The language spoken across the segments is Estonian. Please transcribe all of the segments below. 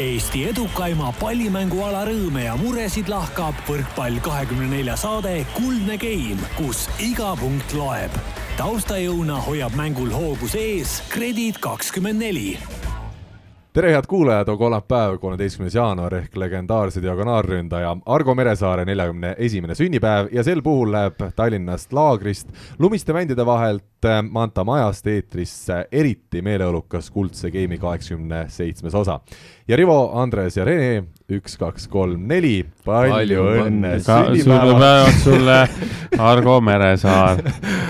Eesti edukaima pallimänguala rõõme ja muresid lahkab võrkpall kahekümne nelja saade Kuldne Game, kus iga punkt loeb. taustajõuna hoiab mängul hoogus ees Kredit kakskümmend neli tere, head kuulajad, on kolmapäev, kolmeteistkümnes jaanuar ehk legendaarse diagonaalründaja Argo Meresaare neljakümne esimene sünnipäev ja sel puhul läheb Tallinnast laagrist lumiste mändide vahelt Manta majast eetrisse eriti meeleolukas kuldse geimi kaheksakümne seitsmes osa. ja Rivo, Andres ja Rene, üks, kaks, kolm, neli, palju õnne sünnipäevaks sulle, Argo Meresaar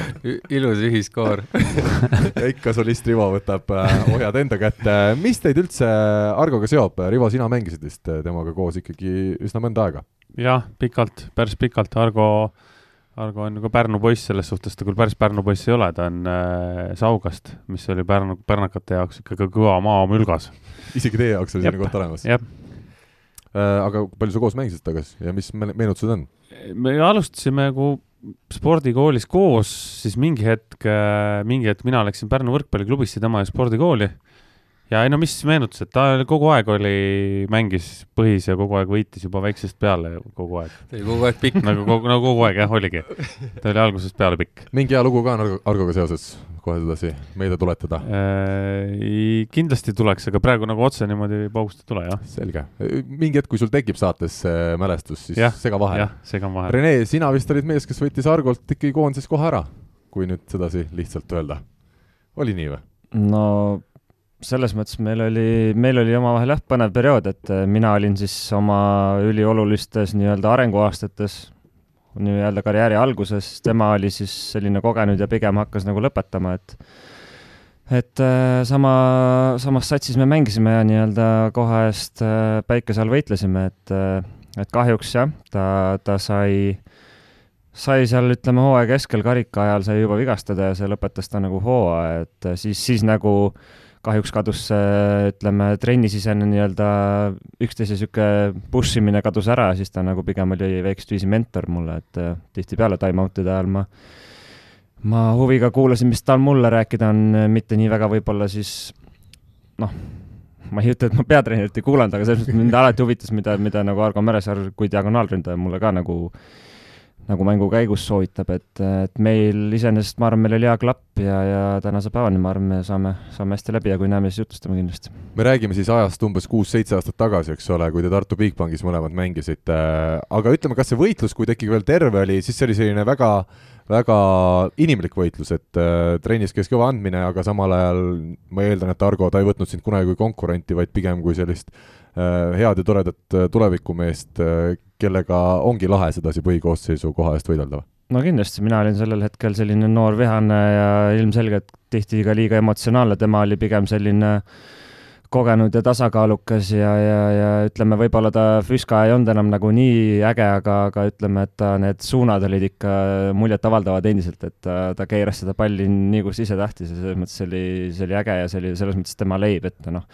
ilus ühiskoor ja ikka solist Rivo võtab äh, ohjad enda kätte. mis teid üldse Argoga seob? Rivo, sina mängisid vist temaga koos ikkagi üsna mõnda aega? jah, pikalt, päris pikalt, Argo Argo on nagu Pärnu poiss, selles suhtes ta küll päris Pärnu poiss ei ole, ta on äh, Saugast, mis oli Pärnu, pärnakate jaoks ikkagi kõva maamülgas. isegi teie jaoks oli selline koht olemas? jah äh,. aga palju sa koos mängisid tagasi ja mis meenutused on? me alustasime nagu spordikoolis koos, siis mingi hetk, äh, mingi hetk mina läksin Pärnu võrkpalliklubisse, tema jäi spordikooli ja ei no mis meenutused, ta kogu aeg oli, mängis põhis ja kogu aeg võitis juba väiksest peale kogu aeg. ta oli kogu aeg pikk nagu kogu, nagu kogu aeg jah, oligi. ta oli algusest peale pikk. mingi hea lugu ka on Argoga seoses, kohe sedasi meelde tuletada äh,? kindlasti tuleks, aga praegu nagu otse niimoodi paugust ei tule, jah. selge. mingi hetk, kui sul tekib saates see mälestus, siis ja, sega vahele. jah, segan vahele. Rene, sina vist olid mees, kes võttis Argolt ikkagi koondises kohe ära, kui nüüd sedasi lihtsalt öelda. oli nii või? no selles mõttes meil oli, meil oli omavahel jah, põnev periood, et äh, mina olin siis oma üliolulistes nii-öelda arenguaastates, nii-öelda karjääri alguses, tema oli siis selline kogenud ja pigem hakkas nagu lõpetama, et et äh, sama, samas satsis me mängisime ja nii-öelda koha eest äh, päikese all võitlesime, et, et kahjuks jah, ta, ta sai, sai seal, ütleme, hooaja keskel karika ajal sai juba vigastada ja see lõpetas ta nagu hooaja, et siis, siis nagu äh, kahjuks kadus see, ütleme, trennisisene nii-öelda üksteise niisugune push imine kadus ära, siis ta nagu pigem oli väikest viisi mentor mulle, et äh, tihtipeale time-out'ide ajal ma ma huviga kuulasin, mis tal mulle rääkida on, mitte nii väga võib-olla siis noh, ma ei ütle, et ma peatreenerit ei kuulanud, aga selles mõttes mind alati huvitas, mida, mida nagu Argo Meresaar kui diagonaalründaja mulle ka nagu äh, nagu mängu käigus soovitab, et, et meil iseenesest, ma arvan, meil oli hea klapp ja, ja tänase päevani, ma arvan, me saame, saame hästi läbi ja kui näeme, siis jutustame kindlasti. me räägime siis ajast umbes kuus-seitse aastat tagasi, eks ole, kui te Tartu Bigbankis mõlemad mängisite, aga ütleme, kas see võitlus, kui ta ikkagi veel terve oli, siis see oli selline väga väga inimlik võitlus, et äh, trennis käis kõva andmine, aga samal ajal ma eeldan, et Argo, ta ei võtnud sind kunagi kui konkurenti, vaid pigem kui sellist äh, head ja toredat äh, tulevikumeest äh,, kellega ongi lahe sedasi põhikoosseisu koha eest võidelda? no kindlasti, mina olin sellel hetkel selline noor vihane ja ilmselgelt tihti ka liiga emotsionaalne, tema oli pigem selline kogenud ja tasakaalukas ja, ja, ja ütleme, võib-olla ta Füska ei olnud enam nagu nii äge, aga, aga ütleme, et ta need suunad olid ikka muljetavaldavad endiselt, et ta, ta keeras seda palli nii, kus ise tahtis ja selles mõttes see oli, see oli äge ja see oli selles mõttes tema leib, et noh,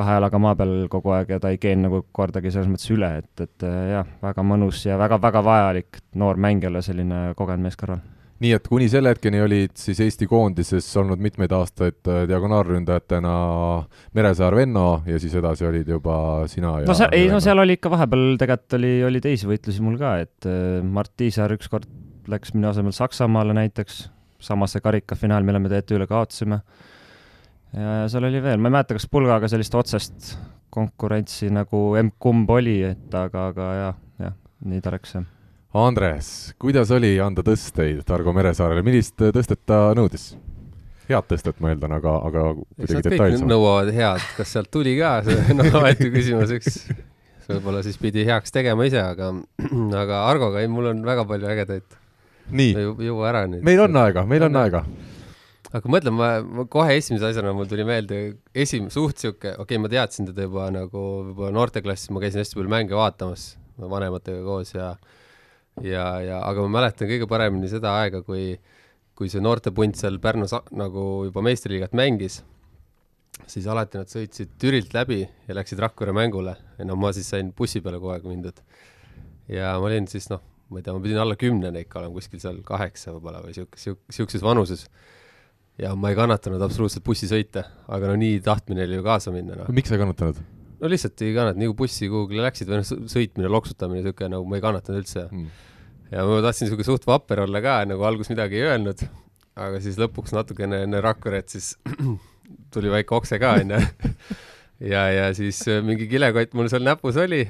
kahe jalaga maa peal kogu aeg ja ta ei keenu nagu kordagi selles mõttes üle, et, et jah, väga mõnus ja väga-väga vajalik noor mängijale selline kogenud mees kõrval. nii et kuni selle hetkeni olid siis Eesti koondises olnud mitmeid aastaid äh, diagonaalründajatena Meresaar Venno ja siis edasi olid juba sina ja no seal, ei no seal oli ikka vahepeal tegelikult oli, oli teisi võitlusi mul ka, et äh, Mart Tiisaar ükskord läks minu asemel Saksamaale näiteks, samasse karikafinaal, mille me TTÜ üle kaotasime ja seal oli veel, ma ei mäleta, kas Pulgaga sellist otsest konkurentsi nagu emb-kumb oli, et aga, aga jah, jah, nii ta läks, jah. Andres, kuidas oli anda tõsteid Targo Meresaarele, millist tõstet ta nõudis? head tõstet, ma eeldan, aga, aga kuidagi detailsem. nõuavad head, kas sealt tuli ka, see on omaette küsimus, eks. võib-olla siis pidi heaks tegema ise, aga, aga Argoga, ei, mul on väga palju ägedaid. nii. jõua ära nüüd. meil on aega, meil on aega aga mõtle, ma, ma kohe esimese asjana mul tuli meelde esim-, suht sihuke, okei okay,, ma teadsin teda juba nagu juba noorteklassis, ma käisin hästi palju mänge vaatamas vanematega koos ja ja, ja aga ma mäletan kõige paremini seda aega, kui kui see noortepunt seal Pärnus nagu juba meistriliigat mängis, siis alati nad sõitsid Türilt läbi ja läksid Rakvere mängule ja no ma siis sain bussi peale kogu aeg mindud. ja ma olin siis noh, ma ei tea, ma pidin alla kümnene ikka olema, kuskil seal kaheksa võib-olla või sihuke, sihuke, sihukeses vanuses ja ma ei kannatanud absoluutselt bussisõite, aga no nii tahtmine oli ju kaasa minna, noh. miks sa ei kannatanud? no lihtsalt ei kannata, nii kui bussi kuhugile läksid või noh, sõitmine, loksutamine, siuke nagu ma ei kannatanud üldse. Mm. ja ma tahtsin siuke suht vapper olla ka, nagu alguses midagi ei öelnud, aga siis lõpuks natukene enne Rakveret siis tuli väike okse ka onju. ja, ja siis mingi kilekott mul seal näpus oli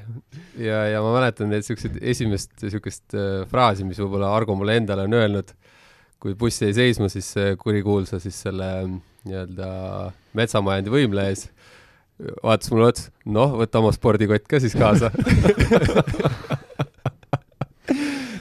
ja, ja ma mäletan neid siukseid esimest siukest äh, fraasi, mis võib-olla Argo mulle endale on öelnud, kui buss jäi seisma, siis äh, kurikuulsa siis selle mm, nii-öelda metsamajandi võimle ees vaatas mulle otsa, noh, võta oma spordikott ka siis kaasa.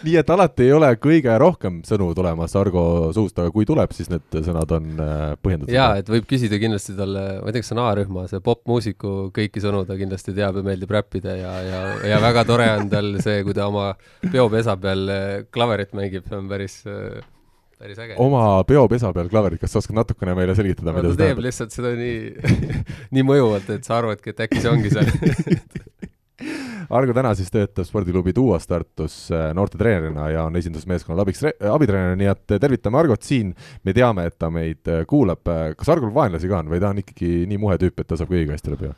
nii et alati ei ole kõige rohkem sõnu tulemas Argo suust, aga kui tuleb, siis need sõnad on äh, põhjendatud. jaa, et võib küsida kindlasti talle, ma ei tea, kas see on A-rühma, see popmuusiku kõiki sõnu ta kindlasti teab ja meeldib räppida ja, ja, ja väga tore on tal see, kui ta oma peopesa peal äh, klaverit mängib, see on päris, päris äge. oma peopesa peal klaverit, kas sa oskad natukene meile selgitada, mida ta see teeb tähendab? lihtsalt seda nii, nii mõjuvalt, et sa arvadki, et äkki see ongi see. Argo täna siis töötab spordiklubi Duos Tartus äh, noortetreenerina ja on esindusmeeskonnal abiks, abitreener, nii et tervitame Argot siin. me teame, et ta meid äh, kuulab. kas Argol vaenlasi ka on või ta on ikkagi nii muhe tüüp, et ta saab kõigiga hästi läbi?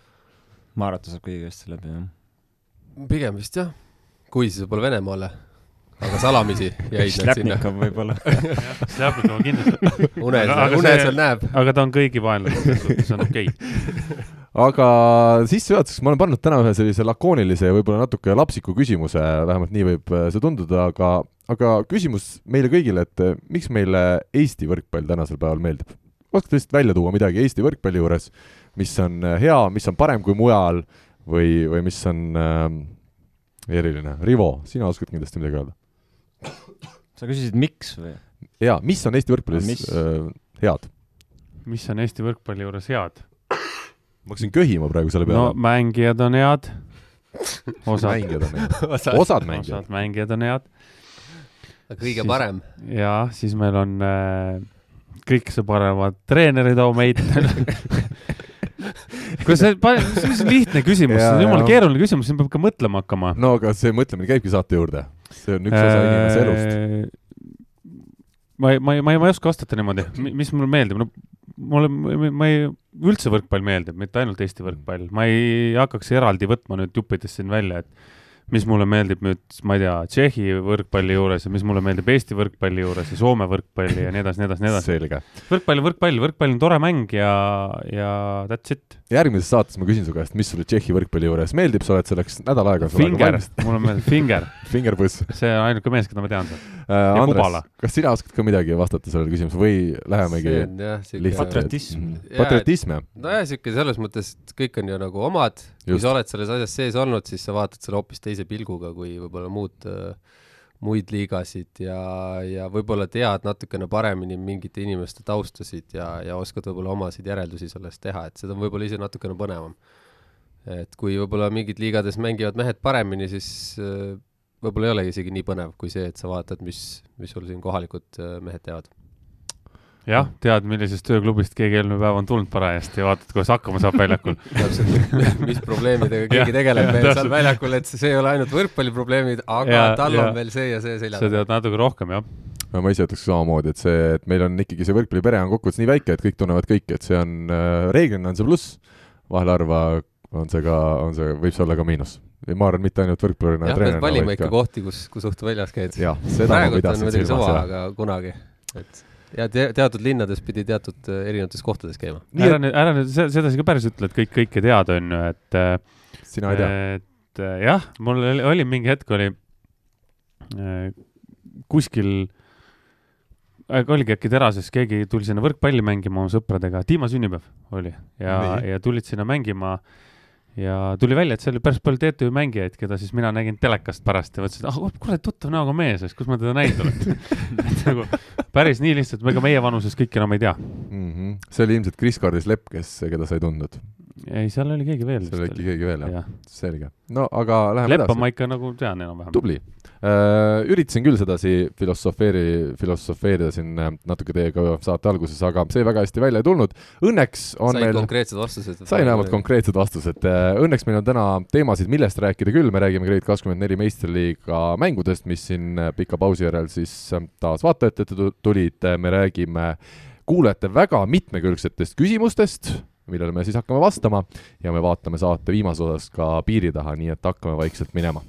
ma arvan, et ta saab kõigiga hästi läbi, jah. pigem vist jah, kui siis võib-olla Venemaale, aga salamisi jäid nad sinna. Šljapnikov võib-olla. Šljapnikov on kindlasti, une une seal näeb. aga ta on kõigi vaenlane, see on okei okay. aga sissejuhatuseks ma olen pannud täna ühe sellise lakoonilise ja võib-olla natuke lapsiku küsimuse, vähemalt nii võib äh, see tunduda, aga, aga küsimus meile kõigile, et äh, miks meile Eesti võrkpall tänasel päeval meeldib? oskate lihtsalt välja tuua midagi Eesti võrkpalli juures, mis on äh, hea, mis on parem kui mujal või, või mis on äh, eriline? Rivo, sina oskad kindlasti midagi öelda? Sa küsisid, miks või? jaa, mis on Eesti võrkpallis Mis? äh, head? mis on Eesti võrkpalli juures head? ma hakkasin köhima praegu selle no peale. mängijad on head, osad, mängijad on head, osad. osad mängijad osad. mängijad on head kõige Siis- parem. ja siis meil on äh, kõikse paremad treenerid oma meid kui see, see on lihtne küsimus, see Jaa, on jumala jaa. keeruline küsimus, siin peab ikka mõtlema hakkama. no aga see mõtlemine käibki saate juurde. See on üks osa inimese elust. Äh, ma ei, ma ei, ma ei, ma ei oska vastata niimoodi, mis mulle meeldib, no mulle, ma ei, üldse võrkpall meeldib, mitte ainult Eesti võrkpall, ma ei hakkaks eraldi võtma nüüd juppidest siin välja, et mis mulle meeldib nüüd, ma ei tea, Tšehhi võrkpalli juures ja mis mulle meeldib Eesti võrkpalli juures ja Soome võrkpalli ja nii edasi, nii edasi, nii edasi. selge. võrkpall on võrkpall, võrkpall on tore mäng ja, ja that's it. järgmises saates ma küsin su käest, mis sulle Tšehhi võrkpalli juures meeldib, sa oled selleks nädal aega. Finger, mulle meeldib Finger, Fingerpuss see on ainuke mees, keda ma tean seal. Ja Andres kas sina oskad ka midagi vastata sellele küsimusele või lähemegi lihtsalt Patriotism. Mhm. patriotism, jah? nojah, siuke selles mõttes, et kõik on ju nagu omad, kui sa oled selles asjas sees olnud, siis sa vaatad selle hoopis teise pilguga kui võib-olla muud, muid liigasid ja, ja võib-olla tead natukene paremini mingite inimeste taustasid ja, ja oskad võib-olla omasid järeldusi sellest teha, et seda on võib-olla ise natukene põnevam. et kui võib-olla mingid liigades mängivad mehed paremini, siis äh, võib-olla ei olegi isegi nii põnev kui see, et sa vaatad, mis, mis sul siin kohalikud äh, mehed teevad. jah, tead, millisest tööklubist keegi eelmine päev on tulnud parajasti ja vaatad, kuidas hakkama saab väljakul. täpselt, mis probleemidega keegi tegeleb meil seal väljakul, et see ei ole ainult võrkpalliprobleemid, aga Ja, tal ja. on veel see ja see selja sa taga. tead natuke rohkem, jah. ma ise ütleks samamoodi, et see, et meil on ikkagi see võrkpallipere on kokkuvõttes nii väike, et kõik tunnevad kõiki, et see on äh,, reeglina on see pluss, vahel harva on see ka, on see, võib see olla ka miinus. ma arvan, mitte ainult võrkpallurina jah, pead valima ikka kohti, kus, kus õhtu väljas käid. praegu on muidugi suva, aga kunagi, et ja te, teatud linnades pidi teatud äh, erinevates kohtades käima. ära nüüd, ära nüüd se- sedasi ka päris ütle, et kõik kõike tead, on ju, et äh, sina ei tea. et äh, jah, mul oli, oli mingi hetk oli äh, kuskil äh, oligi äkki terases, keegi tuli sinna võrkpalli mängima oma sõpradega, Dima sünnipäev oli ja ja tulid sinna mängima ja tuli välja, et seal oli päris palju TTÜ mängijaid, keda siis mina nägin telekast pärast ja mõtlesin, et ah oh, kurat, tuttav näoga mees, kus ma teda näinud olen et nagu päris nii lihtsalt, ega meie vanuses kõiki enam ei tea. mm. -hmm. see oli ilmselt Kris Kaardis Lepp, kes, keda sa ei tundnud. ei, seal oli keegi veel. seal oli äkki keegi veel, jah? jah, selge. no aga läheme Leppa edasi. ma ikka nagu tean enam-vähem. tubli. Üritasin küll sedasi filosofeeri, filosofeerida siin äh, natuke teiega saate alguses, aga see väga hästi välja ei tulnud. Õnneks on said meil konkreetsed vastused? sain vähemalt konkreetsed vastused. Õnneks meil on täna teemasid, millest rääkida küll, me räägime Grade24 meistriliiga mängudest, mis siin äh, pika pausi järel siis äh, taas vaatajate ette tu- tulid, me räägime kuulajate väga mitmekülgsetest küsimustest, millele me siis hakkame vastama ja me vaatame saate viimases osas ka piiri taha, nii et hakkame vaikselt minema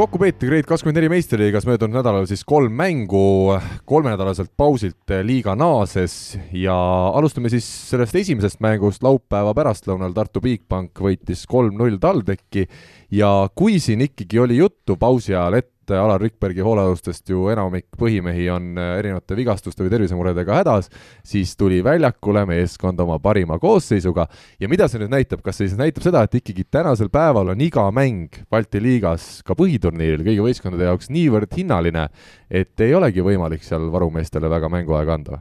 kokku peeti Grade kakskümmend neli meistriliigas möödunud nädalal siis kolm mängu kolmenädalaselt pausilt liiga naases ja alustame siis sellest esimesest mängust. Laupäeva pärastlõunal Tartu Bigbank võitis kolm-null TalTechi ja kui siin ikkagi oli juttu pausi ajal, et Alar Rikbergi hoolealustest ju enamik põhimehi on äh, erinevate vigastuste või tervisemuredega hädas, siis tuli väljakule meeskond oma parima koosseisuga. Ja mida see nüüd näitab, kas see siis näitab seda, et ikkagi tänasel päeval on iga mäng Balti liigas ka põhiturniiril kõigi võistkondade jaoks niivõrd hinnaline, et ei olegi võimalik seal varumeestele väga mänguaega anda?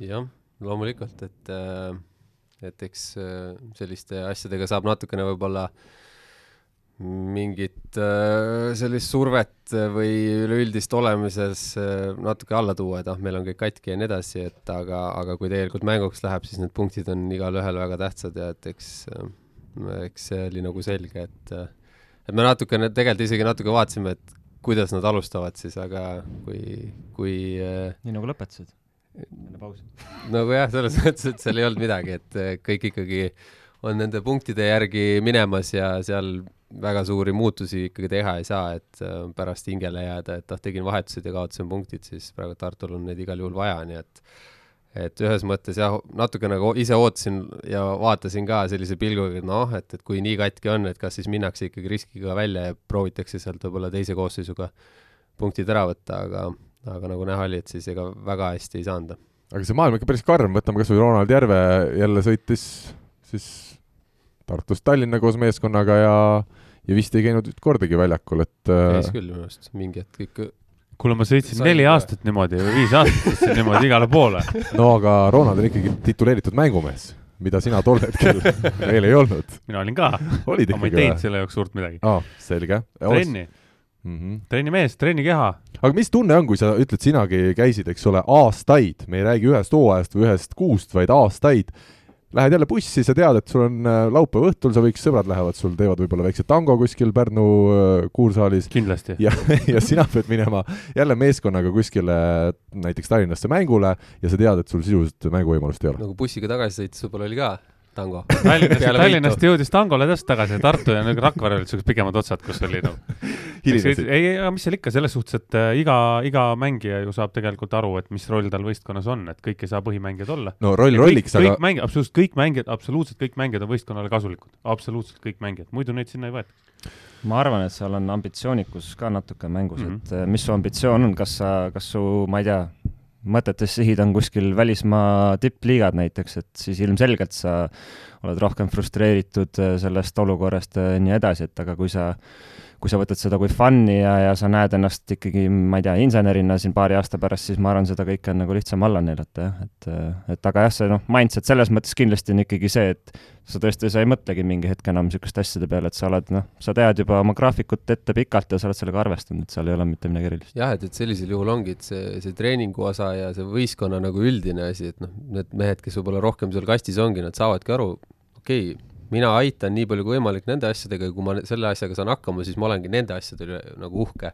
Jah, loomulikult, et äh, et eks äh, selliste asjadega saab natukene võib-olla mingit äh, sellist survet või üleüldist olemises äh, natuke alla tuua, et ah, meil on kõik katki ja nii edasi, et aga, aga kui tegelikult mänguks läheb, siis need punktid on igalühel väga tähtsad ja et eks, eks see oli nagu selge, et et me natukene, tegelikult isegi natuke vaatasime, et kuidas nad alustavad siis, aga kui, kui nii nagu lõpetasid enne pausi? nagu jah, selles mõttes, et seal ei olnud midagi, et kõik ikkagi on nende punktide järgi minemas ja seal väga suuri muutusi ikkagi teha ei saa, et äh, pärast hingele jääda, et noh, tegin vahetused ja kaotasin punktid, siis praegu Tartul on neid igal juhul vaja, nii et et ühes mõttes jah, natuke nagu ise ootasin ja vaatasin ka sellise pilguga, et noh, et, et kui nii katki on, et kas siis minnakse ikkagi riskiga välja ja proovitakse sealt võib-olla teise koosseisuga punktid ära võtta, aga, aga nagu näha oli, et siis ega väga hästi ei saanud. aga see maailm ikka päris karm, võtame kas või Ronald Järve jälle sõitis siis Tartust Tallinna koos meeskonnaga ja ja vist ei käinud kordagi väljakul, et äh, käis küll minu arust, mingi hetk ikka kuule, ma sõitsin neli aastat niimoodi või viis aastat sõitsin niimoodi igale poole. no aga Ronald on ikkagi tituleeritud mängumees, mida sina tol hetkel veel ei olnud. mina olin ka. või? ma ei teinud selle jaoks suurt midagi. aa, selge. trenni mm. -hmm. trennimees, trennikeha. aga mis tunne on, kui sa ütled, sinagi käisid, eks ole, aastaid, me ei räägi ühest hooajast või ühest kuust, vaid aastaid lähed jälle bussi, sa tead, et sul on äh, laupäeva õhtul, sa võiks, sõbrad lähevad sul, teevad võib-olla väikse tango kuskil Pärnu äh, kuursaalis. kindlasti. ja, ja sina pead minema jälle meeskonnaga kuskile näiteks Tallinnasse mängule ja sa tead, et sul sisuliselt mänguvõimalust ei ole. nagu bussiga tagasi sõites võib-olla oli ka tango. Tallinnast, Tallinnast jõudis tangole tõesti tagasi, Tartu ja nagu Rakvere olid siuksed pikemad otsad, kus oli noh. Ei, aga mis seal ikka, selles suhtes, et äh, iga, iga mängija ju saab tegelikult aru, et mis roll tal võistkonnas on, et kõik ei saa põhimängijad olla. no roll rolliks, aga kõik mängijad, absoluutselt kõik mängijad, absoluutselt kõik mängijad on võistkonnale kasulikud, absoluutselt kõik mängijad, muidu neid sinna ei võeta. Ma arvan, et seal on ambitsioonikus ka natuke mängus mm, -hmm. et äh, mis su ambitsioon on, kas sa, kas su, ma ei tea, mõtetes sihid on kuskil välismaa tippliigad näiteks, et siis ilmselgelt sa oled rohkem frustreeritud äh, sellest olukorrast ja nii edasi, et aga kui sa kui sa võtad seda kui fun'i ja, ja sa näed ennast ikkagi, ma ei tea, insenerina siin paari aasta pärast, siis ma arvan, seda kõike on nagu lihtsam alla neelata, jah, et et aga jah, see noh, mindset selles mõttes kindlasti on ikkagi see, et sa tõesti, sa ei mõtlegi mingi hetk enam niisuguste asjade peale, et sa oled noh, sa tead juba oma graafikut ette pikalt ja sa oled sellega arvestanud, et seal ei ole mitte midagi erilist. jah, et, et sellisel juhul ongi, et see, see treeningu osa ja see võistkonna nagu üldine asi, et noh, need mehed, kes võib-olla rohkem seal kastis ongi, nad saavadki aru, okei okay,, mina aitan nii palju kui võimalik nende asjadega ja kui ma selle asjaga saan hakkama, siis ma olengi nende asjade üle nagu uhke.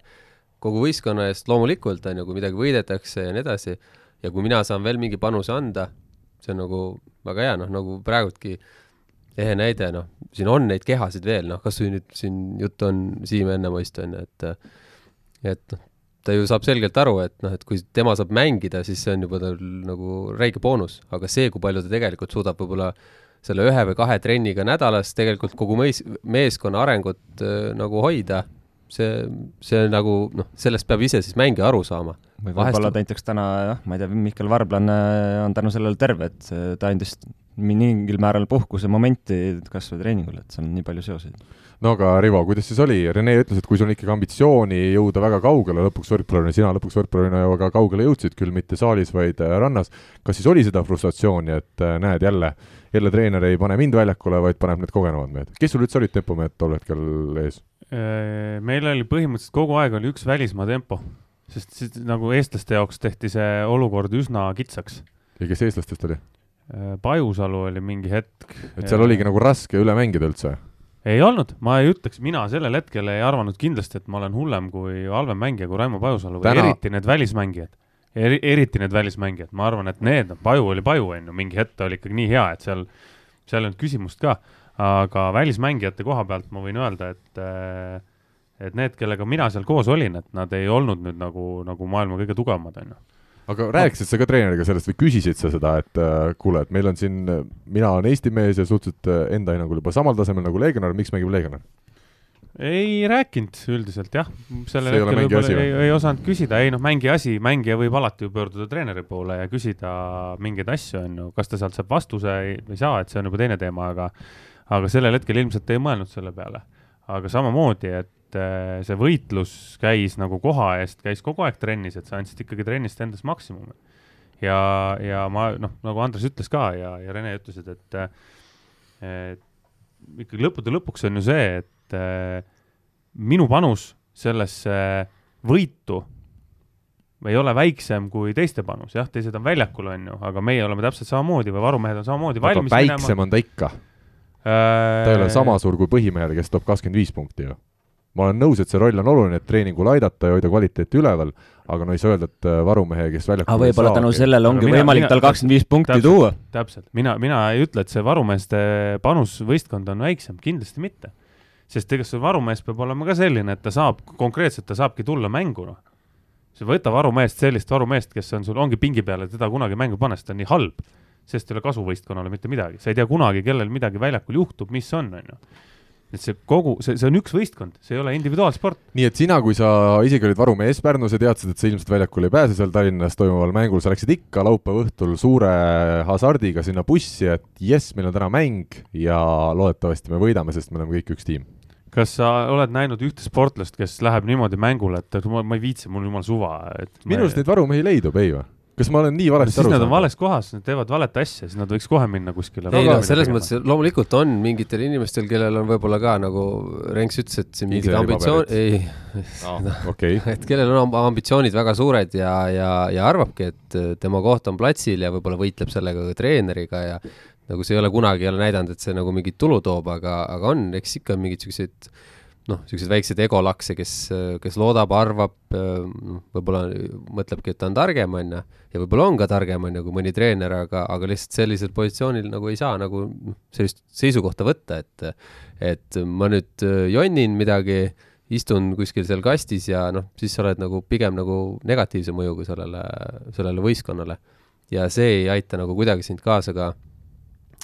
kogu võistkonna eest loomulikult, on ju, kui midagi võidetakse ja nii edasi, ja kui mina saan veel mingi panuse anda, see on nagu väga hea, noh, nagu praegultki ehe näide, noh, siin on neid kehasid veel, noh, kas või nüüd siin jutt on Siim Ennemoist, on ju, et et noh, ta ju saab selgelt aru, et noh, et kui tema saab mängida, siis see on juba tal nagu räige boonus, aga see, kui palju ta tegelikult suudab võib-olla selle ühe või kahe trenniga nädalas tegelikult kogu mees, meeskonna arengut äh, nagu hoida, see, see nagu noh, sellest peab ise siis mängija aru saama. või võib-olla näiteks täna jah, ma ei tea, Mihkel Varblan äh, on tänu sellele terve, et ta andis mingil määral puhkuse momenti kas või treeningul, et seal on nii palju seoseid no aga Rivo, kuidas siis oli, Rene ütles, et kui sul on ikkagi ambitsiooni jõuda väga kaugele lõpuks võrkpallurina, sina lõpuks võrkpallurina ju väga kaugele jõudsid, küll mitte saalis, vaid äh, rannas, kas siis oli seda frustratsiooni, et äh, näed jälle, jälle treener ei pane mind väljakule, vaid paneb need kogenumad mehed, kes sul üldse olid tempomehed tol hetkel ees? Äh, meil oli põhimõtteliselt kogu aeg oli üks välismaa tempo, sest siis nagu eestlaste jaoks tehti see olukord üsna kitsaks. ja kes eestlastest oli? Pajusalu oli mingi hetk. et seal oligi nagu raske üle mängida üldse? ei olnud, ma ei ütleks, mina sellel hetkel ei arvanud kindlasti, et ma olen hullem kui halvem mängija kui Raimo Pajusalu või Täna- Täna... eriti need välismängijad. Eri, eriti need välismängijad, ma arvan, et need, Paju oli Paju, on ju, mingi hetk ta oli ikkagi nii hea, et seal, seal ei olnud küsimust ka. aga välismängijate koha pealt ma võin öelda, et äh, et need, kellega mina seal koos olin, et nad ei olnud nüüd nagu, nagu maailma kõige tugevamad, on ju. aga rääkisid sa ka treeneriga sellest või küsisid sa seda, et äh, kuule, et meil on siin, mina olen Eesti mees ja suhteliselt äh, enda hinnangul juba samal tasemel nagu Legionär, miks mängib Legionär? Ei rääkinud üldiselt jah, sellel hetkel võib-olla või? ei, ei osanud küsida, ei noh, mängija asi, mängija võib alati ju pöörduda treeneri poole ja küsida mingeid asju, on ju, kas ta sealt saab vastuse või ei saa, et see on juba teine teema, aga aga sellel hetkel ilmselt ei mõelnud selle peale. aga samamoodi, et äh, see võitlus käis nagu koha eest, käis kogu aeg trennis, et sa andsid ikkagi trennist endast maksimumi. ja, ja ma noh, nagu Andres ütles ka ja, ja Rene ütlesid, et et ikkagi lõppude lõpuks on ju see, et äh, minu panus sellesse võitu ei ole väiksem kui teiste panus, jah, teised on väljakul, on ju, aga meie oleme täpselt samamoodi või varumehed on samamoodi aga valmis väiksem on ta ikka, minema. ta ei ole sama suur kui põhimehel, kes toob kakskümmend viis punkti ju. ma olen nõus, et see roll on oluline, et treeningul aidata ja hoida kvaliteeti üleval, aga no ei saa öelda, et äh, varumehe, kes väljakul aga võib-olla tänu sellele ongi mina- võimalik mina- tal kakskümmend viis punkti täpselt. tuua. täpselt, mina, mina ei ütle, et see varumeeste panus võistkond on väiksem, kindlasti mitte. Sest ega see varumees peab olema ka selline, et ta saab, konkreetselt ta saabki tulla mängu, noh. sa võta varumeest, sellist varumeest, kes on sul, ongi pingi peal ja teda kunagi mängu panna, sest ta on nii halb. sest ei ole kasu võistkonnale mitte midagi, sa ei tea kunagi, kellel midagi väljakul juhtub, mis on, on ju. et see kogu, see, see on üks võistkond, see ei ole individuaalsport. nii et sina, kui sa isegi olid varumees Pärnus ja teadsid, et sa ilmselt väljakule ei pääse seal Tallinnas toimuval mängul, sa läksid ikka laupäeva õhtul suure hasardiga sinna bussi, et jess, meil on täna mäng ja loodetavasti me võidame, sest me oleme kõik üks tiim. Kas sa oled näinud ühte sportlast, kes läheb niimoodi mängule, et ma, ma ei viitsi, mul jumala suva, et minu arust neid varumehi leidub, ei või? kas ma olen nii valesti siis aru nad on saanud? vales kohas, nad teevad valet asja, siis nad võiks kohe minna kuskile. ei no selles mõttes loomulikult on mingitel inimestel, kellel on võib-olla ka nagu Renks ütles, et siin mingid ambitsioon, ei, okei, et kellel on amb- ambitsioonid väga suured ja, ja, ja arvabki, et tema koht on platsil ja võib-olla võitleb sellega ka treeneriga ja nagu see ei ole kunagi jälle näidanud, et see nagu mingit tulu toob, aga, aga on, eks ikka on mingeid siukseid noh, siukseid väikseid egolakse, kes, kes loodab, arvab, võib-olla mõtlebki, et ta on targem, on ju, ja võib-olla on ka targem, on ju, kui mõni treener, aga, aga lihtsalt sellisel positsioonil nagu ei saa nagu noh, sellist seisukohta võtta, et et ma nüüd jonnin midagi, istun kuskil seal kastis ja noh, siis sa oled nagu pigem nagu negatiivse mõjuga sellele, sellele võistkonnale. ja see ei aita nagu kuidagi sind kaasa ka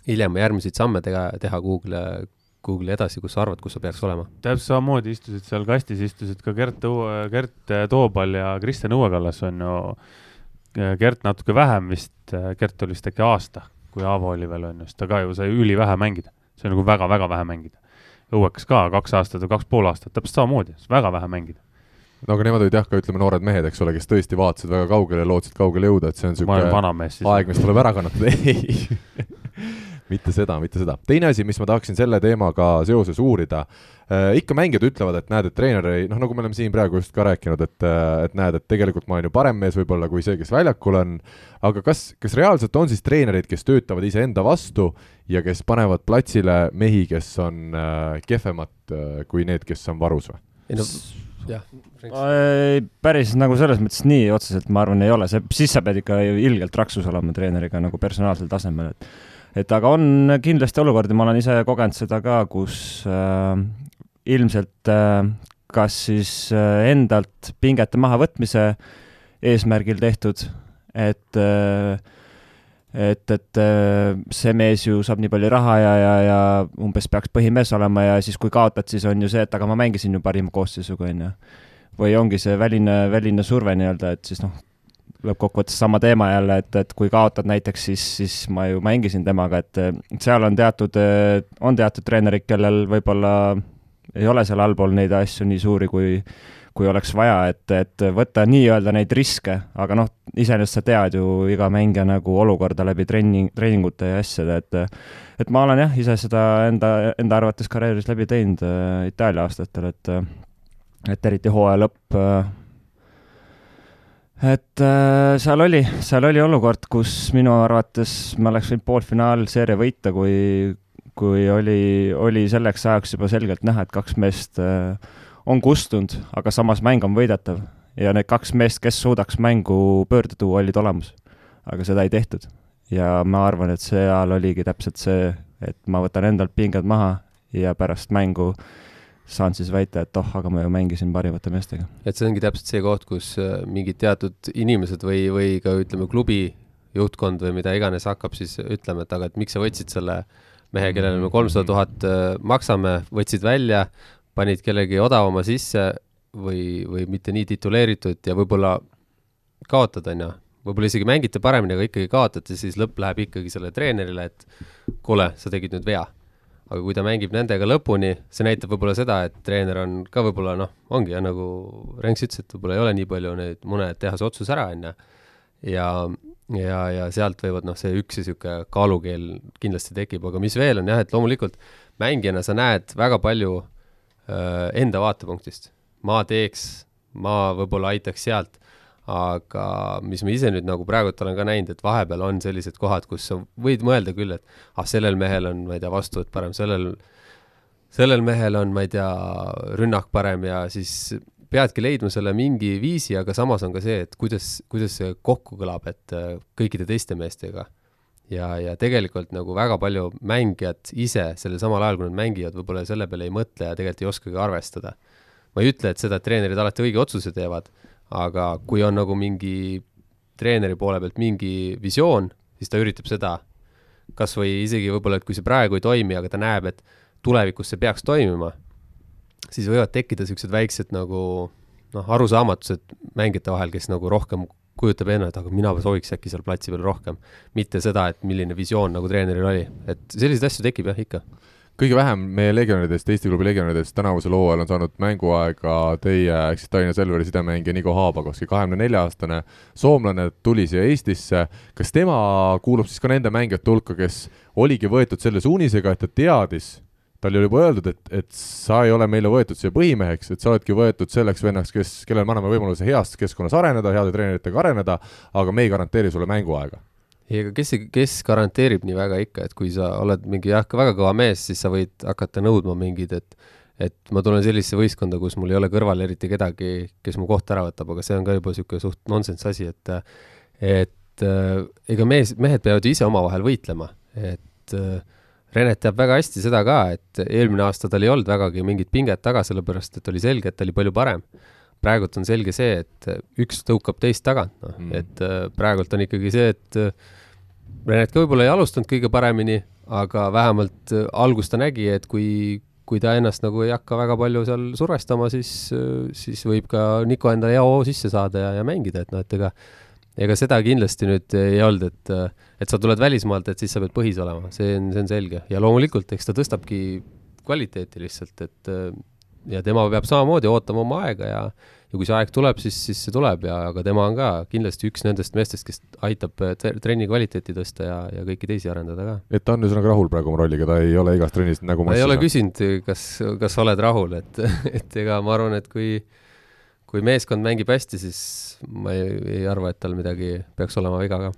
hiljem järgmiseid samme teha, teha kuhugile, kuhugile edasi, kus sa arvad, kus sa peaks olema. täpselt samamoodi istusid seal kastis, istusid ka Gert Gert Toobal ja Kristjan Õuekallas on ju. Gert natuke vähem vist, Gert oli vist äkki aasta, kui Aavo oli veel on ju, siis ta ka ju sai ülivähe mängida, see on nagu väga-väga vähe mängida. Õuekas ka kaks aastat või kaks pool aastat, täpselt samamoodi, väga vähe mängida. no aga nemad olid jah, ka ütleme noored mehed, eks ole, kes tõesti vaatasid väga kaugele ja lootsid kaugele jõuda, et see on niisugune vanamees siis. aeg, mis tuleb ära kannatada, ei mitte seda, mitte seda. teine asi, mis ma tahaksin selle teemaga seoses uurida äh,, ikka mängijad ütlevad, et näed, et treener ei, noh, nagu me oleme siin praegu just ka rääkinud, et, et näed, et tegelikult ma olen ju parem mees võib-olla kui see, kes väljakul on, aga kas, kas reaalselt on siis treenerid, kes töötavad iseenda vastu ja kes panevad platsile mehi, kes on äh, kehvemad äh, kui need, kes on varus või? ei no jah, päris nagu selles mõttes nii otseselt ma arvan, ei ole, see, siis sa pead ikka ilgelt raksus olema treeneriga nagu personaalsel tasemel, et et aga on kindlasti olukordi, ma olen ise kogenud seda ka, kus äh, ilmselt äh, kas siis äh, endalt pingete mahavõtmise eesmärgil tehtud, et äh, et, et äh, see mees ju saab nii palju raha ja, ja, ja umbes peaks põhimees olema ja siis, kui kaotad, siis on ju see, et aga ma mängisin ju parima koosseisuga, onju. või ongi see väline, väline surve nii-öelda, et siis noh, lõppkokkuvõttes sama teema jälle, et, et kui kaotad näiteks, siis, siis ma ju mängisin temaga, et seal on teatud, on teatud treenerid, kellel võib-olla ei ole seal allpool neid asju nii suuri, kui kui oleks vaja, et, et võtta nii-öelda neid riske, aga noh, iseenesest sa tead ju iga mängija nagu olukorda läbi trenni, treeningute ja asjade, et et ma olen jah, ise seda enda, enda arvates karjääris läbi teinud äh, Itaalia aastatel, et et eriti hooaja lõpp äh, et äh, seal oli, seal oli olukord, kus minu arvates me oleks võinud poolfinaalseeria võita, kui, kui oli, oli selleks ajaks juba selgelt näha, et kaks meest äh, on kustunud, aga samas mäng on võidetav. ja need kaks meest, kes suudaks mängu pöörde tuua, olid olemas. aga seda ei tehtud. ja ma arvan, et seal oligi täpselt see, et ma võtan endalt pinged maha ja pärast mängu saan siis väita, et oh, aga ma ju mängisin parimate meestega. et see ongi täpselt see koht, kus äh, mingid teatud inimesed või, või ka ütleme, klubi juhtkond või mida iganes hakkab siis ütlema, et aga et miks sa võtsid selle mehe, kellele me kolmsada tuhat äh, maksame, võtsid välja, panid kellegi odavama sisse või, või mitte nii tituleeritud ja võib-olla kaotad, on ju, võib-olla isegi mängite paremini, aga ikkagi kaotate, siis lõpp läheb ikkagi sellele treenerile, et kuule, sa tegid nüüd vea. Aga kui ta mängib nendega lõpuni, see näitab võib-olla seda, et treener on ka võib-olla noh, ongi jah, nagu Renks ütles, et võib-olla ei ole nii palju neid mune, et teha see otsus ära, on ju. ja, ja, ja sealt võivad noh, see üks niisugune kaalukeel kindlasti tekib, aga mis veel on jah, et loomulikult mängijana sa näed väga palju Äh, enda vaatepunktist. ma teeks, ma võib-olla aitaks sealt, aga mis ma ise nüüd nagu praegult olen ka näinud, et vahepeal on sellised kohad, kus sa võid mõelda küll, et ah, sellel mehel on, ma ei tea, vastuvõtt parem, sellel, sellel mehel on, ma ei tea, rünnak parem ja siis peadki leidma selle mingi viisi, aga samas on ka see, et kuidas, kuidas see kokku kõlab, et äh, kõikide teiste meestega ja, ja tegelikult nagu väga palju mängijad ise sellel samal ajal, kui nad mängivad, võib-olla selle peale ei mõtle ja tegelikult ei oskagi arvestada. ma ei ütle, et seda, treenerid alati õige otsuse teevad, aga kui on nagu mingi treeneri poole pealt mingi visioon, siis ta üritab seda kas või isegi võib-olla, et kui see praegu ei toimi, aga ta näeb, et tulevikus see peaks toimima, siis võivad tekkida niisugused väiksed nagu noh, arusaamatused mängijate vahel, kes nagu rohkem kujutab enne, et aga mina sooviks äkki seal platsi peal rohkem. mitte seda, et milline visioon nagu treeneril oli, et selliseid asju tekib jah, ikka kõige vähem meie legionäridest, Eesti klubi legionäridest tänavusel hooajal on saanud mänguaega teie ehk siis Tallinna Selveri sidemängija Niko Haabakovski, kahekümne nelja aastane soomlane, tuli siia Eestisse. kas tema kuulub siis ka nende mängijate hulka, kes oligi võetud selle suunisega, et ta teadis, tal oli juba öeldud, et, et sa ei ole meile võetud siia põhimeheks, et sa oledki võetud selleks vennaks, kes, kellele me anname võimaluse heas keskkonnas areneda, heade treeneritega areneda, aga me ei garanteeri sulle mänguaega. Ei, aga kes, kes garanteerib nii väga ikka, et kui sa oled mingi jah, väga kõva mees, siis sa võid hakata nõudma mingeid, et et ma tulen sellisesse võistkonda, kus mul ei ole kõrval eriti kedagi, kes mu kohta ära võtab, aga see on ka juba niisugune suht nonsense asi, et et äh, ega mees, mehed peavad ju ise omavahel võitlema, et äh, Renet teab väga hästi seda ka, et eelmine aasta tal ei olnud vägagi mingit pinget taga, sellepärast et oli selge, et ta oli palju parem. Praegult on selge see, et üks tõukab teist tagant, noh. Mm., et äh, praegult on ikkagi see, et äh, Renet ka võib-olla ei alustanud kõige paremini, aga vähemalt äh, algust ta nägi, et kui, kui ta ennast nagu ei hakka väga palju seal survestama, siis, siis võib ka Niko endale hea hoo sisse saada ja, ja mängida, et noh, et ega ega seda kindlasti nüüd ei olnud, et, et sa tuled välismaalt, et siis sa pead põhis olema, see on, see on selge. Ja loomulikult, eks ta tõstabki kvaliteeti lihtsalt, et ja tema peab samamoodi ootama oma aega ja ja kui see aeg tuleb, siis, siis see tuleb ja, aga tema on ka kindlasti üks nendest meestest, kes aitab trenni kvaliteeti tõsta ja, ja kõiki teisi arendada ka. et ta on ühesõnaga rahul praegu oma rolliga, ta ei ole igast trennist nägu ma ei ole küsinud, kas, kas oled rahul, et, et ega ma arvan, et kui kui meeskond mängib hästi, siis ma ei, ei arva, et tal midagi peaks olema viga ka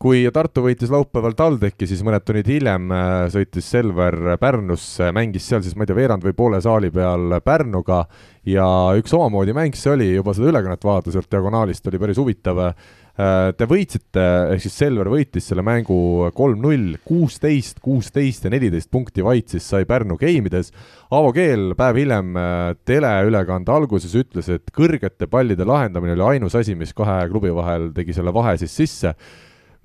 kui Tartu võitis laupäeval TalTechi, siis mõned tunnid hiljem äh, sõitis Selver Pärnusse, mängis seal siis, ma ei tea, veerand või poole saali peal Pärnuga ja üks omamoodi mäng see oli, juba seda ülekannet vaadata sealt diagonaalist oli päris huvitav. Äh, te võitsite, ehk siis Selver võitis selle mängu kolm-null, kuusteist, kuusteist ja neliteist punkti vaid siis sai Pärnu geimides. Aavo Keel päev hiljem äh, teleülekande alguses ütles, et kõrgete pallide lahendamine oli ainus asi, mis kahe klubi vahel tegi selle vahe siis sisse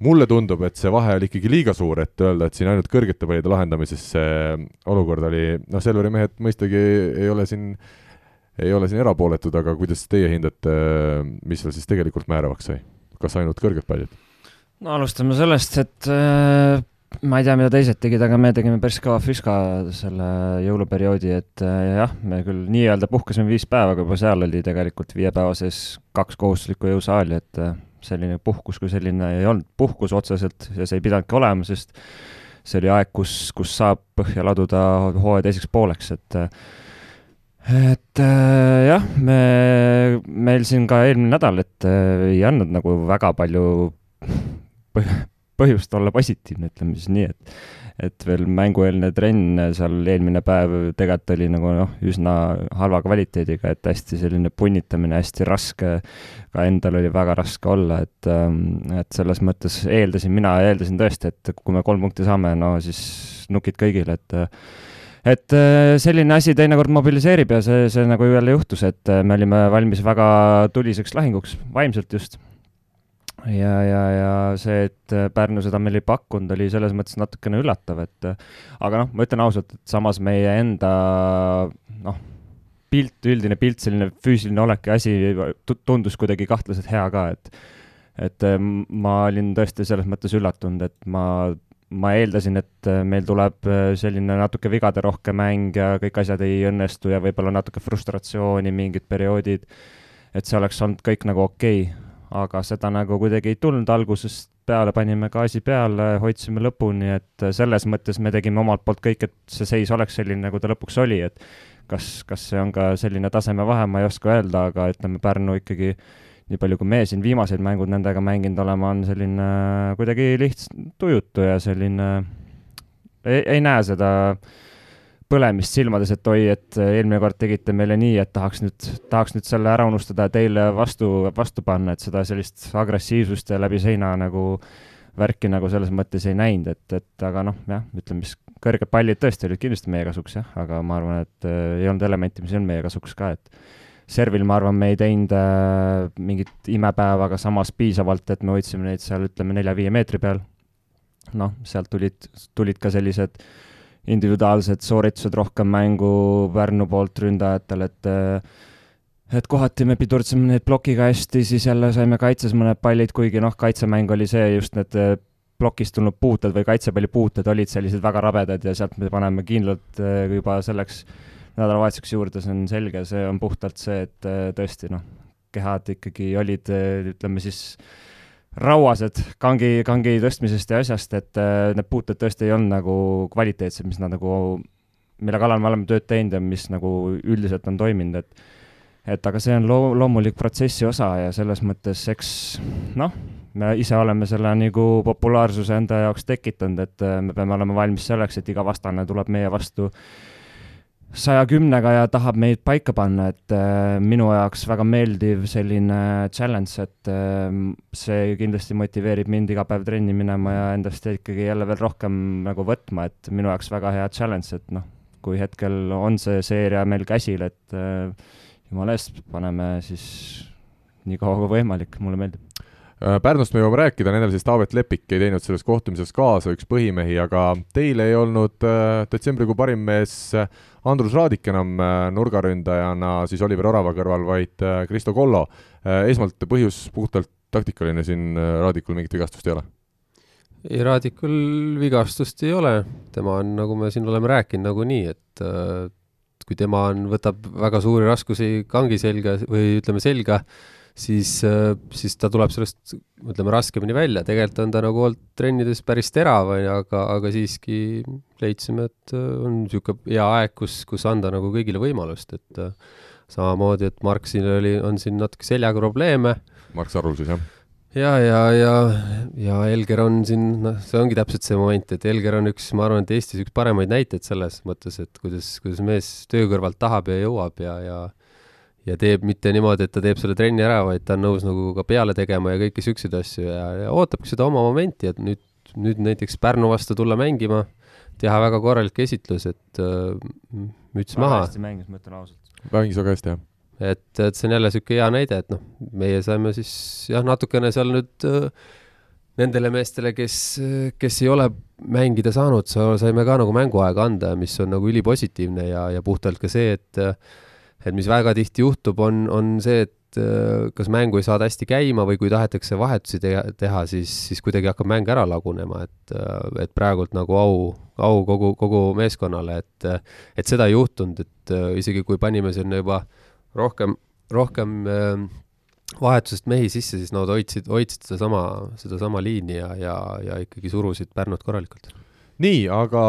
mulle tundub, et see vahe oli ikkagi liiga suur, et öelda, et siin ainult kõrgete pallide lahendamises see olukord oli, noh, Selveri mehed mõistagi ei ole siin, ei ole siin erapooletud, aga kuidas teie hindate, mis seal siis tegelikult määravaks sai? kas ainult kõrged pallid? no alustame sellest, et äh, ma ei tea, mida teised tegid, aga me tegime päris kõva füska selle jõuluperioodi, et äh, jah, me küll nii-öelda puhkasime viis päeva, aga juba seal oli tegelikult viie päeva sees kaks kohustuslikku jõusaali, et äh, selline puhkus kui selline ei olnud. Puhkus otseselt ja see ei pidanudki olema, sest see oli aeg, kus, kus saab põhja laduda hooaja teiseks pooleks, et et äh, jah, me, meil siin ka eelmine nädal, et äh, ei andnud nagu väga palju põh põhjust olla positiivne, ütleme siis nii, et et veel mängueelne trenn seal eelmine päev tegelikult oli nagu noh, üsna halva kvaliteediga, et hästi selline punnitamine, hästi raske, ka endal oli väga raske olla, et ähm, et selles mõttes eeldasin, mina eeldasin tõesti, et kui me kolm punkti saame, no siis nukid kõigile, et et äh, selline asi teinekord mobiliseerib ja see, see nagu jälle juhtus, et äh, me olime valmis väga tuliseks lahinguks, vaimselt just. Ja, ja, ja see, et äh, Pärnu seda meile ei pakkunud, oli selles mõttes natukene üllatav, et aga noh, ma ütlen ausalt, et samas meie enda noh, pilt, üldine pilt, selline füüsiline olek ja asi tundus kuidagi kahtlaselt hea ka, et et ma olin tõesti selles mõttes üllatunud, et ma ma eeldasin, et äh, meil tuleb äh, selline natuke vigaderohke mäng ja kõik asjad ei õnnestu ja võib-olla natuke frustratsiooni mingid perioodid, et see oleks olnud kõik nagu okei okay., aga seda nagu kuidagi ei tulnud. Algusest peale, panime gaasi peale, hoidsime lõpuni, et äh, selles mõttes me tegime omalt poolt kõik, et see seis oleks selline, nagu ta lõpuks oli, et kas, kas see on ka selline tasemevahe, ma ei oska öelda, aga ütleme, Pärnu ikkagi äh, nii palju, kui me siin viimased mängud nendega mänginud oleme, on selline kuidagi lihtsalt tujutu ja selline, ei, ei näe seda põlemist silmades, et oi, et eelmine kord tegite meile nii, et tahaks nüüd, tahaks nüüd selle ära unustada ja teile vastu, vastu panna, et seda sellist agressiivsust ja läbi seina nagu värki nagu selles mõttes ei näinud, et, et aga noh, jah, ütleme siis kõrged pallid tõesti olid kindlasti meie kasuks jah, aga ma arvan, et äh, ei olnud elementi, mis olnud meie kasuks ka, et servil, ma arvan, me ei teinud äh, mingit imepäeva, aga samas piisavalt, et me hoidsime neid seal, ütleme, nelja-viie meetri peal. noh, sealt tulid, tulid ka sellised individuaalsed sooritused rohkem mängu Pärnu poolt ründajatel, et äh, et kohati me pidurdsime neid plokiga hästi, siis jälle saime kaitses mõned pallid, kuigi noh, kaitsemäng oli see just need äh, plokist tulnud puuted või kaitsepalli puuted olid sellised väga rabedad ja sealt me paneme kindlalt äh, juba selleks nädalavahetuseks juurde, see on selge, see on puhtalt see, et äh, tõesti noh, kehad ikkagi olid, äh, ütleme siis, rauased kangi, kangi tõstmisest ja asjast, et äh, need puuted tõesti ei olnud nagu kvaliteetsed, mis nad nagu, mille kallal me oleme tööd teinud ja mis nagu üldiselt on toiminud, et et aga see on loo-, loomulik protsessi osa ja selles mõttes eks noh, me ise oleme selle nagu populaarsuse enda jaoks tekitanud, et me peame olema valmis selleks, et iga vastane tuleb meie vastu äh, saja kümnega ja tahab meid paika panna, et äh, minu jaoks väga meeldiv selline challenge, et äh, see kindlasti motiveerib mind iga päev trenni minema ja endast ikkagi jälle veel rohkem nagu võtma, et minu jaoks väga hea challenge, et noh, kui hetkel on see seeria meil käsil, et äh, jumala eest, paneme siis nii kaua kui võimalik, mulle meeldib Pärnust me jõuame rääkida, nendel siis Taavet Lepik ei teinud selles kohtumises kaasa, üks põhimehi, aga teil ei olnud äh, detsembrikuu parim mees äh, Andrus Raadik enam nurgaründajana siis Oliver Orava kõrval, vaid Kristo Kollo. esmalt põhjus puhtalt taktikaline siin, Raadikul mingit vigastust ei ole? ei, Raadikul vigastust ei ole, tema on, nagu me siin oleme rääkinud, nagunii, et kui tema on, võtab väga suuri raskusi kangi selga või ütleme, selga, siis, äh, siis ta tuleb sellest, ütleme, raskemini välja, tegelikult on ta nagu olnud trennides päris terav, on ju, aga, aga siiski leidsime, et äh, on niisugune hea aeg, kus, kus anda nagu kõigile võimalust, et äh, samamoodi, et Mark siin oli, on siin natuke seljaga probleeme. Mark Sarul siis, jah? ja, ja, ja, ja Elger on siin, noh, see ongi täpselt see moment, et Elger on üks, ma arvan, et Eestis üks paremaid näiteid selles mõttes, et kuidas, kuidas mees töö kõrvalt tahab ja jõuab ja, ja ja teeb mitte niimoodi, et ta teeb selle trenni ära, vaid ta on nõus nagu ka peale tegema ja kõiki siukseid asju ja, ja ootabki seda oma momenti, et nüüd, nüüd näiteks Pärnu vastu tulla mängima, teha väga korralik esitlus, et äh, müts maha. hästi mängis, ma ütlen ausalt. mängis väga hästi, jah. et, et see on jälle niisugune hea näide, et noh, meie saime siis jah, natukene seal nüüd äh, nendele meestele, kes, kes ei ole mängida saanud, saime ka nagu mänguaega anda, mis on nagu ülipositiivne ja, ja puhtalt ka see, et et mis väga tihti juhtub, on, on see, et äh, kas mängu ei saada hästi käima või kui tahetakse vahetusi teha, teha, siis, siis kuidagi hakkab mäng ära lagunema, et, äh, et praegult nagu au, au kogu, kogu meeskonnale, et, et seda ei juhtunud, et äh, isegi kui panime sinna juba rohkem, rohkem vahetusest mehi sisse, siis nad hoidsid, hoidsid sedasama, sedasama liini ja, ja, ja ikkagi surusid Pärnut korralikult nii, aga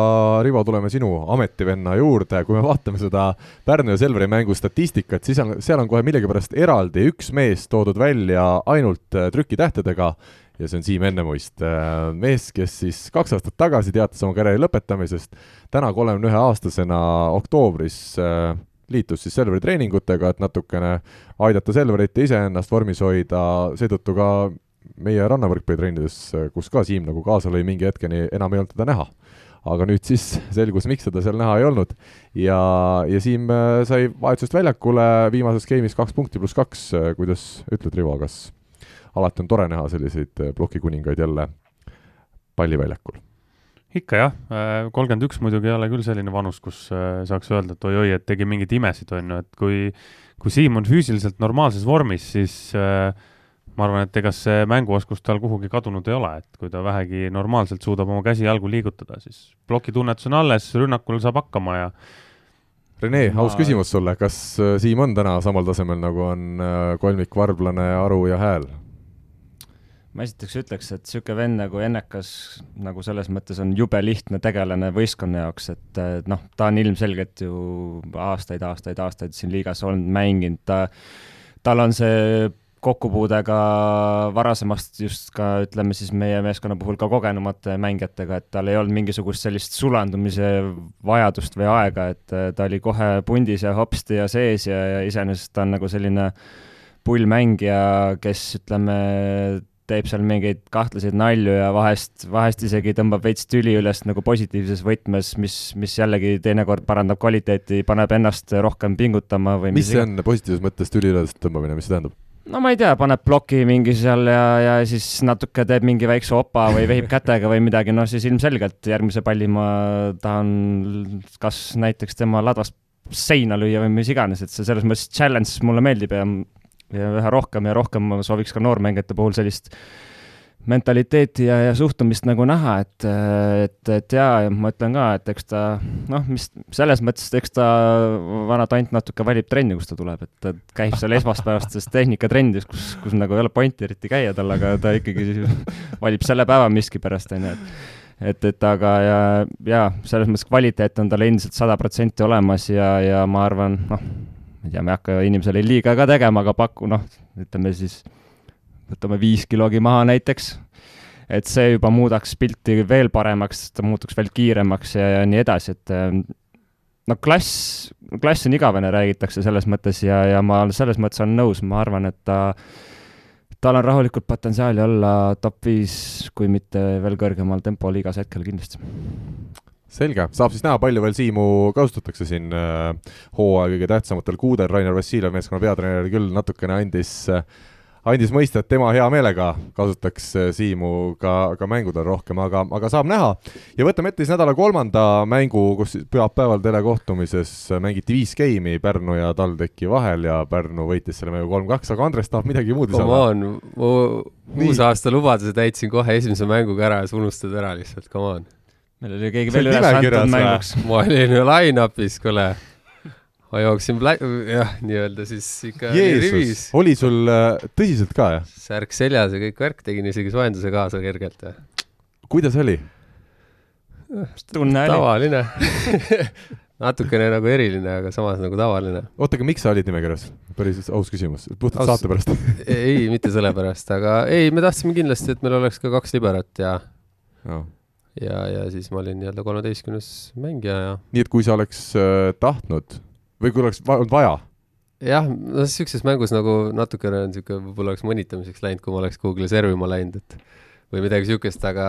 Rivo, tuleme sinu ametivenna juurde, kui me vaatame seda Pärnu ja Selveri mängu statistikat, siis on, seal on kohe millegipärast eraldi üks mees toodud välja ainult äh, trükitähtedega. Ja see on Siim Ennemuist, äh, mees, kes siis kaks aastat tagasi teatas oma karjääri lõpetamisest, täna kolmekümne ühe aastasena oktoobris äh, liitus siis Selveri treeningutega, et natukene aidata Selverit ja iseennast vormis hoida, seetõttu ka meie rannavõrkpallitrennides, kus ka Siim nagu kaasa lõi, mingi hetkeni enam ei olnud teda näha. Aga nüüd siis selgus, miks teda seal näha ei olnud. Ja, ja Siim äh, sai vahetusest väljakule viimases game'is kaks punkti pluss kaks, kuidas ütled, Rivo, kas alati on tore näha selliseid äh, plokikuningaid jälle palliväljakul? ikka jah, äh, kolmkümmend üks muidugi ei ole küll selline vanus, kus saaks öelda, et oi-oi, et tegi mingeid imesid, on ju, et kui kui Siim on füüsiliselt normaalses vormis, siis äh, ma arvan, et ega see mänguoskus tal kuhugi kadunud ei ole, et kui ta vähegi normaalselt suudab oma käsi-jalgu liigutada, siis plokitunnetus on alles, rünnakul saab hakkama ja Rene Ma- aus küsimus sulle, kas äh, Siim on täna samal tasemel, nagu on äh, kolmik Varblane, Aru ja Hääl? ma esiteks ütleks, et niisugune vend nagu Ennekas nagu selles mõttes on jube lihtne tegelane võistkonna jaoks, et eh, noh, ta on ilmselgelt ju aastaid, aastaid, aastaid siin liigas olnud, mänginud, ta, tal on see kokkupuude ka varasemast just ka ütleme siis meie meeskonna puhul ka kogenumate mängijatega, et tal ei olnud mingisugust sellist sulandumise vajadust või aega, et eh, ta oli kohe pundis ja hopsti ja sees ja, ja iseenesest ta on nagu selline pullmängija, kes ütleme, teeb seal mingeid kahtlaseid nalju ja vahest, vahest isegi tõmbab veits tüli üles nagu positiivses võtmes, mis, mis jällegi teinekord parandab kvaliteeti, paneb ennast rohkem pingutama või mis see on positiivses mõttes tüli üles tõmbamine, mis see tähendab? No ma ei tea, paneb ploki mingi seal ja, ja siis natuke teeb mingi väikse opa või vehib kätega või midagi, noh siis ilmselgelt järgmise palli ma tahan kas näiteks tema ladvast seina lüüa või mis iganes, et see selles mõttes challenge mulle meeldib ja ja üha rohkem ja rohkem ma sooviks ka noormängijate puhul sellist mentaliteeti ja, ja suhtumist nagu näha, et, et, et jaa, ja ma ütlen ka, et eks ta noh, mis selles mõttes, et eks ta vana tant natuke valib trenni, kust ta tuleb, et ta käib seal esmaspäevastes tehnikatrennides, kus, kus nagu ei ole pointi eriti käia tal, aga ta ikkagi valib selle päeva miskipärast, on ju, et et, et aga ja, jaa, selles mõttes kvaliteet on tal endiselt sada protsenti olemas ja, ja ma arvan, noh, ma ei tea, ma ei hakka inimesele liiga ka tegema, aga paku, noh, ütleme siis, võtame viis kilogi maha näiteks, et see juba muudaks pilti veel paremaks, ta muutuks veel kiiremaks ja, ja nii edasi, et ähm, no klass, klass on igavene, räägitakse selles mõttes ja, ja ma selles mõttes olen nõus, ma arvan, et ta tal on rahulikult potentsiaali olla top viis, kui mitte veel kõrgemal tempoliigas hetkel kindlasti. Selge, saab siis näha, palju veel Siimu kasutatakse siin äh, hooaja kõige tähtsamatel kuudel, Rainer Vassiljev, meeskonna peatreener, küll natukene andis äh, andis mõista, et tema hea meelega kasutaks äh, Siimu ka, ka mängudel rohkem, aga, aga saab näha. ja võtame ette siis nädala kolmanda mängu, kus pühapäeval telekohtumises mängiti viis geimi Pärnu ja TalTechi vahel ja Pärnu võitis selle mängu kolm-kaks, aga Andres tahab midagi muud Come lisada. on, mu uusaasta lubaduse täitsin kohe esimese mänguga ära ja sa unustad ära lihtsalt, come on. meil oli keegi veel on üles antud mänguks. ma olin ju line-up'is, kuule. Ma jooksin pla-, jah, nii-öelda siis ikka rivis,, oli sul äh, tõsiselt ka, jah? särk seljas ja kõik värk, tegin isegi soojenduse kaasa kergelt ja kuidas oli? tunne oli. tavaline natukene nagu eriline, aga samas nagu tavaline. oota, aga miks sa olid nimekirjas? päris aus küsimus, puhtalt Aus- saate pärast ei, mitte sellepärast, aga ei, me tahtsime kindlasti, et meil oleks ka kaks liberat ja, no.. ja, ja siis ma olin nii-öelda kolmeteistkümnes mängija ja nii et kui sa oleks äh, tahtnud või kui oleks olnud vaja, jah, no siukses mängus nagu natukene on siuke, võib-olla oleks mõnitamiseks läinud, kui ma oleks kuhugile servima läinud, et või midagi siukest, aga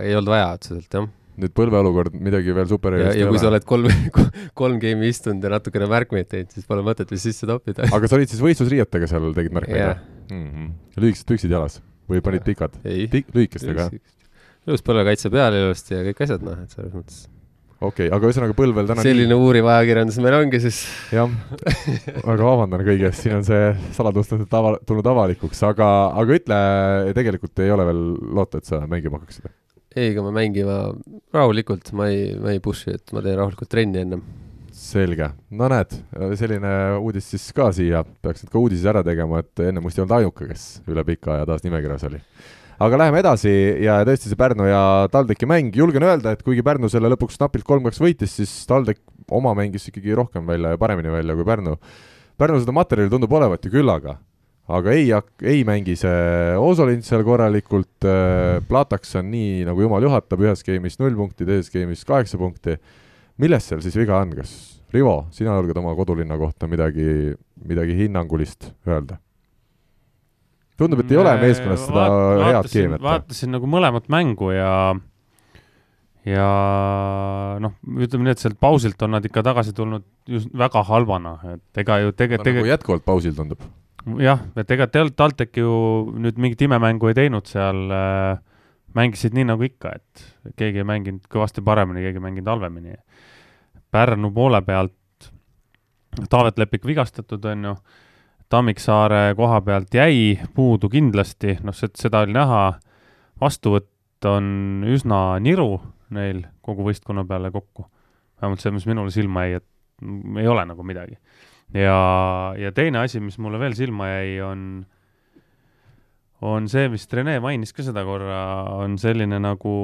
ei olnud vaja otseselt jah. nüüd põlveolukord midagi veel ja, supererilist ja kui sa oled kolm, kolm game'i istunud ja natukene märkmeid teinud, siis pole mõtet vist sisse toppida. aga sa olid siis võistlusriietega seal, tegid märkmeid jah, või mm -hmm.? lühikesed püksid jalas või panid pikad? ei. Pik-, lühikestega, ilus põlvekaitse peal ilusti ja kõik asjad, noh, et selles mõttes. Okei okay,, aga ühesõnaga põlvel täna selline uuriv ajakirjandus meil ongi siis. nii, jah, väga vabandan kõige eest, siin on see saladustest ava-, tulnud avalikuks, aga, aga ütle, tegelikult ei ole veel loota, et sa mängima hakkaksid? ei, ega ma mängima rahulikult, ma ei, ma ei push'i, et ma teen rahulikult trenni ennem. selge, no näed, selline uudis siis ka siia, peaks nüüd ka uudise ära tegema, et enne must ei olnud ainuke, kes üle pika aja taas nimekirjas oli. Aga läheme edasi ja tõesti see Pärnu ja TalTechi mäng, julgen öelda, et kuigi Pärnu selle lõpuks napilt kolm-kaks võitis, siis TalTech oma mängis ikkagi rohkem välja ja paremini välja kui Pärnu. Pärnu seda materjali tundub olevat ju küllaga, aga ei, ei mängi see Osolint seal korralikult, Plataks on nii, nagu jumal juhatab, ühes game'is null punkti, teises game'is kaheksa punkti milles seal siis viga on, kas Rivo, sina julged oma kodulinna kohta midagi, midagi hinnangulist öelda? Tundub, et ei ole meeskonnas seda Vaat, head keemiat. vaatasin nagu mõlemat mängu ja ja noh, ütleme nii, et sealt pausilt on nad ikka tagasi tulnud just väga halvana, et ega ju tegelikult tege... nagu jätkuvalt pausil tundub. jah, et ega TalTech ju nüüd mingit imemängu ei teinud seal äh,, mängisid nii nagu ikka, et keegi ei mänginud kõvasti paremini, keegi ei mänginud halvemini Pärnu poole pealt Taavet Lepik vigastatud, on ju, Tammiksaare koha pealt jäi puudu kindlasti, noh, seda oli näha, vastuvõtt on üsna niru neil kogu võistkonna peale kokku. vähemalt see, mis minule silma jäi, et ei ole nagu midagi. ja, ja teine asi, mis mulle veel silma jäi, on, on see, vist Rene mainis ka seda korra, on selline nagu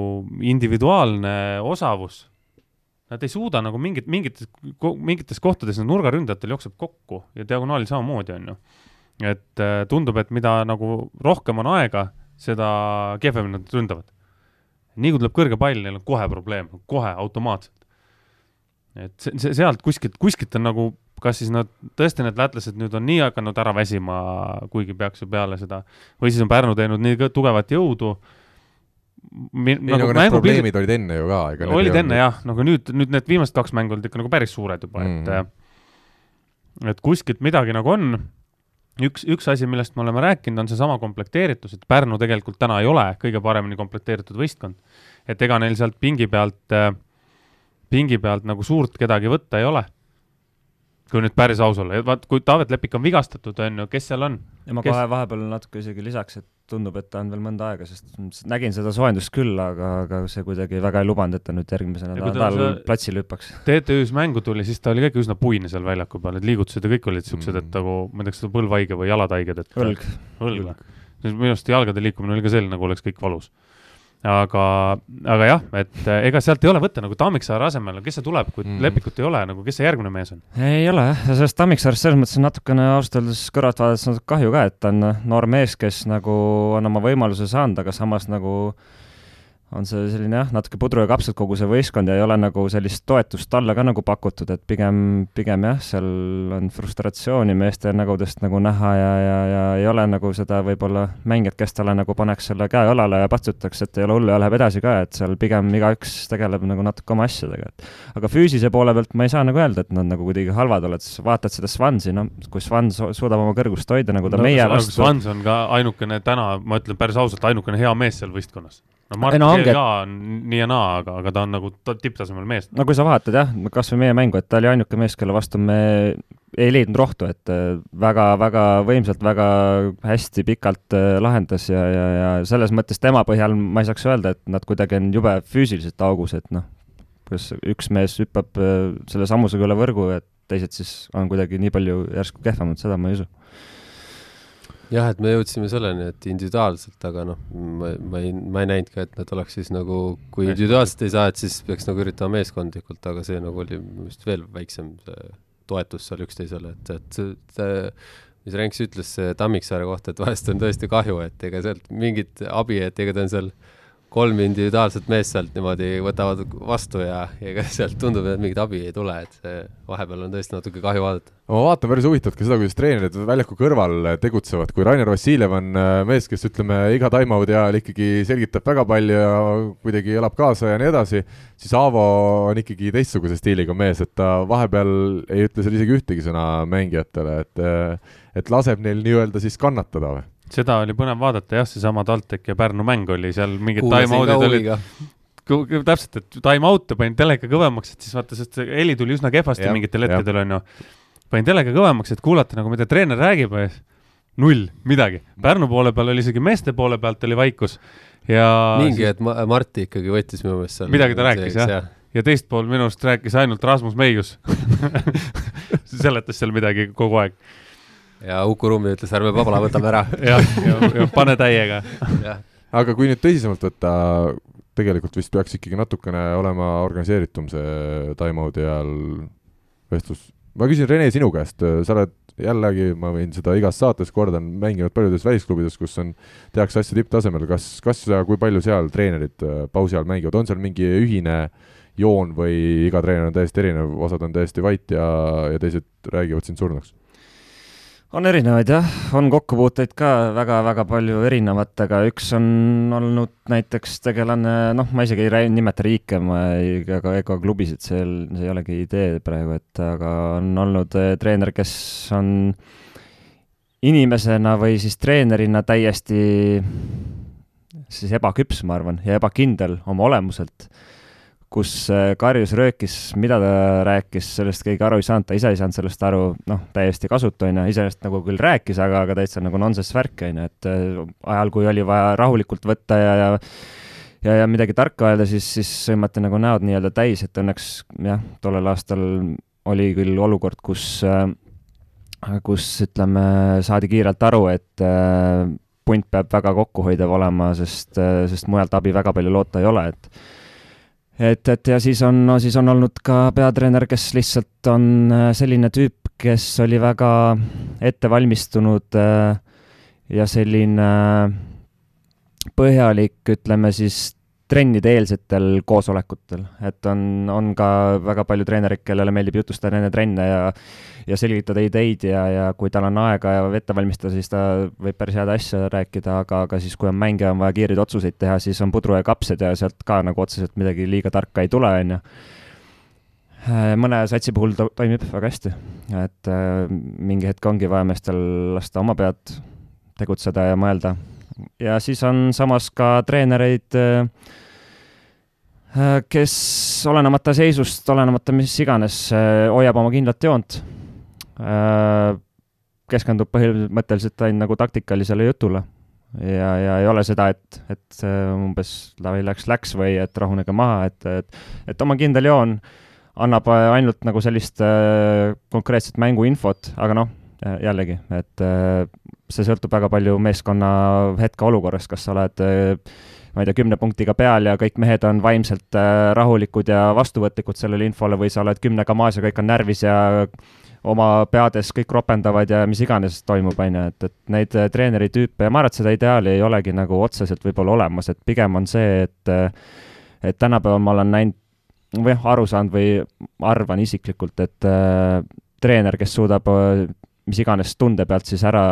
individuaalne osavus Nad ei suuda nagu mingit, mingites, mingites kohtades need nurgaründajatel jookseb kokku ja diagonaalil samamoodi, on ju. et äh, tundub, et mida nagu rohkem on aega, seda kehvemini nad ründavad. nii kui tuleb kõrge pall, neil on kohe probleem, kohe automaatselt. et see, see, sealt kuskilt, kuskilt on nagu, kas siis nad, tõesti need lätlased nüüd on nii hakanud ära väsima, kuigi peaks ju peale seda, või siis on Pärnu teinud nii tugevat jõudu ei, nagu, nagu need probleemid olid enne ju ka. olid enne jah, nagu nüüd, nüüd need viimased kaks mängu olid ikka nagu päris suured juba mm., et et kuskilt midagi nagu on. üks, üks asi, millest me oleme rääkinud, on seesama komplekteeritus, et Pärnu tegelikult täna ei ole kõige paremini komplekteeritud võistkond. et ega neil sealt pingi pealt äh,, pingi pealt nagu suurt kedagi võtta ei ole kui nüüd päris aus olla, vaat kui Taavet Lepik on vigastatud, on ju, kes seal on? ja ma kes... kohe vahepeal natuke isegi lisaks, et tundub, et ta on veel mõnda aega, sest nägin seda soojendust küll, aga, aga see kuidagi väga ei lubanud, et ta nüüd järgmise nädala platsile hüppaks. TTÜ-s mängu tuli, siis ta oli ka ikka üsna puine seal väljaku peal, et liigutused ja kõik olid siuksed mm., et nagu, ma ei tea, kas ta põlvhaige või jalad haiged, et õlg. õlg minu arust jalgade liikumine oli ka selline, nagu oleks kõik valus aga, aga jah, et eh, ega sealt ei ole võtta nagu Tammiksaare asemel, kes see tuleb, kui mm. Lepikut ei ole, nagu kes see järgmine mees on? ei ole jah, ja sellest Tammiksaarest selles mõttes on natukene ausalt öeldes kõrvalt vaadates natuke kahju ka, et ta on noor mees, kes nagu on oma võimaluse saanud, aga samas nagu äh, on see selline jah, natuke pudru ja kapsad kogu see võistkond ja ei ole nagu sellist toetust talle ka nagu pakutud, et pigem, pigem jah, seal on frustratsiooni meeste nägudest nagu näha ja, ja, ja ei ole nagu seda võib-olla mängijat, kes talle nagu paneks selle käe õlale ja patsutaks, et ei ole hullu ja läheb edasi ka, et seal pigem igaüks tegeleb nagu natuke oma asjadega, et aga füüsise poole pealt ma ei saa nagu öelda, et nad nagu kuidagi halvad oled, vaatad seda Swansi, noh, kui Swans suudab oma kõrgust hoida, nagu ta no, meie vastu Swans on ka ainukene täna, ma ütlen päris ausalt, ainukene hea mees seal võistkonnas no Martin no, ongi, ka on nii ja naa, aga, aga ta on nagu tipptasemel mees. no kui sa vaatad jah, kas või meie mängu, et ta oli ainuke mees, kelle vastu me ei leidnud rohtu, et väga-väga äh, võimsalt, väga hästi pikalt äh, lahendas ja, ja, ja selles mõttes tema põhjal ma ei saaks öelda, et nad kuidagi on jube füüsiliselt augus, et noh, kas üks mees hüppab äh, selle sammusega üle võrgu, et teised siis on kuidagi nii palju järsku kehvemad, seda ma ei usu jah, et me jõudsime selleni, et individuaalselt, aga noh, ma, ma ei, ma ei näinud ka, et nad oleks siis nagu, kui individuaalselt ei saa, et siis peaks nagu üritama meeskondlikult, aga see nagu oli vist veel väiksem see toetus seal üksteisele, et, et see, mis Renks ütles Tammiksaare kohta, et vahest on tõesti kahju, et ega sealt mingit abi, et ega ta on seal kolm individuaalset meest sealt niimoodi võtavad vastu ja, ja ega sealt tundub, et mingit abi ei tule, et see vahepeal on tõesti natuke kahju vaadata. ma vaatan päris huvitavalt ka seda, kuidas treenerid väljaku kõrval tegutsevad, kui Rainer Vassiljev on äh, mees, kes ütleme, iga time-out'i ajal ikkagi selgitab väga palju ja kuidagi elab kaasa ja nii edasi, siis Aavo on ikkagi teistsuguse stiiliga mees, et ta vahepeal ei ütle seal isegi ühtegi sõna mängijatele, et et laseb neil nii-öelda siis kannatada või? Seda oli põnev vaadata jah, seesama TalTech ja Pärnu mäng oli seal mingid time-out'id olid täpselt, et time-out'e panin teleka kõvemaks, et siis vaata, sest see heli tuli üsna kehvasti ja, mingitel hetkedel onju. panin teleka kõvemaks, et kuulata nagu, mida treener räägib null, midagi. Pärnu poole peal oli isegi meeste poole pealt oli vaikus ja mingi siis... Marti ikkagi võttis minu meelest seal midagi ta rääkis jah ja.? ja teist pool minust rääkis ainult Rasmus Meius seletas seal midagi kogu aeg. Ja Uku Rummi ütles, ärme pabla, võtame ära. jah, ja, ja, ja pane täiega aga kui nüüd tõsisemalt võtta, tegelikult vist peaks ikkagi natukene olema organiseeritum see time-out'i ajal vestlus. ma küsin, Rene, sinu käest, sa oled jällegi, ma võin seda igas saates kordan, mänginud paljudes välisklubides, kus on, tehakse asju tipptasemel, kas, kas ja kui palju seal treenerid äh, pausi ajal mängivad, on seal mingi ühine joon või iga treener on täiesti erinev, osad on täiesti vait ja, ja teised räägivad sind surnuks? On erinevaid jah, on kokkupuuteid ka väga-väga palju erinevatega, üks on olnud näiteks tegelane, noh, ma isegi ei nimeta riike, ma ei, ega, ega klubisid, see, see ei olegi idee praegu, et aga on olnud eh, treener, kes on inimesena või siis treenerina täiesti siis ebaküps, ma arvan, ja ebakindel oma olemuselt kus äh, karjus, röökis, mida ta rääkis, sellest keegi aru ei saanud, ta ise ei saanud sellest aru, noh, täiesti kasutu, on ju, iseenesest nagu küll rääkis, aga, aga täitsa nagu nonsense värk, on ju, et äh, ajal, kui oli vaja rahulikult võtta ja, ja ja, ja midagi tarka öelda, siis, siis sõimati nagu näod nii-öelda täis, et õnneks jah, tollel aastal oli küll olukord, kus äh, kus ütleme, saadi kiirelt aru, et punt peab väga kokkuhoidev olema, sest, sest mujalt abi väga palju loota ei ole, et et, et ja siis on no,, siis on olnud ka peatreener, kes lihtsalt on äh, selline tüüp, kes oli väga ettevalmistunud äh, ja selline põhjalik, ütleme siis trennide eelsetel koosolekutel, et on, on ka väga palju treenereid, kellele meeldib jutustada enne trenne ja ja selgitada ideid ja, ja kui tal on aega ja ette valmistada, siis ta võib päris head asja rääkida, aga, aga siis, kui on mänge, on vaja kiireid otsuseid teha, siis on pudru ja kapsad ja sealt ka nagu otseselt midagi liiga tarka ei tule, on ju mõne satsi puhul to toimib väga hästi, et äh, mingi hetk ongi vaja meestel lasta oma pead tegutseda ja mõelda. ja siis on samas ka treenereid äh,, Äh, kes olenemata seisust, olenemata mis iganes, äh, hoiab oma kindlat joont. Äh, keskendub põhimõtteliselt ainult nagu taktikalisele jutule. Ja, ja ei ole seda, et, et umbes davai, läks, läks või et rahunege maha, et, et, et oma kindel joon annab ainult nagu sellist konkreetset mänguinfot, aga noh, jällegi, et see sõltub väga palju meeskonna hetkeolukorrast, kas sa oled ma ei tea, kümne punktiga peal ja kõik mehed on vaimselt äh, rahulikud ja vastuvõtlikud sellele infole või sa oled kümnega maas ja kõik on närvis ja oma peades kõik ropendavad ja mis iganes toimub, on ju, et, et neid äh, treeneri tüüpe ja ma arvan, et seda ideaali ei olegi nagu otseselt võib-olla olemas, et pigem on see, et äh, et tänapäeval ma olen näinud või noh, aru saanud või arvan isiklikult, et äh, treener, kes suudab äh, mis iganes tunde pealt siis ära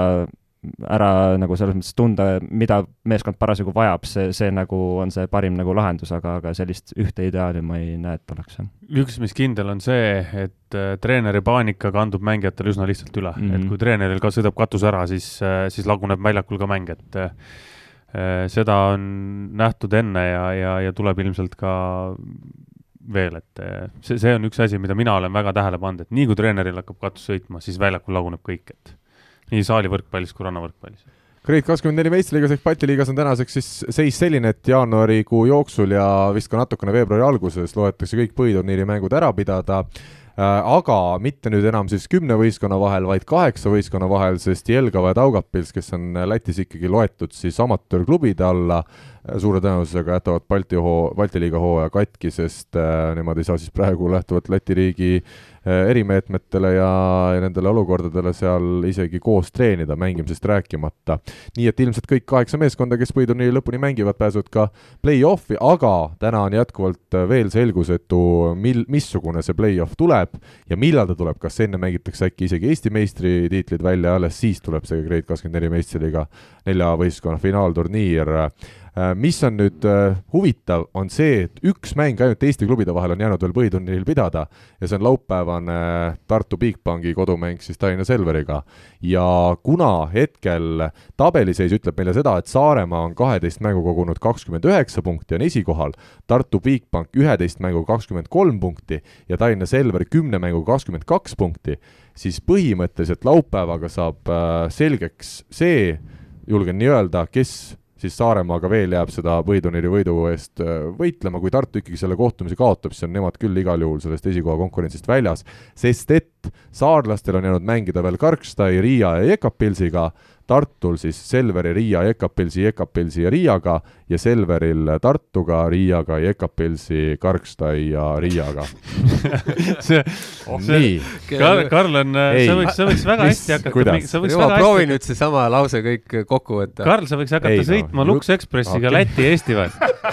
ära nagu selles mõttes tunda, mida meeskond parasjagu vajab, see, see nagu on see parim nagu lahendus, aga, aga sellist ühte ideaali ma ei näe, et oleks, üks, mis kindel on see, et äh, treeneri paanika kandub mängijatele üsna lihtsalt üle mm, -hmm. et kui treeneril ka sõidab katus ära, siis äh,, siis laguneb väljakul ka mäng, et äh, seda on nähtud enne ja, ja, ja tuleb ilmselt ka veel, et see, see on üks asi, mida mina olen väga tähele pannud, et nii kui treeneril hakkab katus sõitma, siis väljakul laguneb kõik, et nii saalivõrkpallis kui rannavõrkpallis. Grade kakskümmend neli meistriliigas ehk Balti liigas on tänaseks siis seis selline, et jaanuarikuu jooksul ja vist ka natukene veebruari alguses loetakse kõik põhiturniiri mängud ära pidada äh, aga mitte nüüd enam siis kümne võistkonna vahel, vaid kaheksa võistkonna vahel, sest Jelgava ja Daugavpils, kes on Lätis ikkagi loetud siis amatöörklubide alla, suure tõenäosusega jätavad Balti hoo, Balti liiga hooaja katki, sest äh, nemad ei saa siis praegu lähtuvalt Läti riigi Äh, erimeetmetele ja, ja nendele olukordadele seal isegi koos treenida, mängimisest rääkimata. nii et ilmselt kõik kaheksa meeskonda, kes põhiturniiri lõpuni mängivad, pääsevad ka play-off'i, aga täna on jätkuvalt veel selgusetu, mil, missugune see play-off tuleb ja millal ta tuleb, kas enne mängitakse äkki isegi Eesti meistritiitlid välja, alles siis tuleb see Grade kakskümmend neli meistriliiga nelja võistkonna finaalturniir Äh, mis on nüüd äh, huvitav, on see, et üks mäng ainult Eesti klubide vahel on jäänud veel põhiturniiril pidada ja see on laupäevane Tartu Bigbanki kodumäng siis Tallinna Selveriga. ja kuna hetkel tabeliseis ütleb meile seda, et Saaremaa on kaheteist mängu kogunud kakskümmend üheksa punkti, on esikohal, Tartu Bigbank üheteist mängu kakskümmend kolm punkti ja Tallinna Selver kümne mängu kakskümmend kaks punkti, siis põhimõtteliselt laupäevaga saab äh, selgeks see, julgen nii öelda, kes siis Saaremaaga veel jääb seda võiduneeri võidu eest äh, võitlema, kui Tartu ikkagi selle kohtumise kaotab, siis on nemad küll igal juhul sellest esikoha konkurentsist väljas, sest et saarlastel on jäänud mängida veel Karkstai, Riia ja Jekapilsiga, Tartul siis Selveri, Riia, Jekapilsi, Jekapilsi ja Riiaga ja Selveril Tartuga, Riiaga, Jekapilsi, Karkstai ja Riiaga. see, nii, Karl, Karl on, Ei. sa võiks, sa võiks väga hästi hakata sa võiks Jumal, väga proovi hästi nüüd seesama lause kõik kokku võtta. Karl, sa võiks hakata Ei, no, sõitma ju- Lux Expressiga okay. Läti-Eesti või?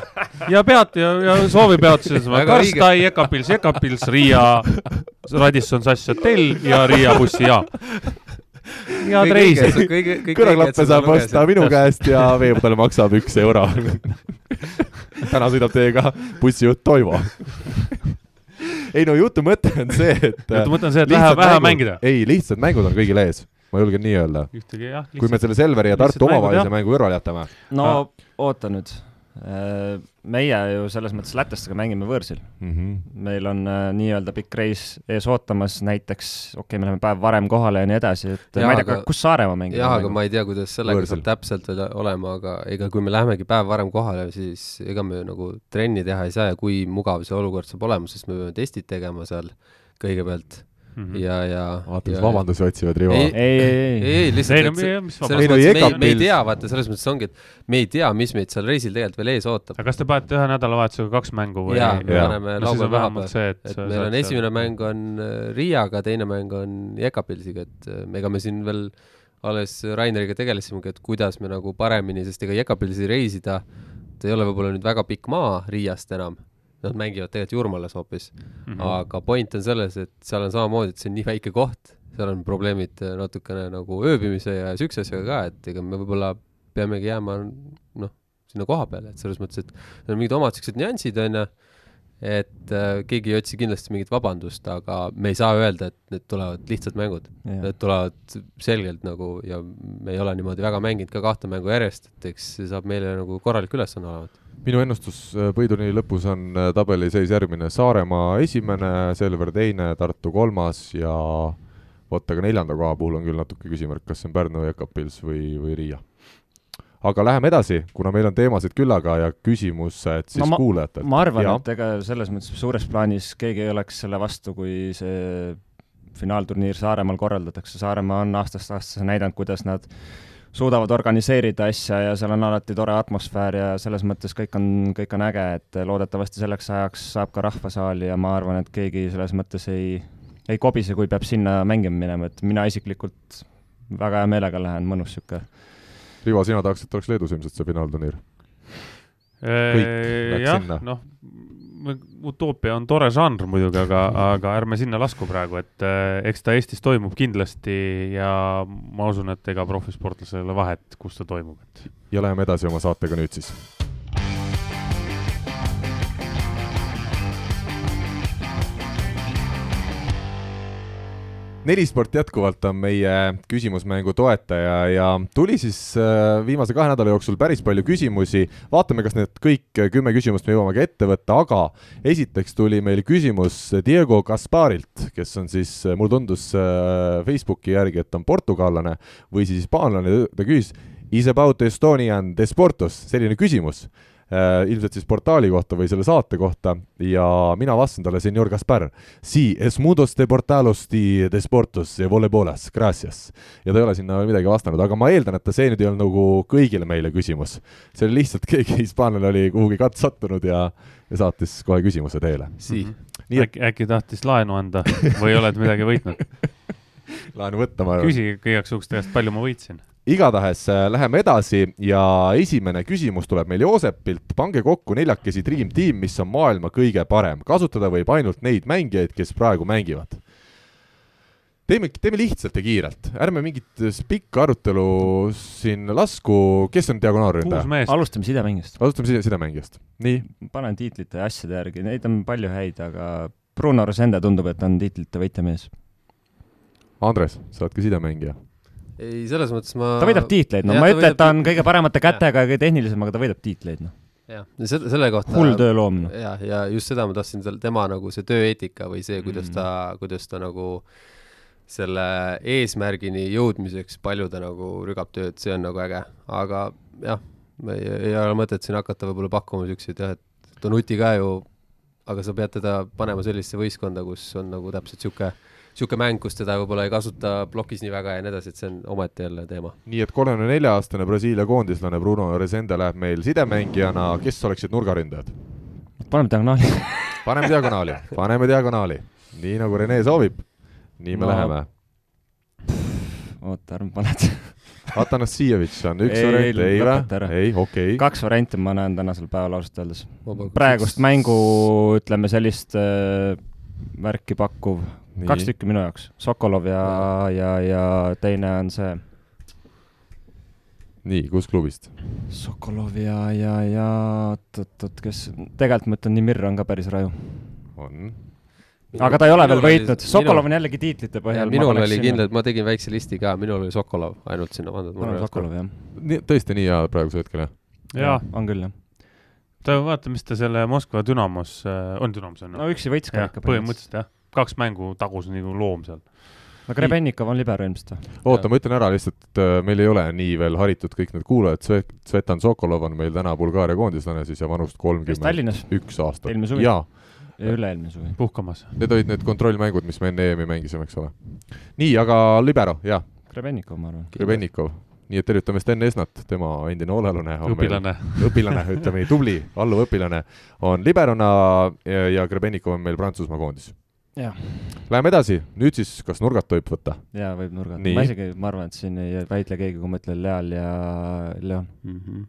ja pead ja, ja soovipeatuses Väga õige. Karstai, Ekapils, Ekapils, Riia, Radisson Sass Hotell ja Riia bussijaam. head reisi. kõige, kõik kõrvaklappe saab osta minu käest ja veepudel maksab üks euro. täna sõidab teiega bussijuht Toivo. ei no jutu mõte on see, et jutu mõte on see, et lihtsad vähe, mängida. ei, lihtsad mängud on kõigil ees, ma julgen nii öelda. kui me selle Selveri ja Tartu omavahelise mängu kõrvale jätame, no oota nüüd. Meie ju selles mõttes lätlastega mängime võõrsil. meil on äh, nii-öelda pikk reis ees ootamas, näiteks okei okay,, me läheme päev varem kohale ja nii edasi, et Jaa, ma ei tea aga-, kus Saaremaa mängib. jah, aga ma ei tea, kuidas sellega Võõrsil. saab täpselt veel olema, aga ega kui me lähemegi päev varem kohale, siis ega me nagu trenni teha ei saa ja kui mugav see olukord saab olema, sest me peame testid tegema seal kõigepealt Mhm. ja, ja. vaata mis vabandusi otsivad Rivo. Ei, ei, ei, ei, ei, ei ei lihtsalt, et selles mõttes me, me ei tea, vaata, selles mõttes ongi, et me ei tea, mis meid seal reisil tegelikult veel ees ootab. aga kas te panete ühe nädalavahetusega kaks mängu või? jaa, me paneme no siis on laupäeva vähemalt vahepeal. see, et et meil on saad esimene seal- mäng on äh, Riiaga, teine mäng on Jekapilsiga, et äh, ega me siin veel alles Raineriga tegelesimegi, et kuidas me nagu paremini, sest ega Jekapilsi reisida, ta ei ole võib-olla nüüd väga pikk maa Riiast enam, nad mängivad tegelikult Jurmalas hoopis Mhm. aga point on selles, et seal on samamoodi, et see on nii väike koht, seal on probleemid natukene nagu ööbimise ja siukse asjaga ka, et ega me võib-olla peamegi jääma noh, sinna koha peale, et selles mõttes, et need on mingid omad siuksed nüansid, onju, et äh, keegi ei otsi kindlasti mingit vabandust, aga me ei saa öelda, et need tulevad lihtsad mängud. Need tulevad selgelt nagu ja me ei ole niimoodi väga mänginud ka kahte mängu järjest, et eks see saab meile nagu korralik ülesanne olema. minu ennustus äh, Põiduni lõpus on äh, tabeliseis järgmine, Saaremaa esimene, Selver teine, Tartu kolmas ja vot aga neljanda koha puhul on küll natuke küsimärk, kas see on Pärnu, Jekapils või, või Riia. Aga läheme edasi, kuna meil on teemasid küllaga ja küsimused siis No ma- kuulajatelt. ma arvan, et ega selles mõttes suures plaanis keegi ei oleks selle vastu, kui see finaalturniir Saaremaal korraldatakse, Saaremaa on aastast aastasse näidanud, kuidas nad suudavad organiseerida asja ja seal on alati tore atmosfäär ja selles mõttes kõik on, kõik on äge, et loodetavasti selleks ajaks saab ka rahvasaali ja ma arvan, et keegi selles mõttes ei, ei kobise, kui peab sinna mängima minema, et mina isiklikult väga hea meelega lähen, mõnus sihuke. Rivo, sina tahaks, et oleks Leedus ilmselt see finaalturniir? läks jah noh, utoopia on tore žanr muidugi, aga, aga ärme sinna lasku praegu, et eh, eks ta Eestis toimub kindlasti ja ma usun, et ega profisportlasel ei ole vahet, kus ta toimub, et ja läheme edasi oma saatega nüüd siis. Nelisport jätkuvalt on meie küsimusmängu toetaja ja tuli siis äh, viimase kahe nädala jooksul päris palju küsimusi. vaatame, kas need kõik kümme küsimust me jõuame ka ette võtta, aga esiteks tuli meil küsimus Diego Gasparilt, kes on siis, mulle tundus äh, Facebooki järgi, et on portugallane või siis hispaanlane, ta küsis Is about Estonian Desportos, selline küsimus. äh, ilmselt siis portaali kohta või selle saate kohta ja mina vastasin talle, senor Gaspar, si es mudos de portalos di desportos ja volebolas, gracias. ja ta ei ole sinna midagi vastanud, aga ma eeldan, et ta see nüüd ei olnud nagu kõigile meile küsimus. see oli lihtsalt keegi hispaanlane oli kuhugi katt sattunud ja, ja saatis kohe küsimuse teele. Sii. Nii et- äkki, äkki tahtis laenu anda või oled midagi võitnud? laenu võtta, ma arvan. küsi igaks juhuks käest, palju ma võitsin. Igatahes äh, läheme edasi ja esimene küsimus tuleb meil Joosepilt. pange kokku neljakesi Dream Team, mis on maailma kõige parem. kasutada võib ainult neid mängijaid, kes praegu mängivad. teeme, teeme lihtsalt ja kiirelt, ärme mingit pikka arutelu siin lasku, kes on diagonaalründaja? alustame sidemängijast. alustame side, sidemängijast. nii, panen tiitlite ja asjade järgi, neid on palju häid, aga Bruno Rosende tundub, et on tiitlite võitjamees. Andres, sa oled ka sidemängija. ei, selles mõttes ma ta võidab tiitleid, no Jah, ma ei ütle, et ta on kõige paremate kätega ja kõige tehnilisem, aga ta võidab tiitleid, noh. jah, selle, selle kohta hull tööloom, noh. ja, ja just seda ma tahtsin tal, tema nagu see tööeetika või see, kuidas Mm. ta, kuidas ta nagu selle eesmärgini jõudmiseks, palju ta nagu rügab tööd, see on nagu äge, aga jah, ei, ei ole mõtet siin hakata võib-olla pakkuma siukseid jah, et Donuti ka ju, aga sa pead teda panema sellisesse võistkonda, kus on nagu täpselt sihuke, sihuke mäng, kus teda võib-olla ei kasuta plokis nii väga ja nii edasi, et see on omaette jälle teema. nii et kolmekümne nelja aastane Brasiilia koondislane Bruno Resende läheb meil sidemängijana, kes oleksid nurgaründajad? paneme diagonaali. paneme diagonaali, paneme diagonaali, nii nagu Rene soovib, nii me No. läheme. oota, ärme paned. Atanassievitš on üks Ei, variant, ei või? ei, okei okay.. kaks varianti ma näen tänasel päeval ausalt öeldes. praegust mängu, ütleme sellist äh, värki pakkuv, kaks tükki minu jaoks, Sokolov ja, ja, ja teine on see nii, kus klubist? Sokolov ja, ja, ja oot-oot-oot, kes, tegelikult ma ütlen, Nimir on ka päris raju. on. aga ta ei ole veel võitnud, Sokolov on jällegi tiitlite põhjal. minul oli kindlalt, ma tegin väikse listi ka, minul oli Sokolov ainult sinna pandud. ma olen Sokolov, jah. tõesti nii hea praegusel hetkel, jah? jaa, on küll, jah. ta vaata, mis ta selle Moskva Dünamos äh,, on Dünamos on no üksi võits ka ikka. põhimõtteliselt jah, kaks mängu tagus nagu loom seal. no Grebennikov on libero ilmselt või? oota, ma ütlen ära lihtsalt, et äh, meil ei ole nii veel haritud kõik need kuulajad, Svet-, Svetan Sokolov on meil täna Bulgaaria koondislane siis ja vanust kolmkümmend üks aastat. Eelmine suvi. jaa, ja üle-eelmine suvi. puhkamas. need olid need kontrollmängud, mis me enne EM-i mängisime, eks ole. nii, aga libero, jah, Grebennikov, ma arvan. Grebennikov. nii et tervitame Sten Esnat, tema endine olelune. õpilane. õpilane, ütleme nii, tubli, alluv õpilane on liberona ja, ja Grebennikov on meil Prantsusmaa koondis. jah, Läheme edasi, nüüd siis, kas nurgad tohib võtta? jaa, võib nurgata. Nii. ma isegi, ma arvan, et siin ei vaidle keegi, kui ma ütlen Leal ja Leon. Mhm.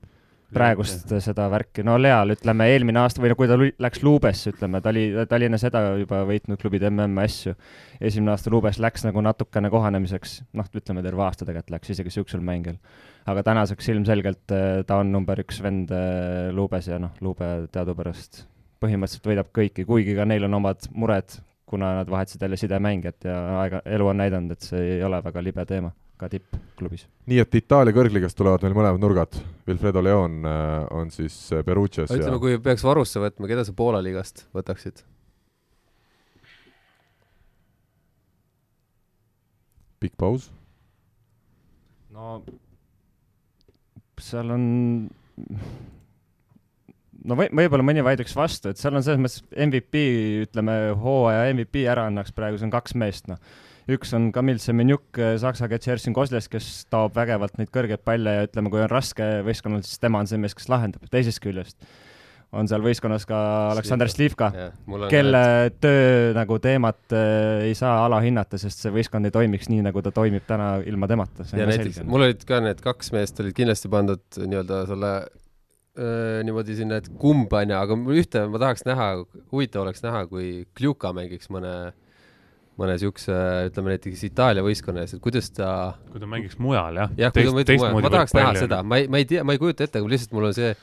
praegust seda värki, no Leal ütleme eelmine aasta või no kui ta läks Luubesse, ütleme, ta oli, ta oli enne seda juba võitnud klubide MM asju. esimene aasta Luubes läks nagu natukene kohanemiseks, noh, ütleme terve aasta tegelikult läks isegi siuksel mängil. aga tänaseks ilmselgelt eh, ta on number üks vend eh, Luubes ja noh, Luube teadupärast põhimõtteliselt võidab kõiki, kuigi ka neil on omad mured, kuna nad vahetasid jälle sidemängijat ja aega, elu on näidanud, et see ei ole väga libe teema ka tippklubis. nii et Itaalia kõrgligast tulevad meil mõlemad nurgad. Wilfredo Leon äh, on siis äh, Perugias ja ütleme, kui peaks varusse võtma, keda sa Poola liigast võtaksid? pikk paus. no seal on, no või, võib-olla mõni vaidleks vastu, et seal on selles mõttes MVP, ütleme hooaja MVP ära annaks praegu, see on kaks meest, noh. üks on Kamil Semenjuk Saksaga, Tšersin Kozles, kes taob vägevalt neid kõrgeid palle ja ütleme, kui on raske võistkonnal, siis tema on see mees, kes lahendab. teisest küljest on seal võistkonnas ka Aleksandr Slivka, kelle töö nagu teemat äh, ei saa alahinnata, sest see võistkond ei toimiks nii, nagu ta toimib täna ilma temata, ja näiteks mul olid ka need kaks meest olid kindlasti pandud nii-öelda selle niimoodi sinna, et kumb onju, aga mul ühte ma tahaks näha, huvitav oleks näha, kui Kljuka mängiks mõne, mõne siukse, ütleme näiteks Itaalia võistkonna ees, et kuidas ta kui ta mängiks mujal jah. jah, kui ta mõtleb mujal, ma tahaks näha seda, ma ei, ma ei tea, ma ei kujuta ette, aga lihtsalt mul on see,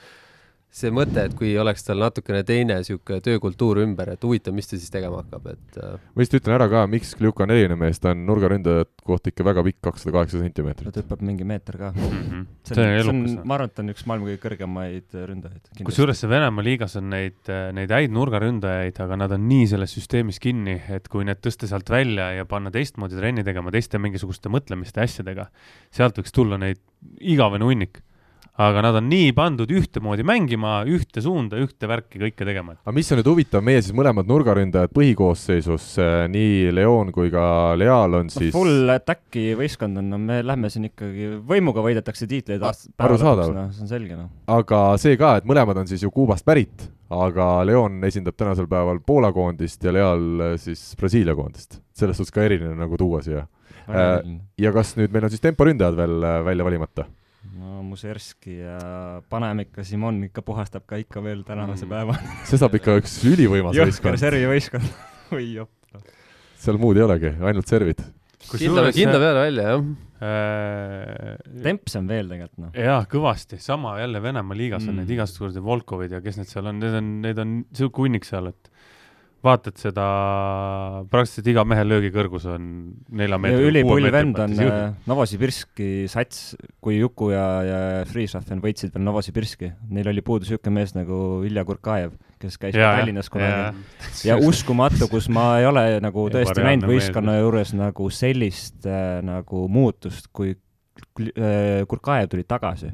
see mõte, et kui oleks tal natukene teine sihuke töökultuur ümber, et huvitav, mis ta siis tegema hakkab, et äh, ma lihtsalt ütlen ära ka, miks Kljuka on eriline mees, ta on nurgaründajate kohta ikka väga pikk, kakssada kaheksa ta sentimeetrit. hüppab mingi meeter ka. Mhm. see see on on, see on, ma arvan, et ta on üks maailma kõige kõrgemaid ründajaid. kusjuures see Venemaa liigas on neid, neid häid nurgaründajaid, aga nad on nii selles süsteemis kinni, et kui need tõsta sealt välja ja panna teistmoodi trenni tegema, teiste mingisuguste mõtlemiste ja asjadega, sealt võiks tulla neid igavene hunnik. Aga nad on nii pandud ühtemoodi mängima, ühte suunda, ühte värki kõike tegema. aga mis on nüüd huvitav, meie siis mõlemad nurgaründajad põhikoosseisus, nii Leon kui ka Leal on no siis full attack'i võistkond on, no me lähme siin ikkagi, võimuga võidetakse tiitleid aast-. arusaadav. noh, see on selge noh. aga see ka, et mõlemad on siis ju Kuubast pärit, aga Leon esindab tänasel päeval Poola koondist ja Leal äh, siis Brasiilia koondist. selles suhtes ka eriline nagu tuua siia. Äh, ja kas nüüd meil on siis temporündajad veel välja valimata? No Muserski ja paneme ikka, Simon ikka puhastab ka ikka veel tänase Mm. päevani. see saab ikka üks ülivõimas võistkond, servivõistkond. oi jopp. seal muud ei olegi, ainult servid. kindla, kindla peale välja, jah. äh, Temps on veel tegelikult noh. jaa, kõvasti, sama jälle Venemaa liigas on Mm. neid igasugused Volkovid ja kes need seal on, need on, need on sihuke hunnik seal, et vaatad seda, praktiliselt iga mehe löögikõrgus on nelja meetri. ülipull vend on äh, Novosibirski sats, kui Juku ja, ja Freeshafen võitsid veel Novosibirski, neil oli puudu niisugune mees nagu Ilja Kurkajev, kes käis ka Tallinnas kunagi. ja uskumatu, kus ma ei ole nagu Ja tõesti näinud võistkonna juures nagu sellist äh, nagu muutust, kui äh, Kurkajev tuli tagasi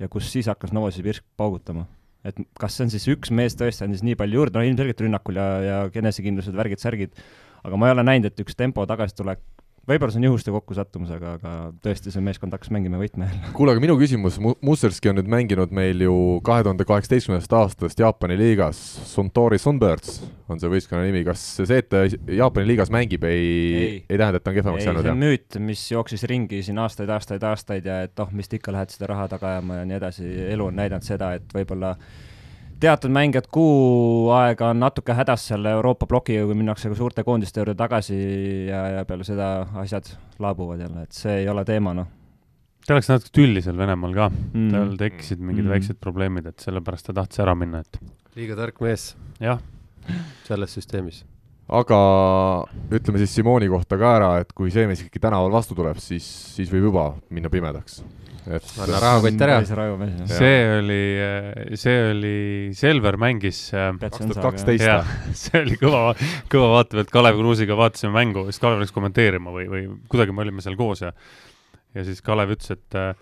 ja kus siis hakkas Novosibirsk paugutama. Et kas see on siis üks mees tõesti andis nii palju juurde, no ilmselgelt rünnakul ja, ja enesekindlused, värgid-särgid, aga ma ei ole näinud, et üks tempo tagasitulek võib-olla see on juhuste kokkusattumus, aga, aga tõesti, see meeskond hakkas mängima võtme jälle. kuule, aga minu küsimus, Musserski on nüüd mänginud meil ju kahe tuhande kaheksateistkümnendast aastast Jaapani liigas, Suntory Sunbirds on see võistkonna nimi, kas see, et ta Jaapani liigas mängib, ei, ei, ei tähenda, et ta on kehvemaks jäänud? see on müüt, mis jooksis ringi siin aastaid, aastaid, aastaid ja et oh, mis te ikka lähete seda raha taga ajama ja nii edasi, elu on näidanud seda, et võib-olla teatud mängijad kuu aega on natuke hädas seal Euroopa plokiga, kui minnakse ka suurte koondiste juurde tagasi ja, ja peale seda asjad laabuvad jälle, et see ei ole teema, noh. ta läks natuke tülli seal Venemaal ka mm., tal tekkisid mingid mm. väiksed probleemid, et sellepärast ta tahtis ära minna, et. liiga tark mees. jah. selles süsteemis aga ütleme siis Simoni kohta ka ära, et kui see mees ikkagi tänaval vastu tuleb, siis, siis võib juba minna pimedaks anna rahakott ära. see oli, see oli, Selver mängis. Äh, kaks tuhat kaksteist. see oli kõva, kõva vaatepilt, Kalev Kruusiga vaatasime mängu, siis Kalev läks kommenteerima või, või kuidagi me olime seal koos ja, ja siis Kalev ütles, et äh,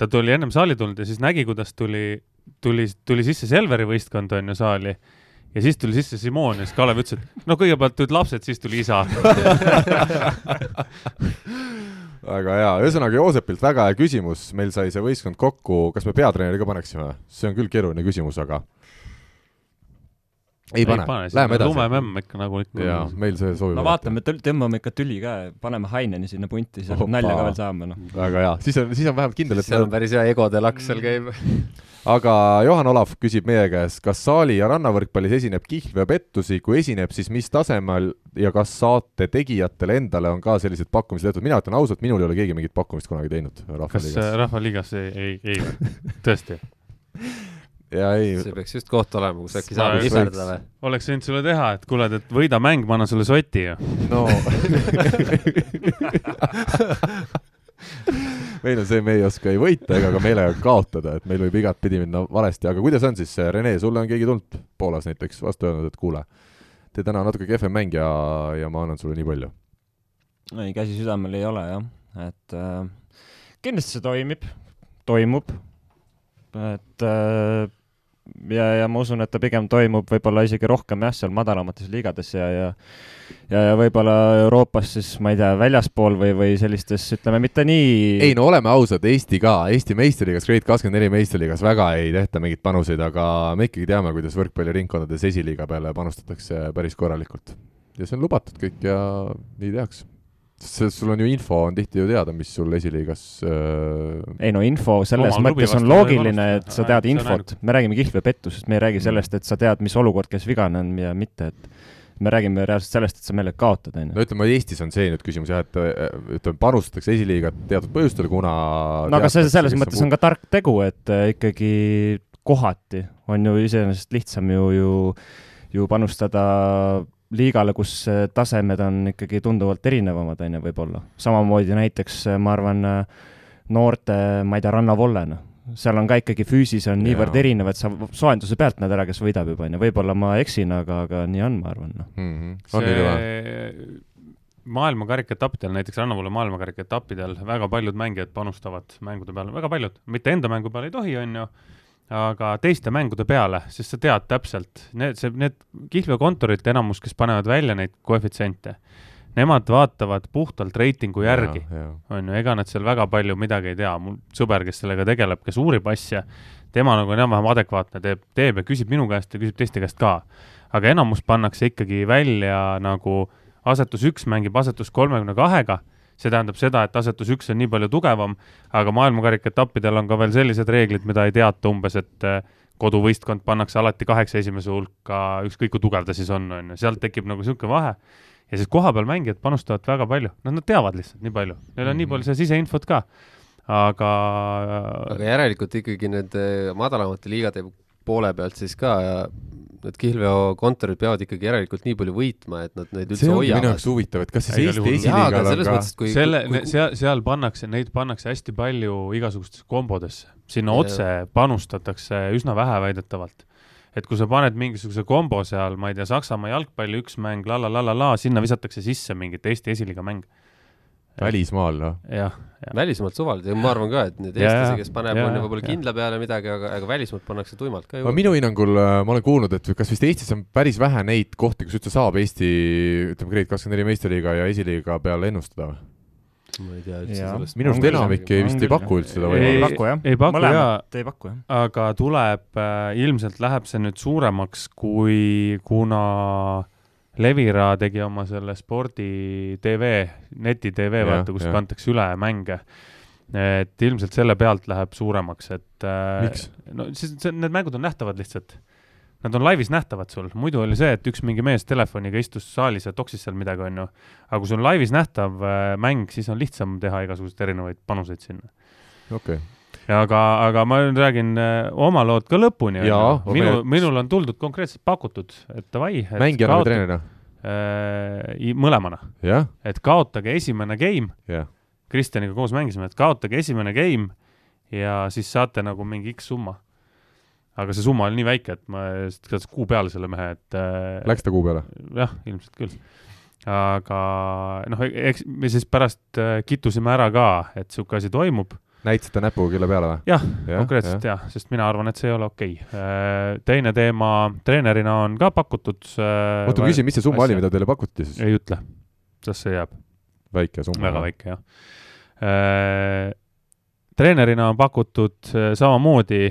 ta tuli ennem saali tulnud ja siis nägi, kuidas tuli, tuli, tuli sisse Selveri võistkond on ju saali ja siis tuli sisse Simon ja siis Kalev ütles, et no kõigepealt tulid lapsed, siis tuli isa. Väga hea, ühesõnaga Joosepilt väga hea küsimus, meil sai see võistkond kokku, kas me peatreeneri ka paneksime? see on küll keeruline küsimus, aga ei pane, pane, läheme edasi. lumememm ikka nagu ikka. jaa, meil see sobib. no vaatame, tõmbame ikka tüli ka, paneme Haineni sinna punti, siis nalja ka veel saame, noh. väga hea, siis on, siis on vähemalt kindel, et seal on päris hea egode laks seal käib aga Johan Olav küsib meie käest, kas saali- ja rannavõrkpallis esineb kihlve pettusi, kui esineb, siis mis tasemel ja kas saate tegijatele endale on ka sellised pakkumised tehtud, mina ütlen ausalt, minul ei ole keegi mingit pakkumist kunagi teinud Rahvaliigas. kas Rahvaliigas ei, ei, ei, tõesti? Ja ei. see peaks just koht olema, kus äkki saab kiserdada või? oleks võinud sulle teha, et kuule, et võida mäng, ma annan sulle soti ju. no meil on see, me ei oska ei võita ega ka meelega kaotada, et meil võib igatpidi minna valesti, aga kuidas on siis, Rene, sulle on keegi tulnud Poolas näiteks vastu öelnud, et kuule, te täna natuke kehvem mäng ja, ja ma annan sulle nii palju? ei, käsi südamel ei ole jah, et äh, kindlasti see toimib, toimub, et äh, ja, ja ma usun, et ta pigem toimub võib-olla isegi rohkem jah, seal madalamates liigades ja, ja ja, ja võib-olla Euroopas siis, ma ei tea, väljaspool või, või sellistes, ütleme, mitte nii ei no oleme ausad, Eesti ka, Eesti meistriliigas, Grade kakskümmend neli meistriliigas väga ei tehta mingeid panuseid, aga me ikkagi teame, kuidas võrkpalliringkondades esiliiga peale panustatakse päris korralikult. ja see on lubatud kõik ja nii tehakse sest sul on ju info on tihti ju teada, mis sul esiliigas äh... ei no info selles Omal mõttes on loogiline, et sa tead infot, me räägime kihlvepettusest, me ei räägi mm. sellest, et sa tead, mis olukord, kes vigane on ja mitte, et me räägime reaalselt sellest, et sa meelega kaotad, on ju. no ütleme, Eestis on see nüüd küsimus jah, et ütleme, panustatakse esiliigat teatud põhjustel, kuna no aga see selles mõttes on ka tark tegu, et äh, ikkagi kohati on ju iseenesest lihtsam ju, ju, ju panustada liigale, kus tasemed on ikkagi tunduvalt erinevamad, on ju, võib-olla. samamoodi näiteks ma arvan, noorte, ma ei tea, rannavolle, noh. seal on ka ikkagi füüsis on niivõrd Jaa. erinev, et sa soojenduse pealt näed ära, kes võidab juba, on ju, võib-olla ma eksin, aga, aga nii on, ma arvan, noh mm -hmm.. see maailmakarikaetappidel, näiteks rannavoole maailmakarikaetappidel väga paljud mängijad panustavad mängude peale, väga paljud, mitte enda mängu peale ei tohi, on ju aga teiste mängude peale, sest sa tead täpselt, need, see, need kihlveokontorite enamus, kes panevad välja neid koefitsiente, nemad vaatavad puhtalt reitingu järgi, on ju, ega nad seal väga palju midagi ei tea, mul sõber, kes sellega tegeleb, kes uurib asja, tema nagu enam-vähem adekvaatne, teeb, teeb ja küsib minu käest ja küsib teiste käest ka. aga enamus pannakse ikkagi välja nagu asetus üks mängib asetus kolmekümne kahega see tähendab seda, et asetus üks on nii palju tugevam, aga maailmakarika etappidel on ka veel sellised reeglid, mida ei teata umbes, et eh, koduvõistkond pannakse alati kaheksa esimese hulka, ükskõik kui tugev ta siis on, on ju, sealt tekib nagu niisugune vahe. ja siis kohapeal mängijad panustavad väga palju, noh, nad teavad lihtsalt nii palju, neil on mm -hmm. nii palju seda siseinfot ka, aga aga järelikult ikkagi need eh, madalamate liigade poole pealt siis ka need kihlveokontorid peavad ikkagi järelikult nii palju võitma, et nad neid üldse hoiavad. see ongi minu jaoks huvitav, et kas siis Eesti esiliigal on ka kui, selle, seal, seal pannakse, neid pannakse hästi palju igasugustesse kombodesse. sinna ja. otse panustatakse üsna vähe väidetavalt. et kui sa paned mingisuguse kombo seal, ma ei tea, Saksamaa jalgpalli üks mäng la la la la la, sinna visatakse sisse mingit Eesti esiliiga mäng välismaal, noh. jah, välismaalt suvalt ja ma arvan ka, et Ja, eestlasi, ja, kes paneb, ja, on ju ja, võib-olla ja. kindla peale midagi, aga, aga välismaalt pannakse tuimalt ka juurde. minu hinnangul äh, ma olen kuulnud, et kas vist Eestis on päris vähe neid kohti, kus üldse saab Eesti, ütleme, Grade kakskümmend neli meistriliiga ja esiliiga peale ennustada. ma ei tea üldse Jaa. sellest. minu arust enamik ei vist ei paku üldse seda Ei- ei võimalust. paku jah. ei paku jaa, ei paku jah. aga tuleb äh,, ilmselt läheb see nüüd suuremaks, kui, kuna Levira tegi oma selle spordi tv, neti tv, vaata, kus jah. kantakse üle mänge. et ilmselt selle pealt läheb suuremaks, et äh, miks? no siis see, need mängud on nähtavad lihtsalt. Nad on laivis nähtavad sul, muidu oli see, et üks mingi mees telefoniga istus saalis ja toksis seal midagi, onju. aga kui sul on laivis nähtav äh, mäng, siis on lihtsam teha igasuguseid erinevaid panuseid sinna. okei okay., aga, aga ma nüüd räägin äh, oma lood ka lõpuni. Minu minul on tuldud konkreetselt pakutud, et davai. mängijana või treenerina? äh,? mõlemana, et kaotage esimene game. Kristjaniga koos mängisime, et kaotage esimene game ja siis saate nagu mingi X summa. aga see summa oli nii väike, et ma katsusin kuu peale selle mehe, et äh, Läks ta kuu peale? jah, ilmselt küll. aga noh, eks me siis pärast kittusime ära ka, et sihuke asi toimub näitasite näpuga kelle peale või? Jah, konkreetselt jah ja,, sest mina arvan, et see ei ole okei okay.. teine teema, treenerina on ka pakutud. oota, ma küsin, mis see summa oli, mida teile pakuti siis? ei ütle, sest see jääb väike summa. väga väike jah. treenerina on pakutud äh, samamoodi,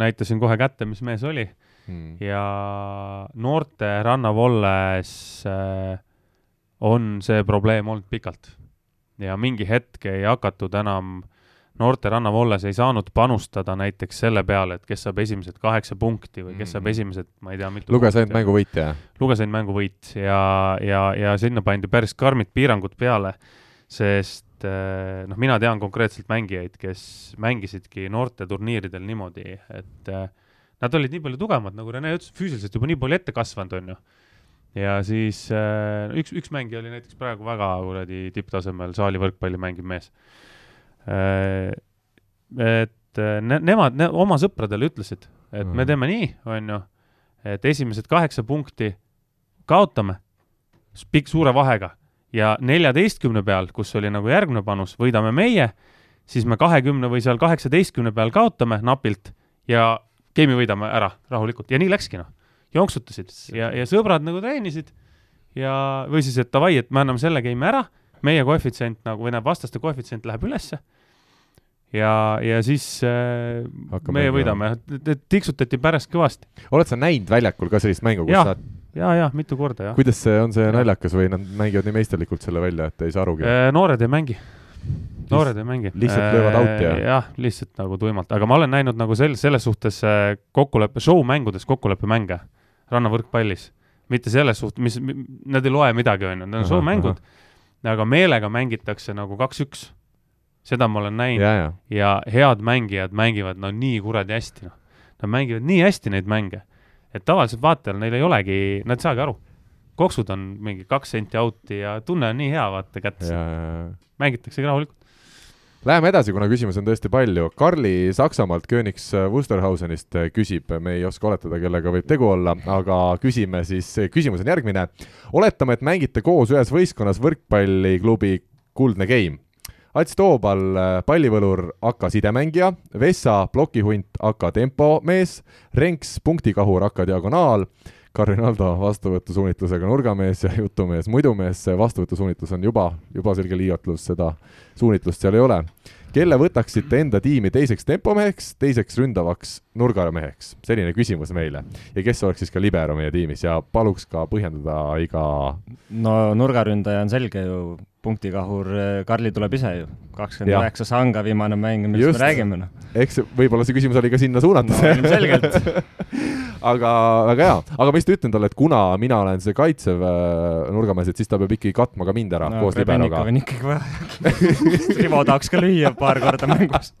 näitasin kohe kätte, mis mees oli Hmm. ja noorte rannavolles äh, on see probleem olnud pikalt ja mingi hetk ei hakatud enam noorte rannavolles ei saanud panustada näiteks selle peale, et kes saab esimesed kaheksa punkti või kes saab Mhm. esimesed, ma ei tea, mitu luges ainult mängu võitja, jah? luges ainult mängu võit ja, ja, ja sinna pandi päris karmid piirangud peale, sest eh, noh, mina tean konkreetselt mängijaid, kes mängisidki noorteturniiridel niimoodi, et eh, nad olid nii palju tugevamad, nagu Rene ütles, füüsiliselt juba nii palju ette kasvanud, on ju. ja siis eh, üks, üks mängija oli näiteks praegu väga kuradi tipptasemel saali võrkpalli mängiv mees. Et eh, ne, nemad ne, oma sõpradele ütlesid, et me Mhm. teeme nii, on ju et esimesed kaheksa punkti kaotame pikk suure vahega. Ja neljateistkümne peal, kus oli nagu järgmine panus, võidame meie, siis me kahekümne või seal kaheksateistkümne peal kaotame napilt ja game'i võidame ära rahulikult. Ja nii läkski noh, jonksutasid ja, ja sõbrad nagu treenisid ja, või siis, et davai, et me anname selle game'i ära, meie koefitsient nagu, või tähendab vastaste koefitsient läheb ülesse. Ja, ja siis äh, Hakkame meie võidame, tiksutati pärast kõvasti. oled sa näinud väljakul ka sellist mängu, kus Jah. sa, ja, ja mitu korda jah. kuidas see, on see naljakas või nad mängivad nii meisterlikult selle välja, et ei saa arugi? noored ei mängi, noored ei mängi. lihtsalt löövad out'i ja- jah, lihtsalt nagu tuimalt, aga ma olen näinud nagu sel-, selles suhtes äh, kokkuleppe, show-mängudes kokkuleppemänge rannavõrkpallis, mitte selles suhtes, mis, need ei loe midagi, on ju, need on Ahah, show-mängud, aga meelega mängitakse nagu kaks-üks. seda ma olen näinud ja, ja, ja head mängijad mängivad no nii kuradi hästi, noh. Nad mängivad nii hästi neid mänge, et tavaliselt vaatajal neil ei olegi, nad ei saagi aru. koksud on mingi kaks senti out'i ja tunne on nii hea, vaata kätte mängitaksegi rahulikult. Läheme edasi, kuna küsimusi on tõesti palju. Karli Saksamaalt Königs Wusterhausenist küsib, me ei oska oletada, kellega võib tegu olla, aga küsime siis, küsimus on järgmine. oletame, et mängite koos ühes võistkonnas võrkpalliklubi Kuldne Game. Ats Toobal, pallivõlur AK sidemängija, Vessa plokihunt AK tempomees, Renks punktikahur AK diagonaal, Karinaldo vastuvõtusuunitlusega nurgamees ja jutumees muidumees, see vastuvõtusuunitlus on juba, juba selge liiotlus, seda suunitlust seal ei ole. kelle võtaksite enda tiimi teiseks tempomeheks, teiseks ründavaks nurgameheks? selline küsimus meile. ja kes oleks siis ka libero meie tiimis ja paluks ka põhjendada iga no nurgaründaja on selge ju, punktikahur eh, Karli tuleb ise ju, kakskümmend üheksa sanga viimane mäng, millest me räägime noh. eks võib-olla see küsimus oli ka sinna suunatud No ilmselgelt. aga väga hea, aga ma just ütlen talle, et kuna mina olen see kaitsev äh, nurgamees, et siis ta peab ikkagi katma ka mind ära no, koos liberoga. on ikkagi vaja. Rivo tahaks ka lüüa paar korda mängus.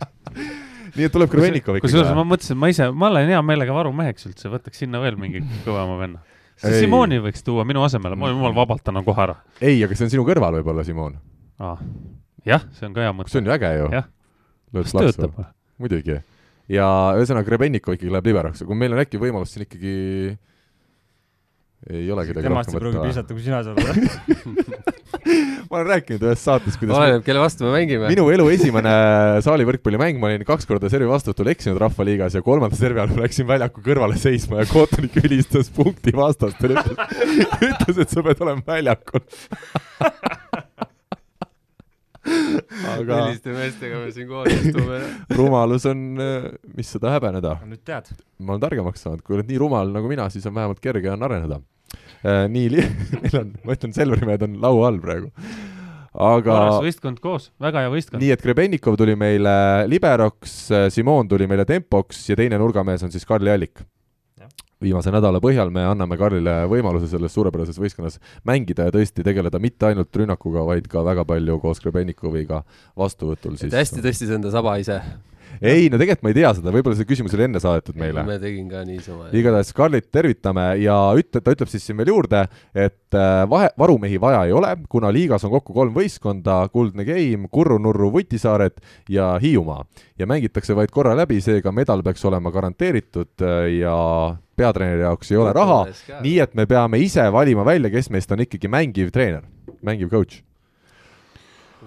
nii et tuleb Krevenikov kusjuures ma mõtlesin, ma ise, ma olen hea meelega varumeheks üldse, võtaks sinna veel mingi kõvema venna. Simoni võiks tuua minu asemele, ma jumal vabalt annan kohe ära ei, aga see on sinu kõrval võib-olla, Simon. ah.. jah, see on ka hea mõte. see on ju äge ju. Kas töötab? või? muidugi. ja ühesõnaga Krebenikov ikkagi läheb liberoks, kui meil on äkki võimalus siin ikkagi ei ole kedagi temast ei pruugi piisata, kui sina saad. ma olen rääkinud ühes saates, kuidas oleneb, kelle vastu me mängime. minu elu esimene saalivõrkpallimäng, ma olin kaks korda servi vastuvõtul eksinud Rahvaliigas ja kolmanda servi all läksin väljaku kõrvale seisma ja kohtunik vilistas punkti vastastele, ütles, ütles, et sa pead olema väljakul. aga selliste meestega me siin koos istume. rumalus on, mis seda häbeneda. nüüd tead. ma olen targemaks saanud, kui oled nii rumal nagu mina, siis on vähemalt kerge on areneda. Nii li-, meil on, ma ütlen, Selveri mehed on laua all praegu. aga korras võistkond koos, väga hea võistkond. nii et Grebennikov tuli meile liberoks, Simon tuli meile tempoks ja teine nurgamees on siis Karli Allik viimase nädala põhjal me anname Karlile võimaluse selles suurepärases võistkonnas mängida ja tõesti tegeleda mitte ainult rünnakuga, vaid ka väga palju koos Grebennikoviga vastuvõtul siis. hästi tõstis enda saba ise. ei, no tegelikult ma ei tea seda, võib-olla see küsimus oli enne saadetud meile. ma tegin ka niisama. igatahes Karlit tervitame ja ütle, ta ütleb siis siin veel juurde, et äh, vahe, varumehi vaja ei ole, kuna liigas on kokku kolm võistkonda, Kuldne Keim, Kurru-Nurru Vutisaared ja Hiiumaa. ja mängitakse vaid korra läbi, seega medal peaks olema garanteeritud äh, ja peatreeneri jaoks ei ole raha, nii et me peame ise valima välja, kes meist on ikkagi mängiv treener, mängiv coach.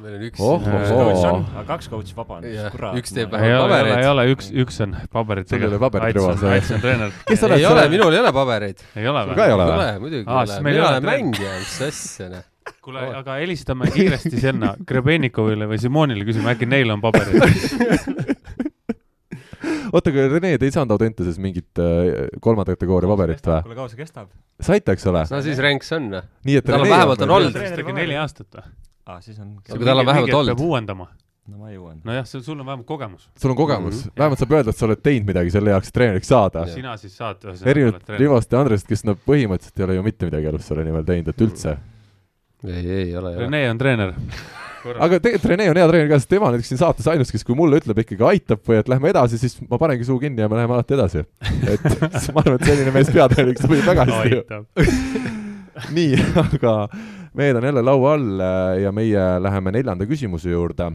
Meil on üks Oh, oh, oh. kaks coach'i vaba on Jah,, kurat. üks teeb ole, ole, pabereid. ei ole, üks, üks on paberid Sul ei ole paberit rõvas, või? Aits on treener. kes sa ei oled ole, minul ei ole pabereid. ei ole või ka? ei ole ei või? ole, muidugi ei siis ole. meil ei mina ole olen mängija, mis asja, noh. kuule, aga helistame kiiresti sinna Grebenikovile või Simonile, küsime, äkki neil on paberid. oota, aga Rene, te ei saanud Audentases mingit äh, kolmanda kategooria paberit või? kuule, kaua see kestab? saite, eks ole? no siis ränk see on, noh. nii et Tal Rene vähemalt on olnud. Neli aastat või? aa, siis on, Aga tal on vähemalt olnud. peab uuendama. no ma jõuan. nojah, sul on vähemalt kogemus. sul on kogemus Mhm., vähemalt saab öelda, et sa oled teinud midagi selle jaoks, et treeneriks saada. Sina siis saad erinevalt Rivost ja Andrest, kes no põhimõtteliselt ei ole ju mitte midagi elus selle nimel teinud, et üldse. ei, ei ole, ei. Rene on treener. aga tegelikult Rene on hea treener ka, sest tema näiteks siin saates ainus, kes, kui mulle ütleb ikkagi aitab või et lähme edasi, siis ma panengi suu kinni ja me läheme alati edasi. et ma arvan, et selline mees peatreeneriks sobib väga hästi aitab. nii, aga mehed on jälle laua all äh, ja meie läheme neljanda küsimuse juurde.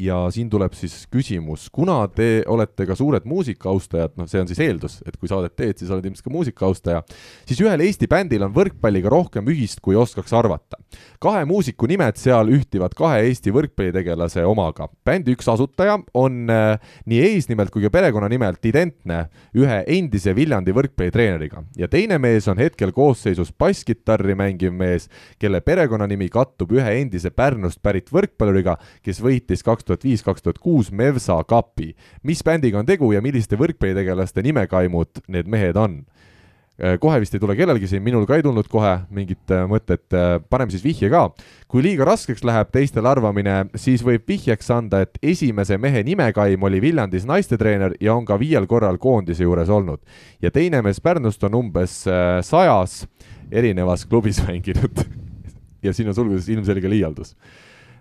Ja siin tuleb siis küsimus, kuna te olete ka suured muusikaustajad, noh, see on siis eeldus, et kui saadet teed, siis oled ilmselt ka muusikaaustaja, siis ühel Eesti bändil on võrkpalliga rohkem ühist, kui oskaks arvata. kahe muusiku nimed seal ühtivad kahe Eesti võrkpallitegelase omaga. bändi üks asutaja on äh, nii eesnimelt kui ka perekonnanimelt identne ühe endise Viljandi võrkpallitreeneriga ja teine mees on hetkel koosseisus basskitarri mängiv mees, kelle perekonnanimi kattub ühe endise Pärnust pärit võrkpalluriga, kes võitis kaks tuhat viis, kaks tuhat kuus Mevsa kapi. mis bändiga on tegu ja milliste võrkpallitegelaste nimekaimud need mehed on? kohe vist ei tule kellelgi siin, minul ka ei tulnud kohe mingit äh, mõtet, paneme siis vihje ka. kui liiga raskeks läheb teistel arvamine, siis võib vihjeks anda, et esimese mehe nimekaim oli Viljandis naistetreener ja on ka viiel korral koondise juures olnud. ja teine mees Pärnust on umbes äh, sajas erinevas klubis mänginud. ja siin on sulgudes ilmselge liialdus.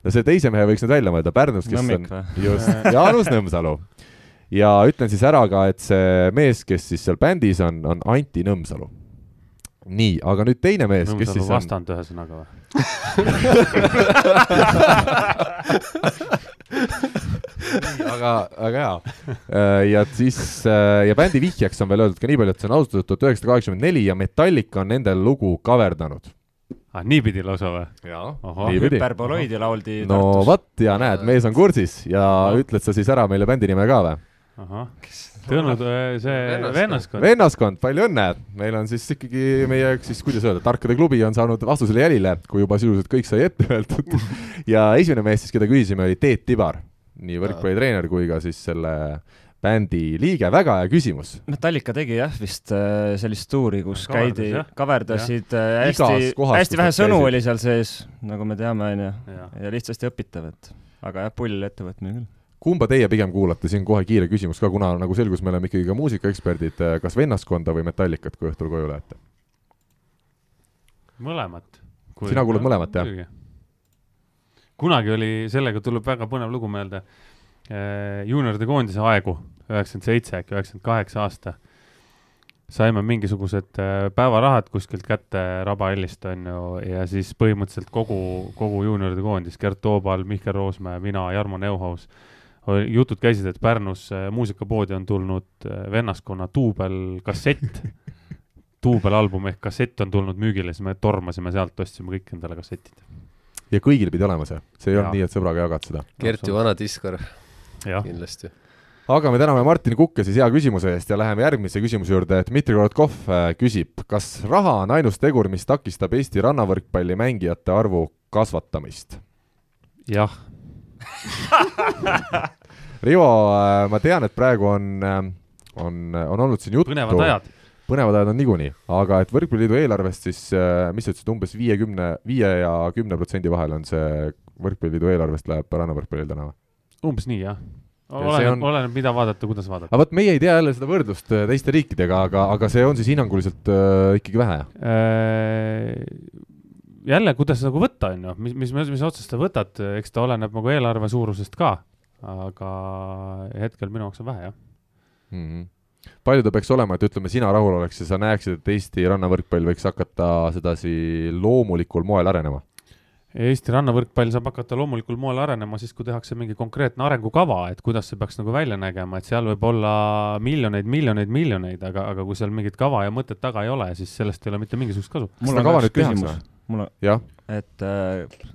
No see teise mehe võiks nüüd välja mõelda, Pärnus, kes Nõmmik on just, Jaanus Nõmsalu. ja ütlen siis ära ka, et see mees, kes siis seal bändis on, on Anti Nõmsalu. nii, aga nüüd teine mees, kes siis on, vastand ühesõnaga või? aga, aga hea. ja siis äh, ja bändi vihjeks on veel öeldud ka nii palju, et see on asutatud tuhat üheksasada kaheksakümmend neli ja Metallica on nendel lugu kaverdanud. ah, niipidi lausa või? jaa hüperboloidi lauldi no Tartus. vot ja näed, mees on kursis ja Ahah. ütled sa siis ära meile bändi nime ka või? ahah, Tõnud, see Vennaskond. vennaskond. vennaskond, palju õnne, meil on siis ikkagi meie siis kuidas öelda, tarkade klubi on saanud vastusele jälile, kui juba sisuliselt kõik sai ette öeldud. ja esimene mees siis, keda küsisime, oli Teet Tibar, nii võrkpallitreener kui ka siis selle bändi liige, väga hea küsimus. Metallica tegi jah vist äh, sellist tuuri, kus Kaverdas, käidi kaverdasid äh, hästi, hästi vähe sõnu käisid. oli seal sees, nagu me teame, onju, ja lihtsasti õpitav, et aga jah, pull ettevõtmine küll. kumba teie pigem kuulate, siin kohe kiire küsimus ka, kuna nagu selgus, me oleme ikkagi ka muusikaeksperdid, kas Vennaskonda või Metallicat, kui õhtul koju lähete? mõlemat. Sina kuulad mõlemat, jah?? kunagi oli, sellega tuleb väga põnev lugu meelde. Juunioride koondise aegu, üheksakümmend seitse äkki, üheksakümmend kaheksa aasta. saime mingisugused äh, päevarahad kuskilt kätte Rabahallist onju ja siis põhimõtteliselt kogu, kogu juunioride koondis, Gert Toobal, Mihkel Roosmäe, mina, Jarmo Neuhaus. jutud käisid, et Pärnus äh, muusikapoodi on tulnud äh, vennaskonna duubelkassett duubelalbum ehk kassett on tulnud müügile, siis me tormasime sealt, ostsime kõik endale kassetid. ja kõigil pidi olema see, see ei olnud nii, et sõbraga jagad seda. Kertu vana diskor kindlasti. aga me täname Martin Kukke siis hea küsimuse eest ja läheme järgmise küsimuse juurde. Dmitri Korotkov äh, küsib, kas raha on ainus tegur, mis takistab Eesti rannavõrkpalli mängijate arvu kasvatamist? jah, Rivo, ma tean, et praegu on, on, on olnud siin juttu. põnevad ajad. põnevad ajad on niikuinii, aga et Võrkpalliliidu eelarvest siis, mis sa ütlesid, umbes viiekümne, viie ja kümne protsendi vahel on see Võrkpalliliidu eelarvest läheb rannavõrkpallil täna või? Umbes nii, jah. oleneb on- oleneb, mida vaadata, kuidas vaadata. aga vot meie ei tea jälle seda võrdlust äh, teiste riikidega, aga, aga see on siis hinnanguliselt äh, ikkagi vähe. jälle, kuidas nagu võtta, on ju, mis, mis, mis otsast sa võtad, eks ta oleneb nagu eelarve suurusest ka, aga hetkel minu jaoks on vähe, jah. mm. -hmm. palju ta peaks olema, et ütleme, sina rahul oleks ja sa näeksid, et Eesti rannavõrkpall võiks hakata sedasi loomulikul moel arenema? Eesti rannavõrkpall saab hakata loomulikul moel arenema siis, kui tehakse mingi konkreetne arengukava, et kuidas see peaks nagu välja nägema, et seal võib olla miljoneid, miljoneid, miljoneid, aga, aga kui seal mingit kava ja mõtet taga ei ole, siis sellest ei ole mitte mingisugust kasu. Kas seda kava nüüd tehakse? mul on, et äh,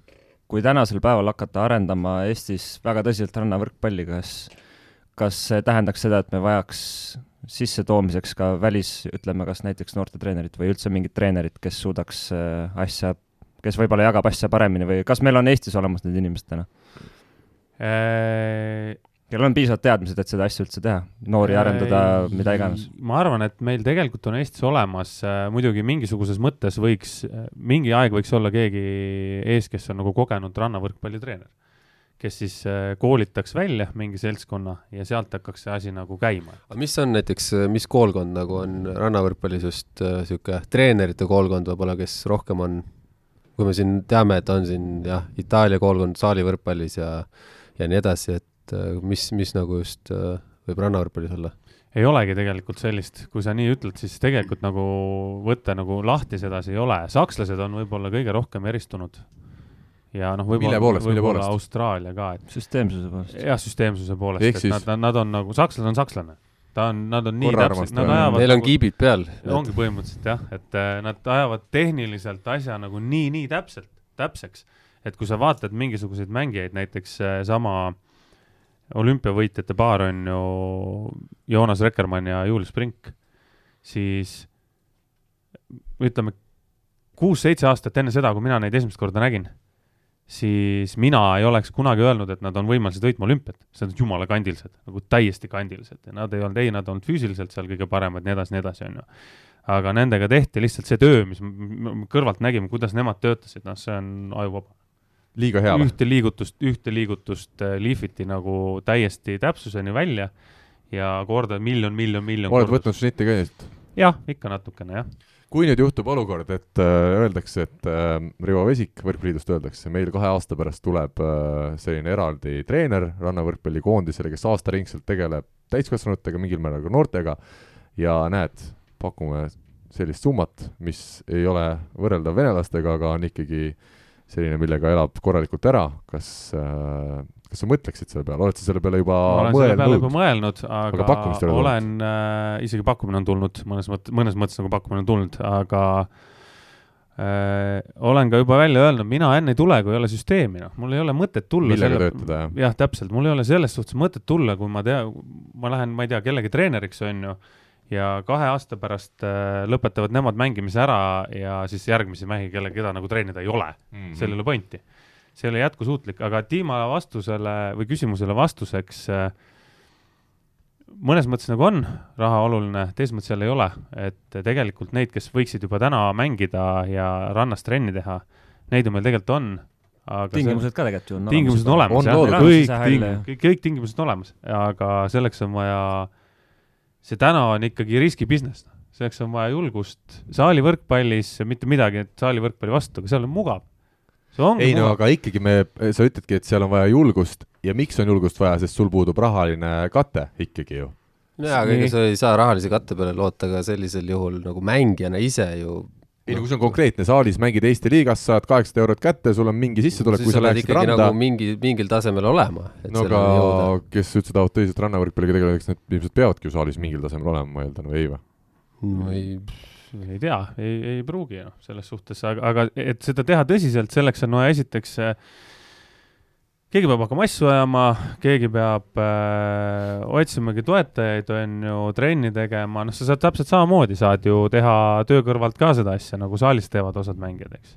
kui tänasel päeval hakata arendama Eestis väga tõsiselt rannavõrkpalli, kas, kas see tähendaks seda, et me vajaks sissetoomiseks ka välis, ütleme, kas näiteks noortetreenerit või üldse mingit treenerit, kes suudaks äh, asja, kes võib-olla jagab asja paremini või kas meil on Eestis olemas need inimesed täna, kellel on piisavad teadmised, et seda asja üldse teha, noori arendada, mida iganes? ma arvan, et meil tegelikult on Eestis olemas, muidugi mingisuguses mõttes võiks, mingi aeg võiks olla keegi ees, kes on nagu kogenud rannavõrkpallitreener, kes siis äh, koolitaks välja mingi seltskonna ja sealt hakkaks see asi nagu käima. aga mis on näiteks, mis koolkond nagu on rannavõrkpallis just niisugune treenerite koolkond võib-olla, kes rohkem on, kui me siin teame, et on siin jah, Itaalia koolkond saalivõrkpallis ja ja nii edasi, et äh, mis, mis nagu just äh, võib rannavõrkpallis olla? ei olegi tegelikult sellist, kui sa nii ütled, siis tegelikult nagu võtta nagu lahti sedasi ei ole, sakslased on võib-olla kõige rohkem eristunud. ja noh, võib-olla, võib-olla? Austraalia ka, et süsteemsuse poolest. jah, süsteemsuse poolest, et siis- nad, nad on nagu, sakslased on sakslane. Ta on, nad on nii täpsed, nad ajavad Neil on nagu, kiibid peal. ongi põhimõtteliselt jah, et äh, nad ajavad tehniliselt asja nagu nii, nii täpselt, täpseks, et kui sa vaatad mingisuguseid mängijaid, näiteks äh, sama olümpiavõitjate paar on ju Joonas Rekkermann ja Julius Brink, siis ütleme kuus-seitse aastat enne seda, kui mina neid esimest korda nägin, siis mina ei oleks kunagi öelnud, et nad on võimelised võitma olümpiat, sest nad on jumala kandilised, nagu täiesti kandilised ja nad ei olnud, ei, nad olnud füüsiliselt seal kõige paremad, nii edasi, nii edasi, on ju aga nendega tehti lihtsalt see töö, mis me kõrvalt nägime, kuidas nemad töötasid, noh, see on ajuvaba. liiga hea või? ühte liigutust, ühte liigutust äh, lihviti nagu täiesti täpsuseni välja ja korda miljon, miljon, miljon oled võtnud šnitti ka nüüd? jah, ikka natukene jah. Kui nüüd juhtub olukord, et äh, öeldakse, et äh, Rivo Vesik Võrkpalliliidust öeldakse, meil kahe aasta pärast tuleb äh, selline eraldi treener rannavõrkpallikoondisele, kes aastaringselt tegeleb täiskasvanutega, mingil määral ka noortega ja näed, pakume sellist summat, mis ei ole võrreldav venelastega, aga on ikkagi selline, millega elab korralikult ära, kas kas sa mõtleksid selle peale, oled sa selle peale juba ma olen selle peale juba mõelnud? mõelnud, aga, Aga olen äh,, isegi pakkumine on tulnud mõnes mõttes, mõnes mõttes nagu pakkumine on tulnud, aga äh, olen ka juba välja öelnud, mina enne ei tule, kui ei ole süsteemi, noh, mul ei ole mõtet tulla millega töötada, jah? jah, täpselt, mul ei ole selles suhtes mõtet tulla, kui ma tea, ma lähen, ma ei tea, kellegi treeneriks, on ju, ja kahe aasta pärast äh, lõpetavad nemad mängimise ära ja siis järgmisi mehi, kelle, keda nagu treenida ei ole mm. -hmm. seal ei ole pointi. See ei ole jätkusuutlik, aga Dima vastusele või küsimusele vastuseks äh, mõnes mõttes nagu on raha oluline, teises mõttes jälle ei ole, et tegelikult neid, kes võiksid juba täna mängida ja rannas trenni teha, neid ju meil tegelikult on, aga see- tingimused ka tegelikult ju on tingimused on olemas On jah loodud., kõik Sisehalle, ting- jah., kõik, kõik tingimused on olemas, aga selleks on vaja, see täna on ikkagi riski business, selleks on vaja julgust, saalivõrkpallis mitte midagi, et saalivõrkpalli vastu, aga seal on mugav. Ei no aga ikkagi me, sa ütledki, et seal on vaja julgust ja miks on julgust vaja, sest sul puudub rahaline kate ikkagi ju. jaa, aga ega sa ei saa rahalise katte peale loota ka sellisel juhul nagu mängijana ise ju. ei no kui see on konkreetne, saalis mängid Eesti liigas, saad kaheksasada eurot kätte, sul on mingi sissetulek, kui sa läheksid ikkagi randa nagu mingi, mingil tasemel olema, et no aga jõuda. kes üldse tahavad tõsiselt rannavõrkpalliga tegeleda, eks need ilmselt peavadki ju saalis mingil tasemel olema, ma eeldan, või ei või? ma ei, ei tea, ei, ei pruugi noh, selles suhtes, aga, aga et seda teha tõsiselt, selleks on vaja esiteks äh, keegi peab hakkama asju ajama, keegi peab äh, otsimagi toetajaid, on ju, trenni tegema, noh, sa saad täpselt samamoodi, saad ju teha töö kõrvalt ka seda asja, nagu saalis teevad osad mängijad, eks.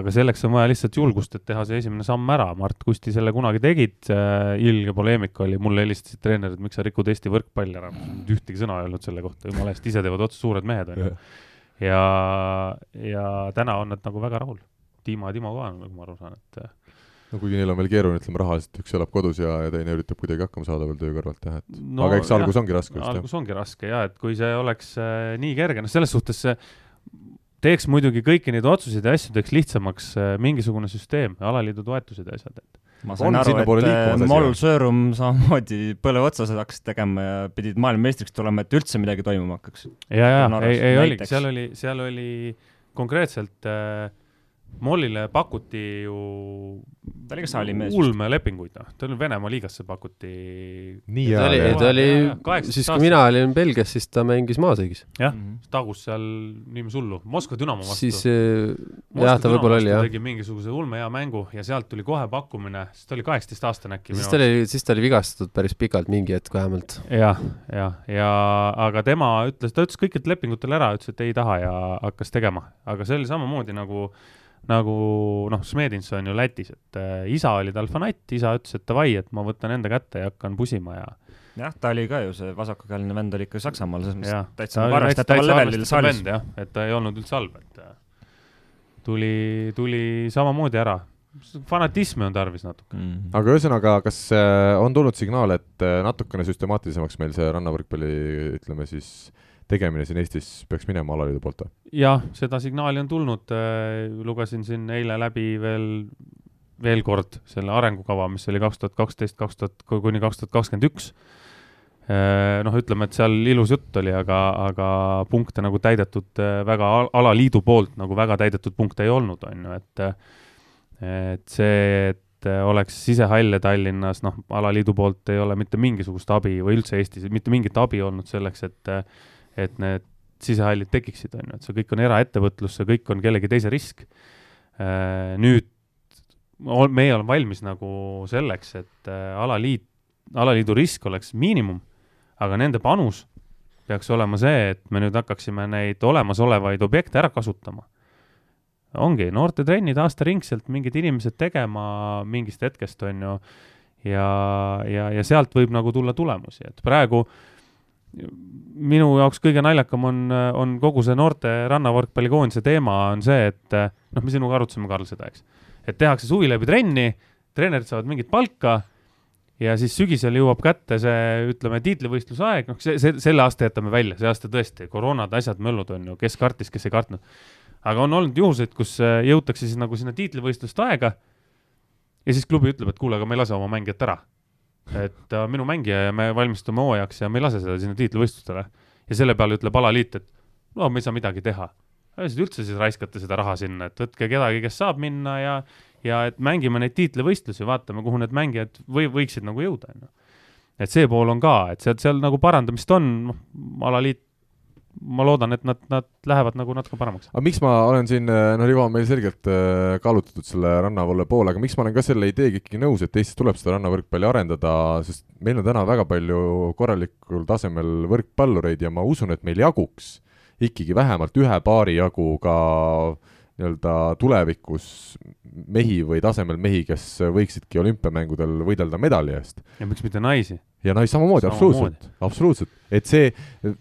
aga selleks on vaja lihtsalt julgust, et teha see esimene samm ära, Mart Kusti selle kunagi tegid äh,, ilge poleemika oli, mulle helistasid treenerid, miks sa rikud Eesti võrkpalli ära, ühtegi sõna ei öelnud selle kohta, jumala eest, ise teevad otsa suured mehed, on ju. Ja, ja täna on nad nagu väga rahul. Dima ja Timo ka, nagu ma aru saan, et äh, no kuigi neil on veel keeruline, ütleme rahaliselt, üks elab kodus ja, ja teine üritab kuidagi hakkama saada veel töö kõrvalt jah, et no, aga eks algus ongi raske algus ongi raske ja et kui see oleks äh, nii kerge, noh, selles suhtes see teeks muidugi kõiki neid otsuseid ja asju teeks lihtsamaks äh, mingisugune süsteem, alaliidu toetused ja asjad, et ma On sain aru, sinnapoole et äh, jah? Sõõrum samamoodi põlve otsas hakkas tegema ja pidid maailmameistriks tulema, et üldse midagi toimuma hakkaks. ja, ja Norras ei, ei oligi, seal oli, seal oli konkreetselt äh, Mollile pakuti ju ta oli ka saalimees ulmelepinguid, noh, ta oli Venemaa liigasse pakuti. Nii ta hea oli, ta oli jaa,, 18 siis kui mina olin Belgias, siis ta mängis maasõigis. jah Mhm. tagus seal niiviisi hullu, Moskva Dünamo vastu. Siis äh, jah, ta võib-olla oli jah. tegi mingisuguse ulmehea mängu ja sealt tuli kohe pakkumine, sest ta oli kaheksateistaastane äkki siis ta oli, siis ta oli vigastatud päris pikalt, mingi hetk vähemalt. jah, jah, ja aga tema ütles, ta ütles kõikidel lepingutel ära, ütles, et ei taha ja hakkas tegema, aga see oli samamoodi nagu, nagu noh, Smedins on ju Lätis, et äh, isa oli tal fanatt, isa ütles, et davai, et ma võtan enda kätte ja hakkan pusima ja jah, ta oli ka ju see vasakukäeline vend oli ikka Saksamaal, selles mõttes, täitsa arvestataval levelil saalis. jah, et ta ei olnud üldse halb, et äh, tuli, tuli samamoodi ära. fanatismi on tarvis natuke. Mm. aga ühesõnaga, kas äh, on tulnud signaal, et äh, natukene süstemaatilisemaks meil see rannavõrkpalli, ütleme siis, tegemine siin Eestis peaks minema alaliidu poolt või? jah, seda signaali on tulnud, lugesin siin eile läbi veel, veel kord selle arengukava, mis oli kaks tuhat kaksteist, kaks tuhat kuni kaks tuhat kakskümmend üks. noh, ütleme, et seal ilus jutt oli, aga, aga punkte nagu täidetud äh, väga al- alaliidu poolt nagu väga täidetud punkte ei olnud, on ju, et et see, et oleks sisehalle Tallinnas, noh, alaliidu poolt ei ole mitte mingisugust abi või üldse Eestis mitte mingit abi olnud selleks, et et need sisehallid tekiksid, on ju, et see kõik on eraettevõtlus, see kõik on kellegi teise risk. nüüd ol- meie oleme valmis nagu selleks, et äh, alaliit, alaliidu risk oleks miinimum, aga nende panus peaks olema see, et me nüüd hakkaksime neid olemasolevaid objekte ära kasutama. ongi noortetrennid aastaringselt mingid inimesed tegema mingist hetkest, on ju, ja, ja, ja sealt võib nagu tulla tulemusi, et praegu minu jaoks kõige naljakam on, on kogu see noorte rannavõrkpallikoondise teema on see, et noh, me sinuga arutasime, Karl, seda, eks. et tehakse suvi läbi trenni, treenerid saavad mingit palka ja siis sügisel jõuab kätte see, ütleme, tiitlivõistluse aeg, noh, see, see, selle aasta jätame välja, see aasta tõesti, koroonad, asjad, möllud on ju, kes kartis, kes ei kartnud. aga on olnud juhuseid, kus äh, jõutakse siis nagu sinna tiitlivõistluste aega ja siis klubi ütleb, et kuule, aga me ei lase oma mängijat ära. Et ta on minu mängija ja me valmistume hooajaks ja me ei lase seda sinna tiitlivõistlustele. ja selle peale ütleb alaliit, et no me ei saa midagi teha. üldse siis raiskate seda raha sinna, et võtke kedagi, kes saab minna ja, ja et mängime neid tiitlivõistlusi, vaatame, kuhu need mängijad või võiksid nagu jõuda, onju. et see pool on ka, et sealt, seal nagu parandamist on, noh, alaliit, ma loodan, et nad, nad lähevad nagu natuke paremaks. aga miks ma olen siin, noh, Rivo on meil selgelt äh, kallutatud selle rannavalle poole, aga miks ma olen ka selle ideega ikkagi nõus, et Eestis tuleb seda rannavõrkpalli arendada, sest meil on täna väga palju korralikul tasemel võrkpallureid ja ma usun, et meil jaguks ikkagi vähemalt ühe paari jagu ka nii-öelda tulevikus mehi või tasemel mehi, kes võiksidki olümpiamängudel võidelda medali eest. ja miks mitte naisi? ja naisi samamoodi, absoluutselt, absoluutselt, et see,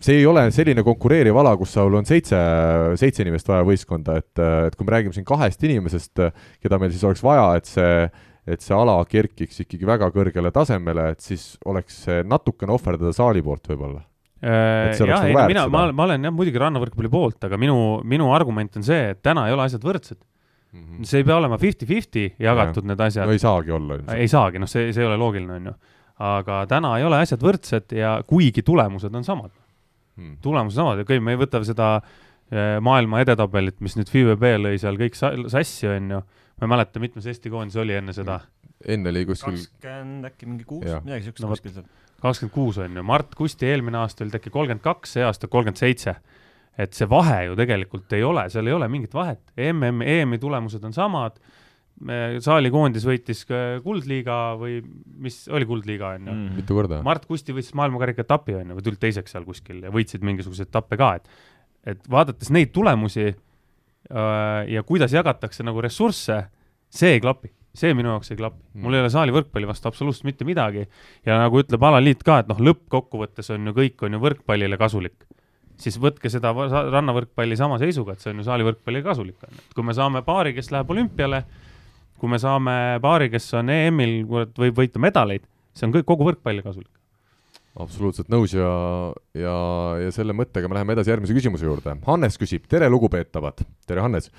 see ei ole selline konkureeriv ala, kus sul on seitse, seitse inimest vaja võistkonda, et, et kui me räägime siin kahest inimesest, keda meil siis oleks vaja, et see, et see ala kerkiks ikkagi väga kõrgele tasemele, et siis oleks see natukene ohverdada saali poolt võib-olla. Oleks jah, nagu ei no mina, ma, ma olen jah muidugi rannavõrkpalli poolt, aga minu, minu argument on see, et täna ei ole asjad võrdsed. see ei pea olema fifty-fifty jagatud need asjad no ei saagi olla ei saagi, noh, see, see ei ole loogiline, on ju. aga täna ei ole asjad võrdsed ja kuigi tulemused on samad, Hmm. tulemused samad ja okei okay,, me ei võta seda eh, maailma edetabelit, mis nüüd FIVB lõi seal kõik sa- sassi, on ju. Ma ei mäleta, mitmes Eesti koondis oli enne seda, enne oli kuskil, kakskümmend äkki mingi kuus midagi siukest No kuskil seal. kakskümmend kuus on ju, Mart Kusti eelmine aasta oli ta äkki kolmkümmend kaks, see aasta kolmkümmend seitse. et see vahe ju tegelikult ei ole, seal ei ole mingit vahet, MM, EM-i tulemused on samad, saalikoondis võitis ka kuldliiga või mis oli kuldliiga on ju mm., mitu korda? Mart Kusti võitis maailmakarika etapi on ju, või tulid teiseks seal kuskil ja võitsid mingisuguseid etappe ka, et et vaadates neid tulemusi ja kuidas jagatakse nagu ressursse, see ei klapi, see minu jaoks ei klapi mm.. mul ei ole saali võrkpalli vastu absoluutselt mitte midagi ja nagu ütleb alaliit ka, et noh, lõppkokkuvõttes on ju kõik on ju võrkpallile kasulik siis võtke seda rannavõrkpalli sama seisuga, et see on ju saalivõrkpallile kasulik on ju, et kui me saame paari, kes läheb olümpiale, kui me saame paari, kes on EM-il, võib võita medaleid, see on kõik kogu võrkpallile kasulik. Absoluutselt nõus ja, ja, ja selle mõttega me läheme edasi järgmise küsimuse juurde. Hannes küsib, tere lugupeetavad, tere Hannes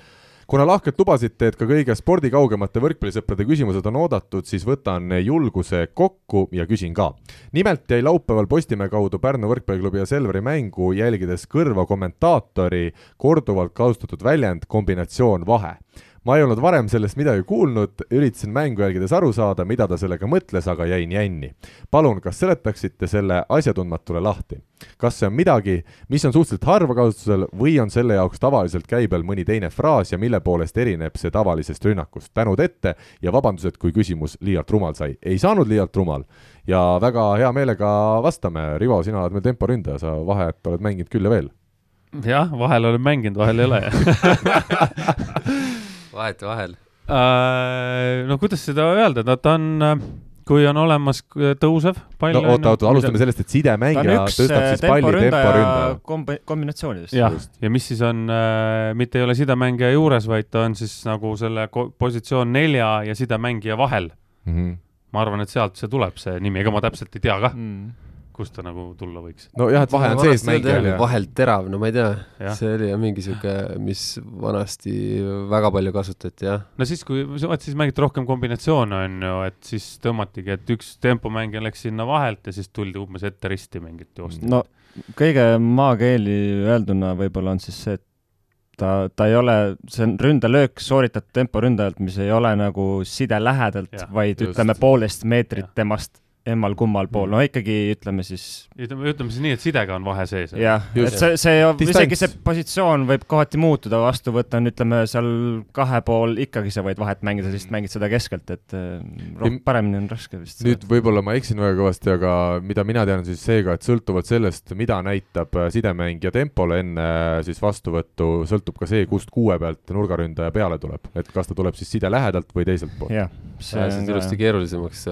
kuna lahkelt lubasite, et ka kõige spordikaugemate võrkpallisõprade küsimused on oodatud, siis võtan julguse kokku ja küsin ka. nimelt jäi laupäeval Postimehe kaudu Pärnu võrkpalliklubi ja Selveri mängu jälgides kõrva kommentaatori korduvalt kasutatud väljend kombinatsioon vahe ma ei olnud varem sellest midagi kuulnud, üritasin mängu jälgides aru saada, mida ta sellega mõtles, aga jäin jänni. palun, kas seletaksite selle asjatundmatule lahti? kas see on midagi, mis on suhteliselt harva kasutusel või on selle jaoks tavaliselt käibel mõni teine fraas ja mille poolest erineb see tavalisest rünnakust? tänud ette ja vabandused, kui küsimus liialt rumal sai. ei saanud liialt rumal ja väga hea meelega vastame. Rivo, sina oled meil temporündaja, sa vahet oled mänginud küll ja veel. jah, vahel olen mänginud, vahel ei ole vahetevahel. Äh, no kuidas seda öelda, no ta on, kui on olemas k- tõusev pall no oota, oota, alustame sellest, et sidemängija tõstab äh, siis palli temporündaja kombi-, kombinatsioonidest. jah Just., ja mis siis on äh,, mitte ei ole sidemängija juures, vaid ta on siis nagu selle positsioon nelja ja sidemängija vahel. Mhm. ma arvan, et sealt see tuleb, see nimi, ega ma täpselt ei tea kah, Mm. Kust ta nagu tulla võiks. nojah, et vahe on sees mängijal ja vahelt terav, no ma ei tea see oli jah mingi sihuke, mis vanasti väga palju kasutati jah. no siis, kui, vot siis mängiti rohkem kombinatsioone, on ju, et siis tõmmatigi, et üks tempomängija läks sinna vahelt ja siis tuldi umbes ette risti mingit joosta. no kõige maakeeli öelduna võib-olla on siis see, et ta, ta ei ole, see on ründelöök sooritatud temporündajalt, mis ei ole nagu side lähedalt vaid just. ütleme poolteist meetrit Jah. temast emmal-kummal pool, Mm. no ikkagi ütleme siis ütleme, ütleme siis nii, et sidega on vahe sees. jah, et see, see, isegi see positsioon võib kohati muutuda, vastuvõtt on, ütleme seal kahe pool ikkagi sa võid vahet mängida, siis mängid seda keskelt, et äh, roh- paremini on raske vist. nüüd võib-olla ma eksin väga kõvasti, aga mida mina tean, siis seega, et sõltuvalt sellest, mida näitab äh, sidemängija tempole enne äh, siis vastuvõttu, sõltub ka see, kust kuue pealt nurgaründaja peale tuleb, et kas ta tuleb siis side lähedalt või teiselt poolt. jah, see ajas ilusti keerulisemaks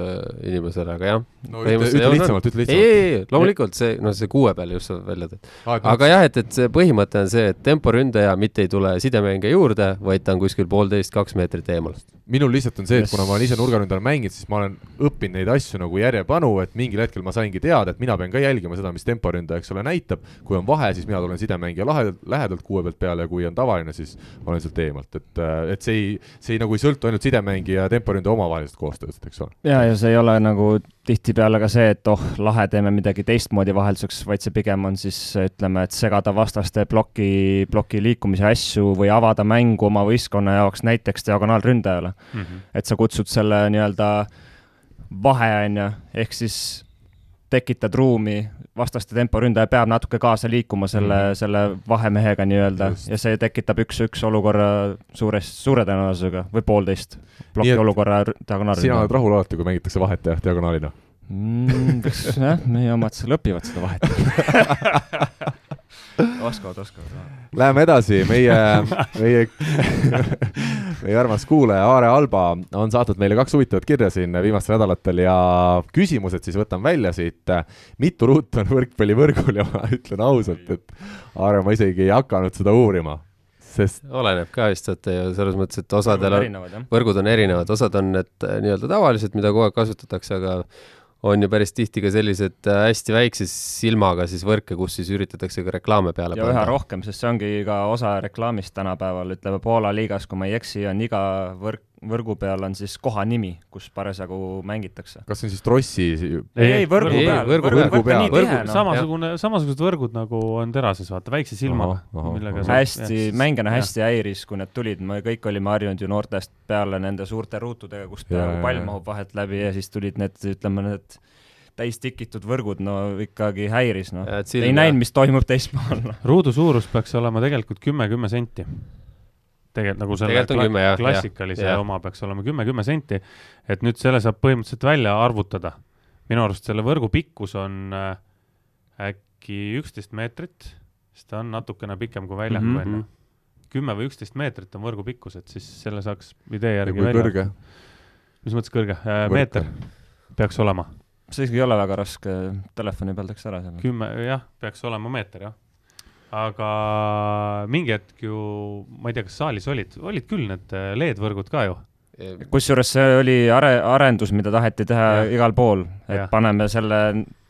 inimesele, aga jah. No Põhimõtteliselt ütle, ütle on- lihtsamalt, ütle ei, lihtsamalt. ei, ei, loomulikult see, no see kuue peal just sa välja tõid. aga aga jah, et, et see põhimõte on see, et temporündaja mitte ei tule sidemängija juurde, vaid ta on kuskil poolteist, kaks meetrit eemal. minul lihtsalt on see, et Yes. kuna ma olen ise nurgaründajal mänginud, siis ma olen õppinud neid asju nagu järjepanu, et mingil hetkel ma saingi teada, et mina pean ka jälgima seda, mis temporündaja, eks ole, näitab. kui on vahe, siis mina tulen sidemängija lahedalt, lähedalt kuue pealt peale ja kui on tavaline, siis ma olen sealt eemalt, et, et see ei, see ei nagu ei sõltu ainult sidemängija ja temporündaja omavahelisest koostööst, eks ole. ja, ja see ei ole nagu tihtipeale ka see, et oh, lahe, teeme midagi teistmoodi vahelduseks, vaid see pigem on siis ütleme, et segada vastaste ploki, ploki liikumise asju või avada mängu oma võistkonna jaoks näiteks diagonaalründajale. Mm -hmm. et sa kutsud selle nii-öelda vahe, on ju, ehk siis tekitad ruumi, vastaste temporündaja peab natuke kaasa liikuma selle mm., selle vahemehega nii-öelda ja see tekitab üks-üks olukorra suures, suure tõenäosusega või poolteist ploki et olukorra sina oled rahul alati, kui mängitakse vahet ja diagonaalina? mm,. jah, meie omad seal õpivad seda vahet. oskavad, oskavad. Läheme edasi, meie, meie, meie armas kuulaja Aare Alba on saatnud meile kaks huvitavat kirja siin viimastel nädalatel ja küsimused siis võtan välja siit. mitu ruutu on võrkpallivõrgul ja ma ütlen ausalt, et Aare, ma isegi ei hakanud seda uurima, sest oleneb ka vist, et selles mõttes, et osadel on, võrgud on erinevad, osad on need äh, nii-öelda tavalised, mida kogu aeg kasutatakse, aga on ju päris tihti ka sellised äh, hästi väikse silmaga siis võrke, kus siis üritatakse ka reklaame peale ja üha rohkem, sest see ongi ka osa reklaamist tänapäeval, ütleme Poola liigas, kui ma ei eksi, on iga võrk, võrgu peal on siis koha nimi, kus parasjagu mängitakse. kas see on siis Trossi ei, ei võrgu Ei, peal, võrgu võrgu, peal. võrgu peal, Võrgu- noh. samasugune, samasugused võrgud nagu on terases, vaata, väikse silmaga hästi, mängijana hästi häiris, kui need tulid, me kõik olime harjunud ju noortest peale nende suurte ruutudega, kust peaaegu pall mahub vahelt läbi ja siis tulid need, ütleme need täis tikitud võrgud, no ikkagi häiris, noh. Ei näinud, mis toimub teispool, noh. ruudu suurus peaks olema tegelikult kümme, kümme senti. Tegelikult nagu selle Tegelikult kla- kümme, jah, klassikalise jah, oma peaks olema kümme, kümme senti. et nüüd selle saab põhimõtteliselt välja arvutada. minu arust selle võrgu pikkus on äh, äkki üksteist meetrit, siis ta on natukene pikem kui väljaku Mhm. mm -hmm. onju. kümme või üksteist meetrit on võrgu pikkus, et siis selle saaks idee järgi välja. kõrge? mis mõttes kõrge äh,? Meeter peaks olema see isegi ei ole väga raske, telefoni peal teeks ära selle. kümme, jah, peaks olema meeter, jah. Aga mingi hetk ju, ma ei tea, kas saalis olid, olid küll need äh, LED-võrgud ka ju. kusjuures see oli are-, arendus, mida taheti teha Jah. igal pool, et Jah. paneme selle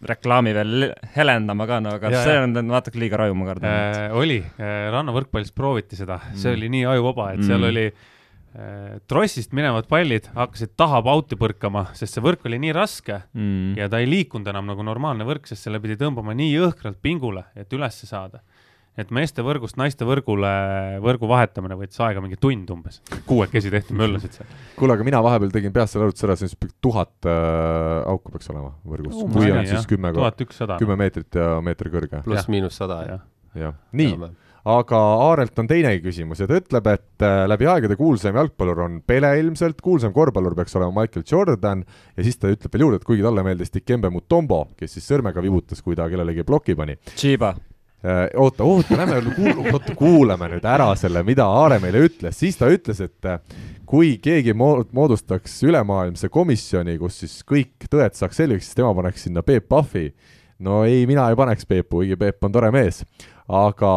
reklaami veel le- helendama ka, no aga Ja, see ja. on natuke liiga raju, ma kardan. Äh, oli äh,, rannavõrkpallis prooviti seda, see Mm. oli nii ajuvaba, et seal Mm. oli äh, trossist minevad pallid hakkasid taha pauti põrkama, sest see võrk oli nii raske Mm. ja ta ei liikunud enam nagu normaalne võrk, sest selle pidi tõmbama nii jõhkralt pingule, et ülesse saada. Et meeste võrgust naiste võrgule võrgu vahetamine võttis aega mingi tund umbes, kuuekesi tehti, möllasid seal. kuule, aga mina vahepeal tegin peast selle arvutuse ära, siis tuhat äh, auku peaks olema võrgus kui on siis kümme, kümme meetrit ja meeter kõrge, pluss-miinus sada, jah. jah. nii, aga Aarelt on teinegi küsimus ja ta ütleb, et äh, läbi aegade kuulsaim jalgpallur on Pele ilmselt, kuulsam korvpallur peaks olema Michael Jordan ja siis ta ütleb veel juurde, et kuigi talle meeldis Dikembe Mutombo, kes siis sõrmega vibutas, kui ta kellelegi ploki pani. Chiba. oota, oota, lähme kuul-, oota, kuulame nüüd ära selle, mida Aare meile ütles, siis ta ütles, et äh, kui keegi mo- moodustaks ülemaailmse komisjoni, kus siis kõik tõed saaks selgeks, siis tema paneks sinna Peep Pahvi. no ei, mina ei paneks Peepu, kuigi Peep on tore mees. aga,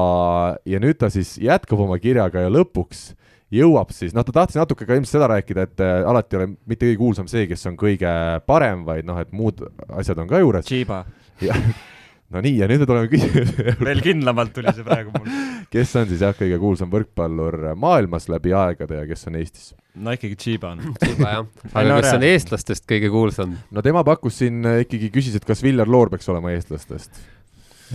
ja nüüd ta siis jätkab oma kirjaga ja lõpuks jõuab siis, noh, ta tahtis natuke ka ilmselt seda rääkida, et äh, alati ei ole mitte kõige kuulsam see, kes on kõige parem, vaid noh, et muud asjad on ka juures. Chiba. No nii, ja nüüd me tuleme küsimuse juurde veel kindlamalt tuli see praegu mul. kes on siis jah, kõige kuulsam võrkpallur maailmas läbi aegade ja kes on Eestis? no ikkagi Chiba on. juba jah. Aga see on eestlastest kõige kuulsam? no tema pakkus siin äh, ikkagi, küsis, et kas Viljar Loor peaks olema eestlastest.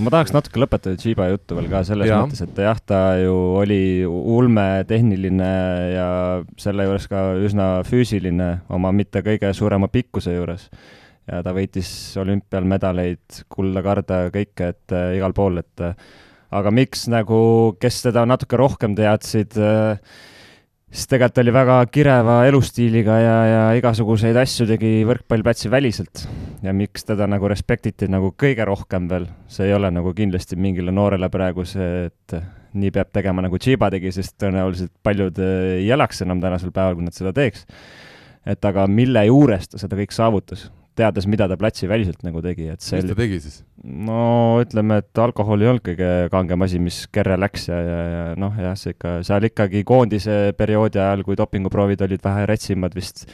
ma tahaks natuke lõpetada Chiba juttu veel ka selles ja. mõttes, et jah, ta ju oli ulmetehniline ja selle juures ka üsna füüsiline oma mitte kõige suurema pikkuse juures. Ja ta võitis olümpial medaleid, kulda, karda, kõike, et äh, igal pool, et äh, aga miks nagu, kes teda natuke rohkem teadsid äh, siis tegelikult oli väga kireva elustiiliga ja, ja igasuguseid asju tegi võrkpallplatsi väliselt. ja miks teda nagu respektiti nagu kõige rohkem veel, see ei ole nagu kindlasti mingile noorele praegu see, et nii peab tegema nagu Chiba tegi, sest tõenäoliselt paljud eh, ei elaks enam tänasel päeval, kui nad seda teeks. et aga mille juures ta seda kõik saavutas, teades, mida ta platsi väliselt nagu tegi, et see mis ta tegi siis? no ütleme, et alkohol ei olnud kõige kangem asi, mis kerre läks ja, ja, ja noh, jah, see ikka, seal ikkagi koondise perioodi ajal, kui dopinguproovid olid vähe rätsimad vist,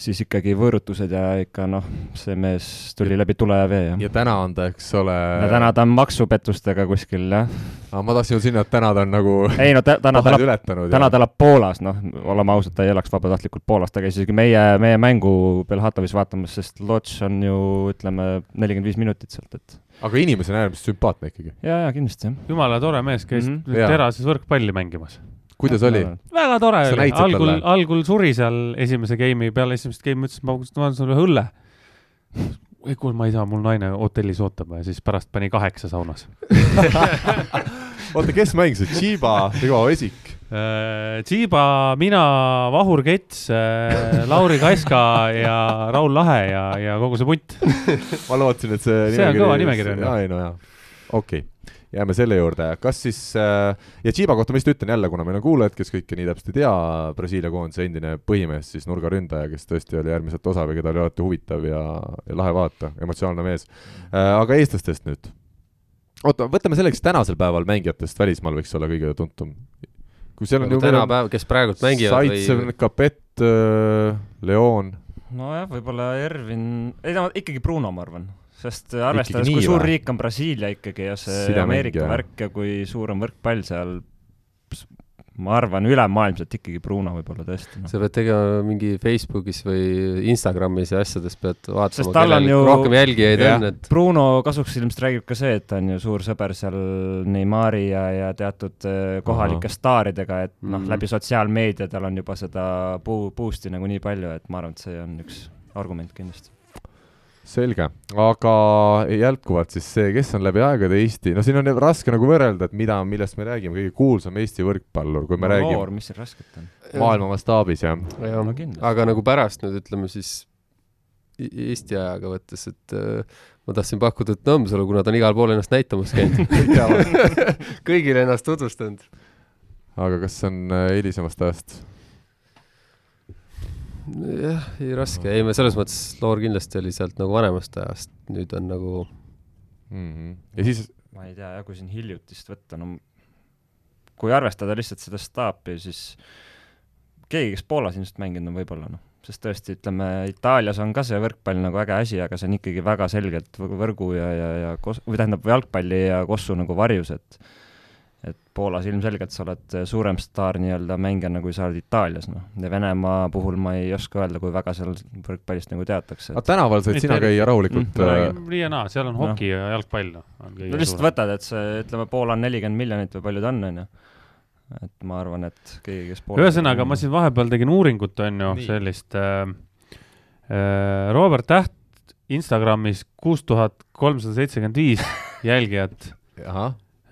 siis ikkagi võõrutused ja ikka noh, see mees tuli läbi tule ja vee ja, ja täna on ta, eks ole. ja täna ta on maksupettustega kuskil jah. aga ma tahtsin sinna, et täna ta on nagu ei no tä- täna ta elab, ületanud. täna ta elab Poolas, noh, oleme ausad, ta ei elaks vabatahtlikult Poolas, ta käis isegi meie, meie mängu Belhatovis vaatamas, sest lodž on ju ütleme nelikümmend viis minutit sealt, et aga inimesena äärmiselt sümpaatne ikkagi. ja, ja kindlasti jah. jumala tore mees, käis mm. -hmm. Terases võrkpalli mängimas. Kuidas oli? väga tore oli, algul algul suri seal esimese game'i peale esimest game'i, ütles, et ma annan sulle õlle. ei kuule, ma ei saa, mul naine hotellis ootab ja siis pärast pani kaheksa saunas. oota, kes mängis, Chiba, Rivo Vesik? Tšiiba, Äh, mina, Vahur Kets, Lauri Kaska ja Raul Lahe ja, ja kogu see punt. ma lootsin, et see See on kõva nimekiri, on ju. okei okay. Jääme selle juurde, kas siis äh, ja Chiba kohta ma lihtsalt ütlen jälle, kuna meil on kuulajad, kes kõike nii täpselt ei tea, Brasiilia koondise endine põhimees, siis nurgaründaja, kes tõesti oli äärmiselt osav ja keda oli alati huvitav ja, ja lahe vaadata, emotsionaalne mees äh,. aga eestlastest nüüd? oota, võtame selleks tänasel päeval mängijatest välismaal võiks olla kõige tuntum. kui seal on nagu ju tänapäev, kes praegult mängivad Saitsev või,, Kapett äh,, Leon, nojah, võib-olla Ervin, ei no ikkagi Bruno, ma arvan, sest arvestades, kui suur riik on Brasiilia ikkagi ja see Sidemängija. Ameerika värk ja kui suur on võrkpall seal, ma arvan, ülemaailmselt ikkagi Bruno võib-olla tõesti no.. sa pead tegema mingi Facebookis või Instagramis ja asjades pead vaatama, kellel ju- rohkem jälgijaid Jah. on, et Bruno kasuks ilmselt räägib ka see, et ta on ju suur sõber seal Neimari ja, ja teatud eh, kohalike staaridega, et noh mm., läbi sotsiaalmeedia tal on juba seda buu-, boost'i nagu nii palju, et ma arvan, et see on üks argument kindlasti. selge, aga jätkuvalt siis see, kes on läbi aegade Eesti, no siin on raske nagu võrrelda, et mida, millest me räägime, kõige kuulsam Eesti võrkpallur, kui me loor, räägime mis siin rasket on? maailma mastaabis jah. jah no, kindlasti. aga nagu pärast nüüd ütleme siis Eesti ajaga võttes, et äh, ma tahtsin pakkuda, et Nõmsalu, kuna ta on igal pool ennast näitamas käinud, kõigile ennast tutvustanud. aga kas see on äh, hilisemast ajast? jah, ei raske, ei me selles mõttes, Loor kindlasti oli sealt nagu vanemast ajast, nüüd on nagu Mhm. ja siis, ma ei tea jah, kui siin hiljutist võtta, no kui arvestada lihtsalt seda staapi, siis keegi, kes Poolas ilmselt mänginud on võib-olla noh, sest tõesti, ütleme Itaalias on ka see võrkpall nagu äge asi, aga see on ikkagi väga selgelt võ- võrgu ja, ja, ja kos-, või tähendab jalgpalli ja kossu nagu varjus, et et Poolas ilmselgelt sa oled suurem staar nii-öelda mängija, nagu sa oled Itaalias, noh. ja Venemaa puhul ma ei oska öelda, kui väga seal võrkpallist nagu teatakse aga. tänaval said sina käia rahulikult Mm, ma äh, räägin. nii ja naa, seal on Noh. hoki ja jalgpall, noh. no lihtsalt võtad, et see, ütleme, Poola on nelikümmend miljonit või palju ta on, onju. et ma arvan, et keegi, kes Poola ühesõnaga, ma siin vahepeal tegin uuringut, on ju sellist äh, äh, Robert Täht Instagramis kuus tuhat kolmsada seitsekümmend viis jälgijat.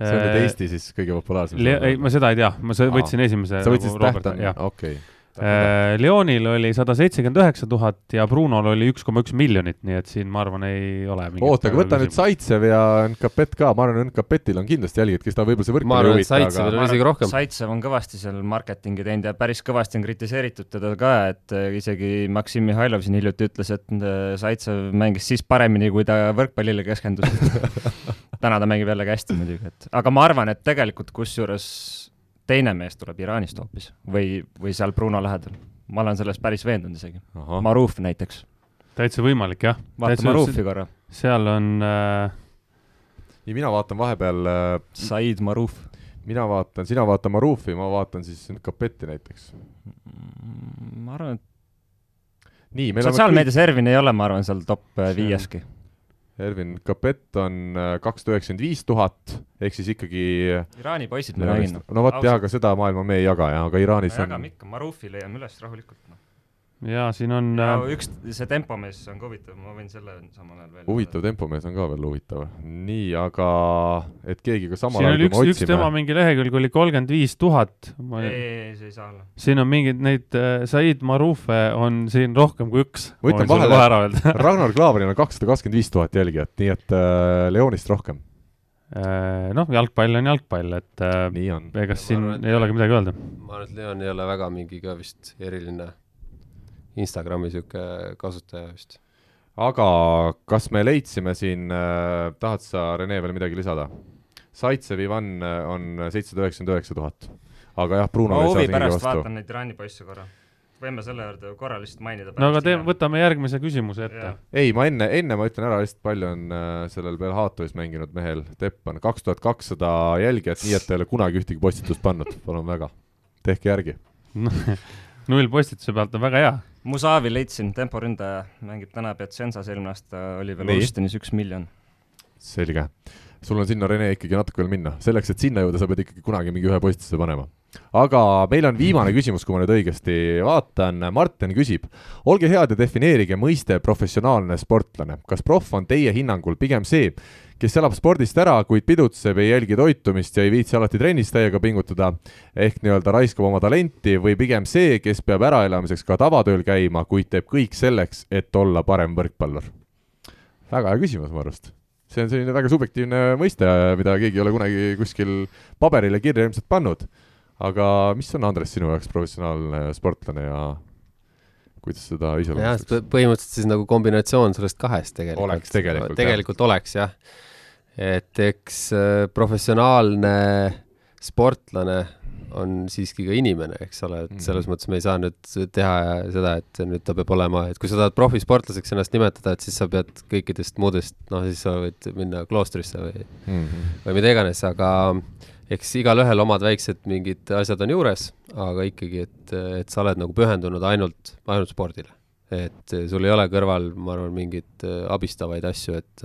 See on nüüd Eesti siis kõige populaarsem. ei, ma seda ei tea, ma sa- Aa. võtsin esimese. sa võtsid täht on, jah. okei. Leonil oli sada seitsekümmend üheksa tuhat ja Brunol oli üks koma üks miljonit, nii et siin ma arvan, ei ole mingit oota, aga võta nüüd Zaitsev ja Nkapet ka, ma arvan, Nkapetil on kindlasti jälgijad, kes ta võib-olla see ma võrkpalli arvan, et aga on isegi rohkem. Saitsev on kõvasti seal marketingi teinud ja päris kõvasti on kritiseeritud teda ka, et äh, isegi Maksim Mihhailov siin hiljuti ütles, et äh, Saitsev mängis siis paremini, kui ta võrkpallile keskendus. täna ta mängib jällegi hästi muidugi, et aga ma arvan, et tegelikult kusjuures teine mees tuleb Iraanist hoopis või, või seal Bruno lähedal. ma olen selles päris veendunud isegi. Maruf näiteks, täitsa võimalik, jah. vaata Marufi korra, seal on äh, ja mina vaatan vahepeal, Said Maruf. mina vaatan, sina vaata Marufi, ma vaatan siis Nkapetti näiteks. ma arvan, et nii, meil on sotsiaalmeedias Ervin ei ole, ma arvan, seal top äh, viieski. Ervin Kapett on äh, kakssada üheksakümmend viis tuhat, ehk siis ikkagi Iraani poisid ma nägin. no vot jah, aga seda maailma me ei jaga jah, aga Iraanis on jagame ikka, Marufi leiame üles rahulikult. Ja siin on ja äh, üks, see tempomees on ka huvitav, ma võin selle samal ajal veel huvitav. tempomees on ka veel huvitav. nii, aga et keegi ka samal siin ajal, oli kui üks, üks tema mingi lehekülg oli kolmkümmend viis tuhat. ei, ei, see ei saa olla. siin on mingeid neid äh, Said Marufe on siin rohkem kui üks. Ma ütlen vahele- kohe ära öelda Ragnar Klavanil on kakssada kakskümmend viis tuhat jälgijat, nii et äh, Leonist rohkem. Äh, noh, jalgpall on jalgpall, et äh, ega siin arvan, et- ei olegi midagi öelda. ma arvan, et Leon ei ole väga mingi ka vist eriline Instagrami sihuke kasutaja vist. aga kas me leidsime siin äh,, tahad sa, Rene, veel midagi lisada? Zaitsev Ivan äh, on seitsesada üheksakümmend üheksa tuhat. aga jah, Bruno ma huvi pärast vastu. vaatan neid Iraani poisse korra. võime selle juurde korra lihtsalt mainida. no aga tee, võtame järgmise küsimuse ette ei, ma enne, enne ma ütlen ära lihtsalt, palju on äh, sellel Belhatovis mänginud mehel, Tepp on kaks tuhat kakssada jälgijat, nii et ta ei ole kunagi ühtegi postitust pannud, palun väga. tehke järgi. null postituse pealt on väga hea. Musavi leidsin, temporündaja, mängib täna Piacenzas, eelmine aasta oli veel Nii. Olstenis üks miljon. selge. sul on sinna, Rene, ikkagi natuke veel minna, selleks, et sinna jõuda, sa pead ikkagi kunagi mingi ühe postituse panema. Aga meil on viimane küsimus, kui ma nüüd õigesti vaatan, Martin küsib, olge head ja defineerige mõiste professionaalne sportlane, kas proff on teie hinnangul pigem see, kes elab spordist ära, kuid pidutseb, ei jälgi toitumist ja ei viitsi alati trennis täiega pingutada, ehk nii-öelda raiskab oma talenti või pigem see, kes peab äraelamiseks ka tavatööl käima, kuid teeb kõik selleks, et olla parem võrkpallur? väga hea küsimus mu arust see on selline väga subjektiivne mõiste, mida keegi ei ole kunagi kuskil paberile kirja ilmselt pannud. Aga mis on, Andres, sinu jaoks professionaalne sportlane ja kuidas seda iseloomustaks? põhimõtteliselt siis nagu kombinatsioon sellest kahest tegelikult. Oleks tegelikult, jah. tegelikult oleks jah. et eks äh, professionaalne sportlane on siiski ka inimene, eks ole, et selles Mhm. mõttes me ei saa nüüd teha seda, et nüüd ta peab olema, et kui sa tahad profisportlaseks ennast nimetada, et siis sa pead kõikidest muudest, noh siis sa võid minna kloostrisse või, Mhm. või mida iganes, aga eks igalühel omad väiksed mingid asjad on juures, aga ikkagi, et, et sa oled nagu pühendunud ainult, ainult spordile. et sul ei ole kõrval, ma arvan, mingeid eh, abistavaid asju, et,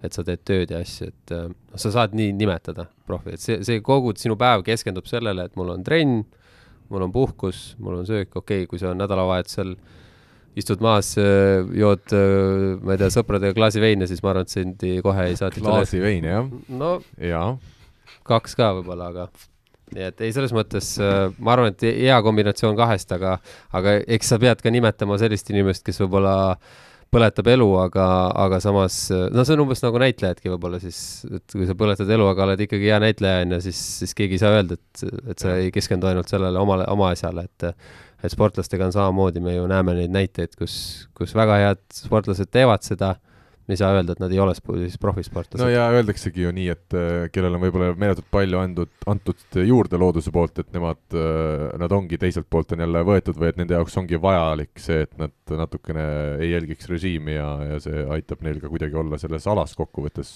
et sa teed tööd ja asju, et eh, noh, sa saad nii nimetada profi, et see, see kogu sinu päev keskendub sellele, et mul on trenn, mul on puhkus, mul on söök, okei okay,, kui see on nädalavahetusel istud maas, jood, ma ei tea, sõpradega klaasi veini, siis ma arvan, et sind kohe ei saa klaasi veini, jah, no jaa. Kaks ka võib-olla, aga nii et ei, selles mõttes äh, ma arvan, et hea kombinatsioon kahest, aga, aga eks sa pead ka nimetama sellist inimest, kes võib-olla põletab elu, aga, aga samas, no see on umbes nagu näitlejadki võib-olla siis, et kui sa põletad elu, aga oled ikkagi hea näitleja, on ju, siis, siis keegi ei saa öelda, et, et sa ei keskendu ainult sellele omale, oma asjale, et et sportlastega on samamoodi, me ju näeme neid näiteid, kus, kus väga head sportlased teevad seda, me ei saa öelda, et nad ei ole siis profisportlased. No ja öeldaksegi ju nii, et äh, kellel on võib-olla meeletult palju andud, antud juurde looduse poolt, et nemad, nad ongi teiselt poolt on jälle võetud või et nende jaoks ongi vajalik see, et nad natukene ei jälgiks režiimi ja, ja see aitab neil ka kuidagi olla selles alas kokkuvõttes.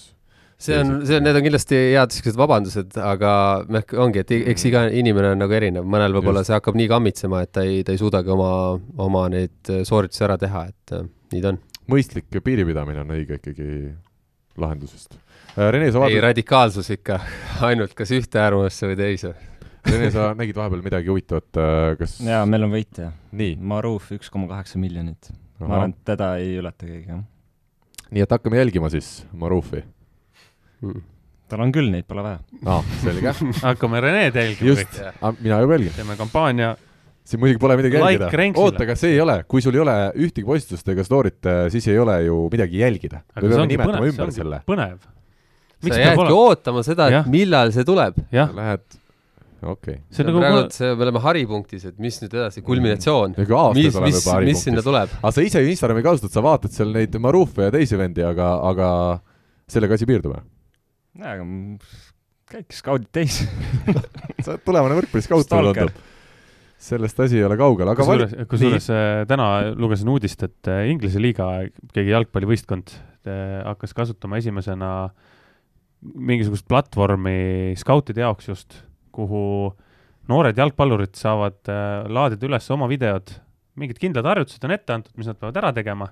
See on, see on, need on kindlasti head siuksed vabandused, aga noh, ongi, et eks iga inimene on nagu erinev, mõnel võib-olla see hakkab nii kammitsema, et ta ei, ta ei suudagi oma, oma neid äh, sooritusi ära teha, et äh, nii ta on. Mõistlik piiripidamine on õige ikkagi lahendusest. Rene, sa ei, vaatad, radikaalsus ikka ainult kas ühte äärmusse või teise. Rene, sa nägid vahepeal midagi huvitavat, kas jaa, meil on võitja. nii, Maruf üks koma kaheksa miljonit. ma arvan, et teda ei ületa keegi, jah. nii et hakkame jälgima siis Marufi. tal on küll, neid pole vaja. aa, selge. hakkame Rene'd jälgima just mina juba jälgin. teeme kampaania, siin muidugi pole midagi Like jälgida. Oota, aga see ei ole, kui sul ei ole ühtegi postitust ega story't, siis ei ole ju midagi jälgida. me peame nimetama põnev, ümber selle. põnev. sa miks peab jäädki olema, ootama seda, et millal see tuleb. Lähed, okei okay.. see on praegu nagu, see, me oleme haripunktis, et mis nüüd edasi, kulminatsioon. kui aastaid mis, mis mis sinna tuleb? aga sa ise ju Instagrami kasutad, sa vaatad seal neid Marufe ja teisi vendi, aga, aga sellega asi piirdub? jaa, aga m- käik skaudid teisi. sa oled tulevane võrkpalliskaut, mulle tundub. Sellest asi ei ole kaugel, aga kusjuures, kusjuures äh, täna lugesin uudist, et äh, Inglise liiga keegi jalgpallivõistkond äh, hakkas kasutama esimesena mingisugust platvormi skautide jaoks just, kuhu noored jalgpallurid saavad äh, laadida üles oma videod, mingid kindlad harjutused on ette antud, mis nad peavad ära tegema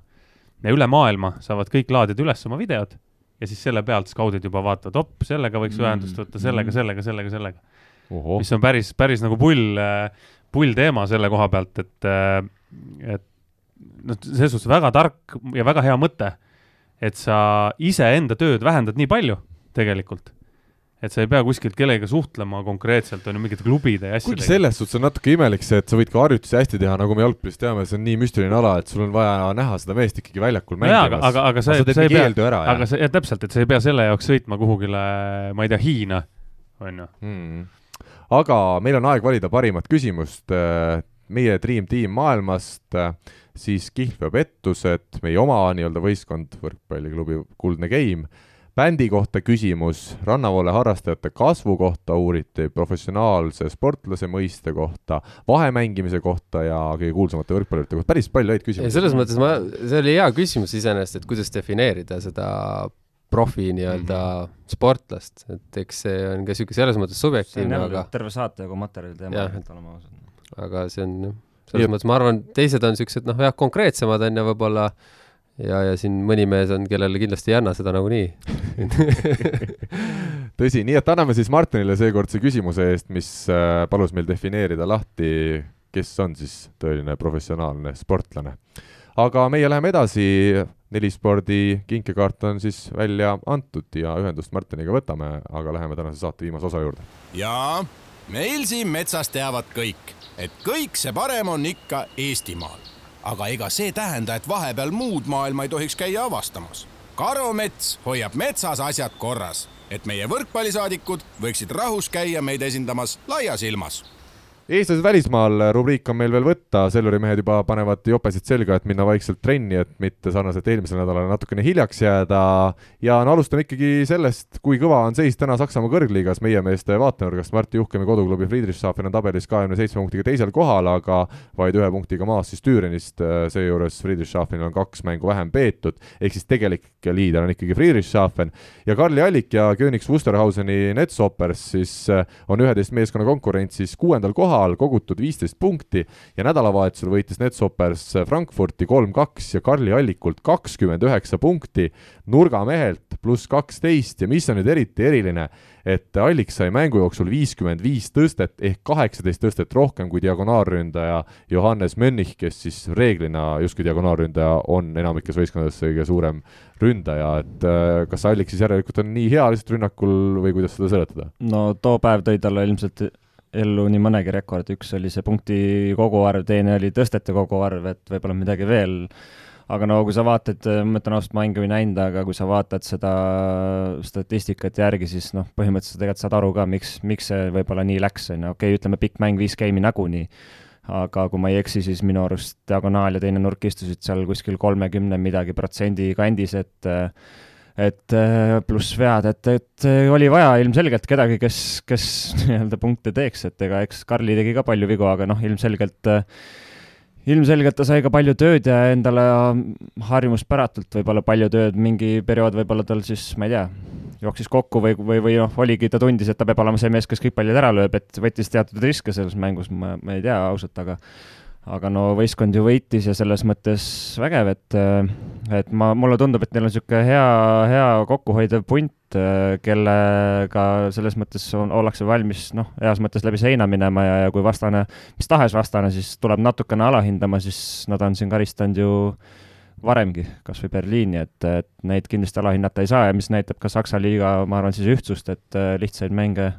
ja üle maailma saavad kõik laadida üles oma videod ja siis selle pealt skaudid juba vaatavad, op, sellega võiks Mm. ühendust võtta, sellega, sellega, sellega, sellega. ohoh, mis on päris, päris nagu pull, pull teema selle koha pealt, et, et noh, selles suhtes väga tark ja väga hea mõte, et sa iseenda tööd vähendad nii palju tegelikult, et sa ei pea kuskilt kellegagi suhtlema konkreetselt, on ju, mingite klubide ja kuigi asjadega. selles suhtes on natuke imelik see, et sa võid ka harjutusi hästi teha, nagu me jalgpallis teame, see on nii müstiline ala, et sul on vaja näha seda meest ikkagi väljakul no jaa, aga, mängimas. aga, aga sa, sa sa ei pea, aga sa, jah, täpselt, et sa ei pea selle jaoks sõitma kuhugile, ma ei tea, Hiina, on ju. mm.. Aga meil on aeg valida parimat küsimust. meie Dream Team maailmast, siis Kihlveo pettused, meie oma nii-öelda võistkond, võrkpalliklubi Kuldne Game, bändi kohta küsimus, rannavoole harrastajate kasvu kohta uuriti, professionaalse sportlase mõiste kohta, vahemängimise kohta ja kõige kuulsamate võrkpallurite kohta, päris palju häid küsimusi. selles mõttes ma, see oli hea küsimus iseenesest, et kuidas defineerida seda profi nii-öelda mm -hmm. sportlast, et eks see on ka sihuke selles mõttes subjektiivne, aga, terve saate jagu materjali teema Jah., et olema ausad. aga see on jah, selles et- mõttes ma arvan, teised on siuksed noh, jah, konkreetsemad on ju võib-olla ja, ja siin mõni mees on, kellele kindlasti ei anna seda nagunii. tõsi, nii et anname siis Martinile seekordse küsimuse eest, mis äh, palus meil defineerida lahti, kes on siis tõeline professionaalne sportlane. aga meie läheme edasi, nelispordi kinkekaart on siis välja antud ja ühendust Martiniga võtame, aga läheme tänase saate viimase osa juurde. jaa, meil siin metsas teavad kõik, et kõik see parem on ikka Eestimaal. aga ega see tähenda, et vahepeal muud maailma ei tohiks käia avastamas. karumets hoiab metsas asjad korras, et meie võrkpallisaadikud võiksid rahus käia meid esindamas laias ilmas eestlased välismaal rubriik on meil veel võtta, Selveri mehed juba panevad jopesid selga, et minna vaikselt trenni, et mitte sarnaselt eelmisele nädalale natukene hiljaks jääda. ja no alustame ikkagi sellest, kui kõva on seis täna Saksamaa kõrgliigas meie meeste vaatenurgast. Martti Juhkemi koduklubi Friedrichshafen on tabelis kahekümne seitsme punktiga teisel kohal, aga vaid ühe punktiga maas siis Tüürenist. seejuures Friedrichshafenil on kaks mängu vähem peetud, ehk siis tegelik liider on ikkagi Friedrichshafen ja Karli Allik ja Königs Wusterhauseni Netsopers siis äh, on üheteist meeskonna konkurentsis kuuendal kohal, kohal, kogutud viisteist punkti ja nädalavahetusel võitis Netsopers Frankfurti kolm-kaks ja Karli Allikult kakskümmend üheksa punkti nurgamehelt pluss kaksteist ja mis on nüüd eriti eriline, et Allik sai mängu jooksul viiskümmend viis tõstet ehk kaheksateist tõstet rohkem kui diagonaalründaja Johannes Mönnich, kes siis reeglina justkui diagonaalründaja on enamikes võistkondades kõige suurem ründaja, et äh, kas Allik siis järelikult on nii hea lihtsalt rünnakul või kuidas seda seletada? no too päev tõi talle ilmselt ellu nii mõnegi rekord, üks oli see punkti koguarv, teine oli tõstete koguarv, et võib-olla midagi veel. Aga no kui sa vaatad, ma ütlen ausalt, mängu ei näinud, aga kui sa vaatad seda statistikat järgi, siis noh, põhimõtteliselt tegelikult saad aru ka, miks, miks see võib-olla nii läks, on ju, okei okay,, ütleme pikk mäng, viis game'i nagunii, aga kui ma ei eksi, siis minu arust diagonaal ja teine nurk istusid seal kuskil kolmekümne midagi protsendi kandis, et et pluss vead, et, et oli vaja ilmselgelt kedagi, kes, kes nii-öelda punkte teeks, et ega eks Karli tegi ka palju vigu, aga noh, ilmselgelt äh, ilmselgelt ta sai ka palju tööd ja endale harjumuspäratult võib-olla palju tööd, mingi periood võib-olla tal siis, ma ei tea, jooksis kokku või, või, või noh, oligi, ta tundis, et ta peab olema see mees, kes kõik pallid ära lööb, et võttis teatud riske selles mängus, ma, ma ei tea ausalt, aga aga no võistkond ju võitis ja selles mõttes vägev, et, et ma, mulle tundub, et neil on niisugune hea, hea kokkuhoidev punt, kellega selles mõttes on, ollakse valmis noh, heas mõttes läbi seina minema ja, ja kui vastane, mis tahes vastane, siis tuleb natukene alahindama, siis nad on siin karistanud ju varemgi, kas või Berliini, et, et neid kindlasti alahinnata ei saa ja mis näitab ka Saksa liiga, ma arvan, siis ühtsust, et lihtsaid mänge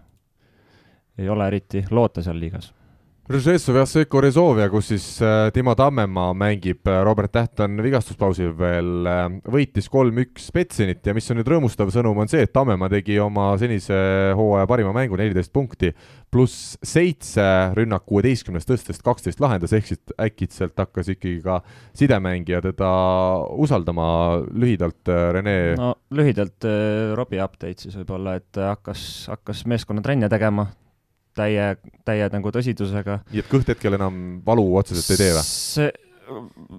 ei ole eriti loota seal liigas Ržesov ja Seko Rezovia, kus siis äh, Timo Tammemaa mängib, äh, Robert Täht on vigastuspausil veel, äh, võitis kolm-üks Spetsinit ja mis on nüüd rõõmustav sõnum, on see, et Tammemaa tegi oma senise hooaja parima mängu, neliteist punkti, pluss seitse rünnak kuueteistkümnest tõstest, kaksteist lahendas, ehk siis äkitselt hakkas ikkagi ka sidemängija teda usaldama, lühidalt Rene? no lühidalt Robbie update siis võib-olla, et hakkas, hakkas meeskonna trenne tegema, täie, täie nagu tõsidusega. nii et kõht hetkel enam valu otseselt ei tee või? see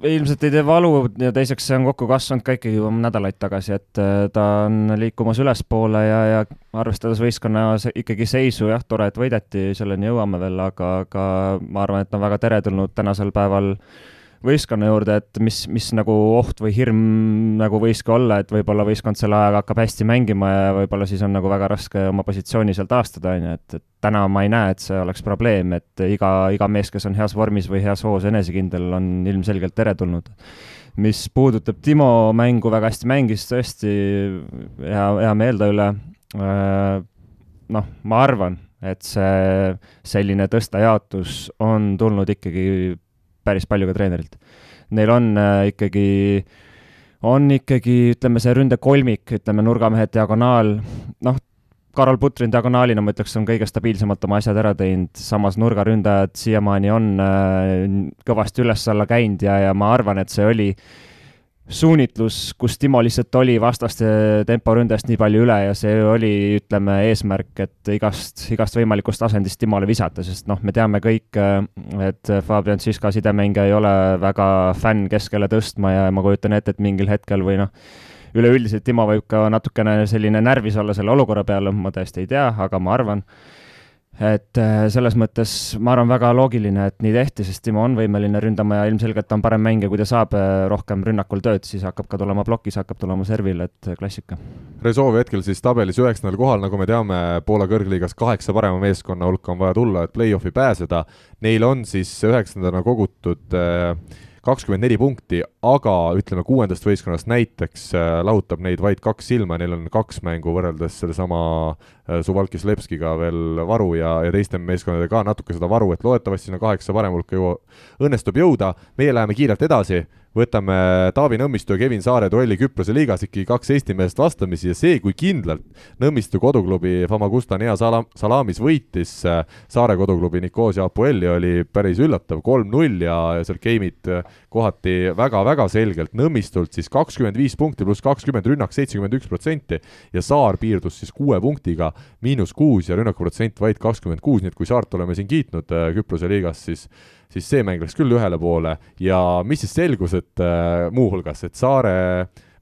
ilmselt ei tee valu ja teiseks see on kokku kasvanud ka ikkagi juba nädalaid tagasi, et äh, ta on liikumas ülespoole ja, ja arvestades võistkonna ikkagi seisu, jah, tore, et võideti, selleni jõuame veel, aga, aga ma arvan, et on väga teretulnud tänasel päeval äh, võistkonna juurde, et mis, mis nagu oht või hirm nagu võis ka olla, et võib-olla võistkond selle ajaga hakkab hästi mängima ja võib-olla siis on nagu väga raske oma positsiooni seal taastada, on ju, et, et täna ma ei näe, et see oleks probleem, et iga, iga mees, kes on heas vormis või heas hoos enesekindel, on ilmselgelt teretulnud. mis puudutab Timo mängu, väga hästi mängis, tõesti hea, hea meel ta üle. Äh, noh, ma arvan, et see selline tõstejaotus on tulnud ikkagi päris palju ka treenerilt. Neil on äh, ikkagi, on ikkagi, ütleme, see ründekolmik, ütleme, nurgamehed, diagonaal, noh, Karol Putrin diagonaalina ma ütleks, on kõige stabiilsemalt oma asjad ära teinud, samas nurgaründajad siiamaani on äh, kõvasti üles-alla käinud ja, ja ma arvan, et see oli äh, suunitlus, kus Timo lihtsalt oli vastaste temporündest nii palju üle ja see oli, ütleme, eesmärk, et igast, igast võimalikust asendist Timole visata, sest noh, me teame kõik, et Fabian Siska sidemängija ei ole väga fänn keskele tõstma ja ma kujutan ette, et mingil hetkel või noh, üleüldiselt Timo võib ka natukene selline närvis olla selle olukorra peale, ma tõesti ei tea, aga ma arvan et äh, selles mõttes ma arvan, väga loogiline, et nii tehti, sest Timo on võimeline ründama ja ilmselgelt on parem mängija, kui ta saab äh, rohkem rünnakul tööd, siis hakkab ka tulema plokis, hakkab tulema servil, et äh, klassika. Resolve hetkel siis tabelis üheksandal kohal, nagu me teame, Poola kõrgliigas kaheksa parema meeskonna hulka on vaja tulla, et play-off'i pääseda. Neil on siis üheksandana kogutud äh, kakskümmend neli punkti, aga ütleme, kuuendast võistkonnast näiteks äh, lahutab neid vaid kaks silma, neil on kaks mängu võrreldes sellesama äh, Suvalkis Lepskiga veel varu ja, ja teiste meeskondadega ka natuke seda varu, et loodetavasti sinna kaheksa parema hulka jõua, õnnestub jõuda. meie läheme kiirelt edasi võtame Taavi Nõmmistu ja Kevin Saare duelli Küprose liigas ikkagi kaks Eesti meest vastamisi ja see, kui kindlalt Nõmmistu koduklubi Famagusta Nea Salam, Salamis võitis äh, Saare koduklubi Nicosia Apoelli, oli päris üllatav, kolm-null ja, seal game'id äh, kohati väga-väga selgelt Nõmmistult siis kakskümmend viis punkti pluss kakskümmend, rünnak seitsekümmend üks protsenti ja Saar piirdus siis kuue punktiga, miinus kuus ja rünnakuprotsent vaid kakskümmend kuus, nii et kui Saart oleme siin kiitnud äh, Küprose liigas, siis siis see mäng läks küll ühele poole ja mis siis selgus, et äh, muuhulgas, et Saare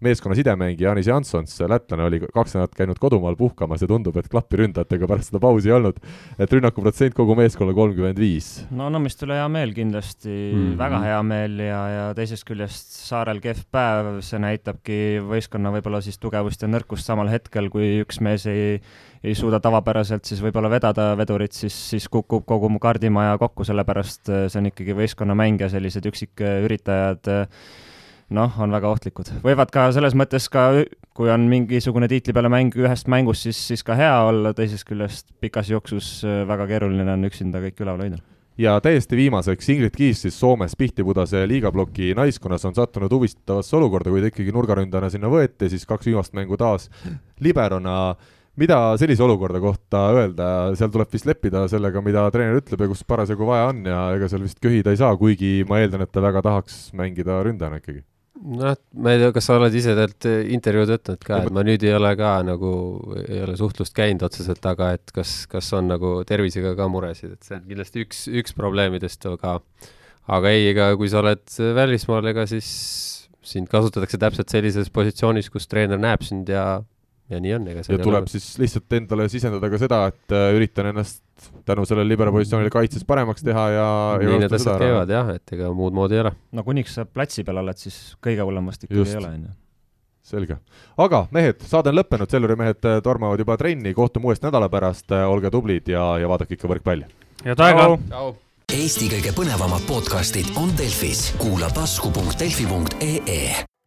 meeskonna sidemängija Janis Jansons, lätlane, oli kaks nädalat käinud kodumaal puhkamas ja tundub, et klappi ründajatega pärast seda pausi ei olnud. et rünnakuprotsent kogu meeskonnal kolmkümmend viis. no Nõmmiste üle hea meel kindlasti mm, -hmm. väga hea meel ja, ja teisest küljest Saarel kehv päev, see näitabki võistkonna võib-olla siis tugevust ja nõrkust samal hetkel, kui üks mees ei ei suuda tavapäraselt siis võib-olla vedada vedurit, siis, siis kukub kogu mu kaardimaja kokku, sellepärast see on ikkagi võistkonnamäng ja sellised üksiküritajad noh, on väga ohtlikud. võivad ka selles mõttes ka, kui on mingisugune tiitli peale mäng ühest mängust, siis, siis ka hea olla, teisest küljest pikas jooksus äh, väga keeruline on üksinda kõik üleval hoida ja täiesti viimaseks, Ingrid Kiis siis Soomes Pihtipudase liigaploki naiskonnas on sattunud huvitavasse olukorda, kui ta ikkagi nurgaründajana sinna võeti, siis kaks viimast mängu taas liberona mida sellise olukorda kohta öelda, seal tuleb vist leppida sellega, mida treener ütleb ja kus parasjagu vaja on ja ega seal vist köhida ei saa, kuigi ma eeldan, et ta väga tahaks mängida ründajana ikkagi. Noh, ma ei tea, kas sa oled ise tegelikult intervjuud võtnud ka, et ma nüüd ei ole ka nagu, ei ole suhtlust käinud otseselt, aga et kas, kas on nagu tervisega ka muresid, et see on kindlasti üks, üks probleemidest, aga aga ei, ega kui sa oled välismaal, ega siis sind kasutatakse täpselt sellises positsioonis, kus treener näeb sind ja ja nii on, ega ja tuleb ole... siis lihtsalt endale sisendada ka seda, et äh, üritan ennast tänu sellele liberapositsioonile kaitses paremaks teha ja nii need asjad käivad jah, et ega muud moodi ei ole. no kuniks sa platsi peal oled, siis kõige hullemast ikkagi ei ole, on ju. Selge. aga mehed, saade on lõppenud, Selveri mehed äh, tormavad juba trenni, kohtume uuesti nädala pärast, äh, olge tublid ja, ja vaadake ikka võrkpalli. head aega! Eesti kõige põnevamad podcastid on Delfis, kuula tasku.delfi.ee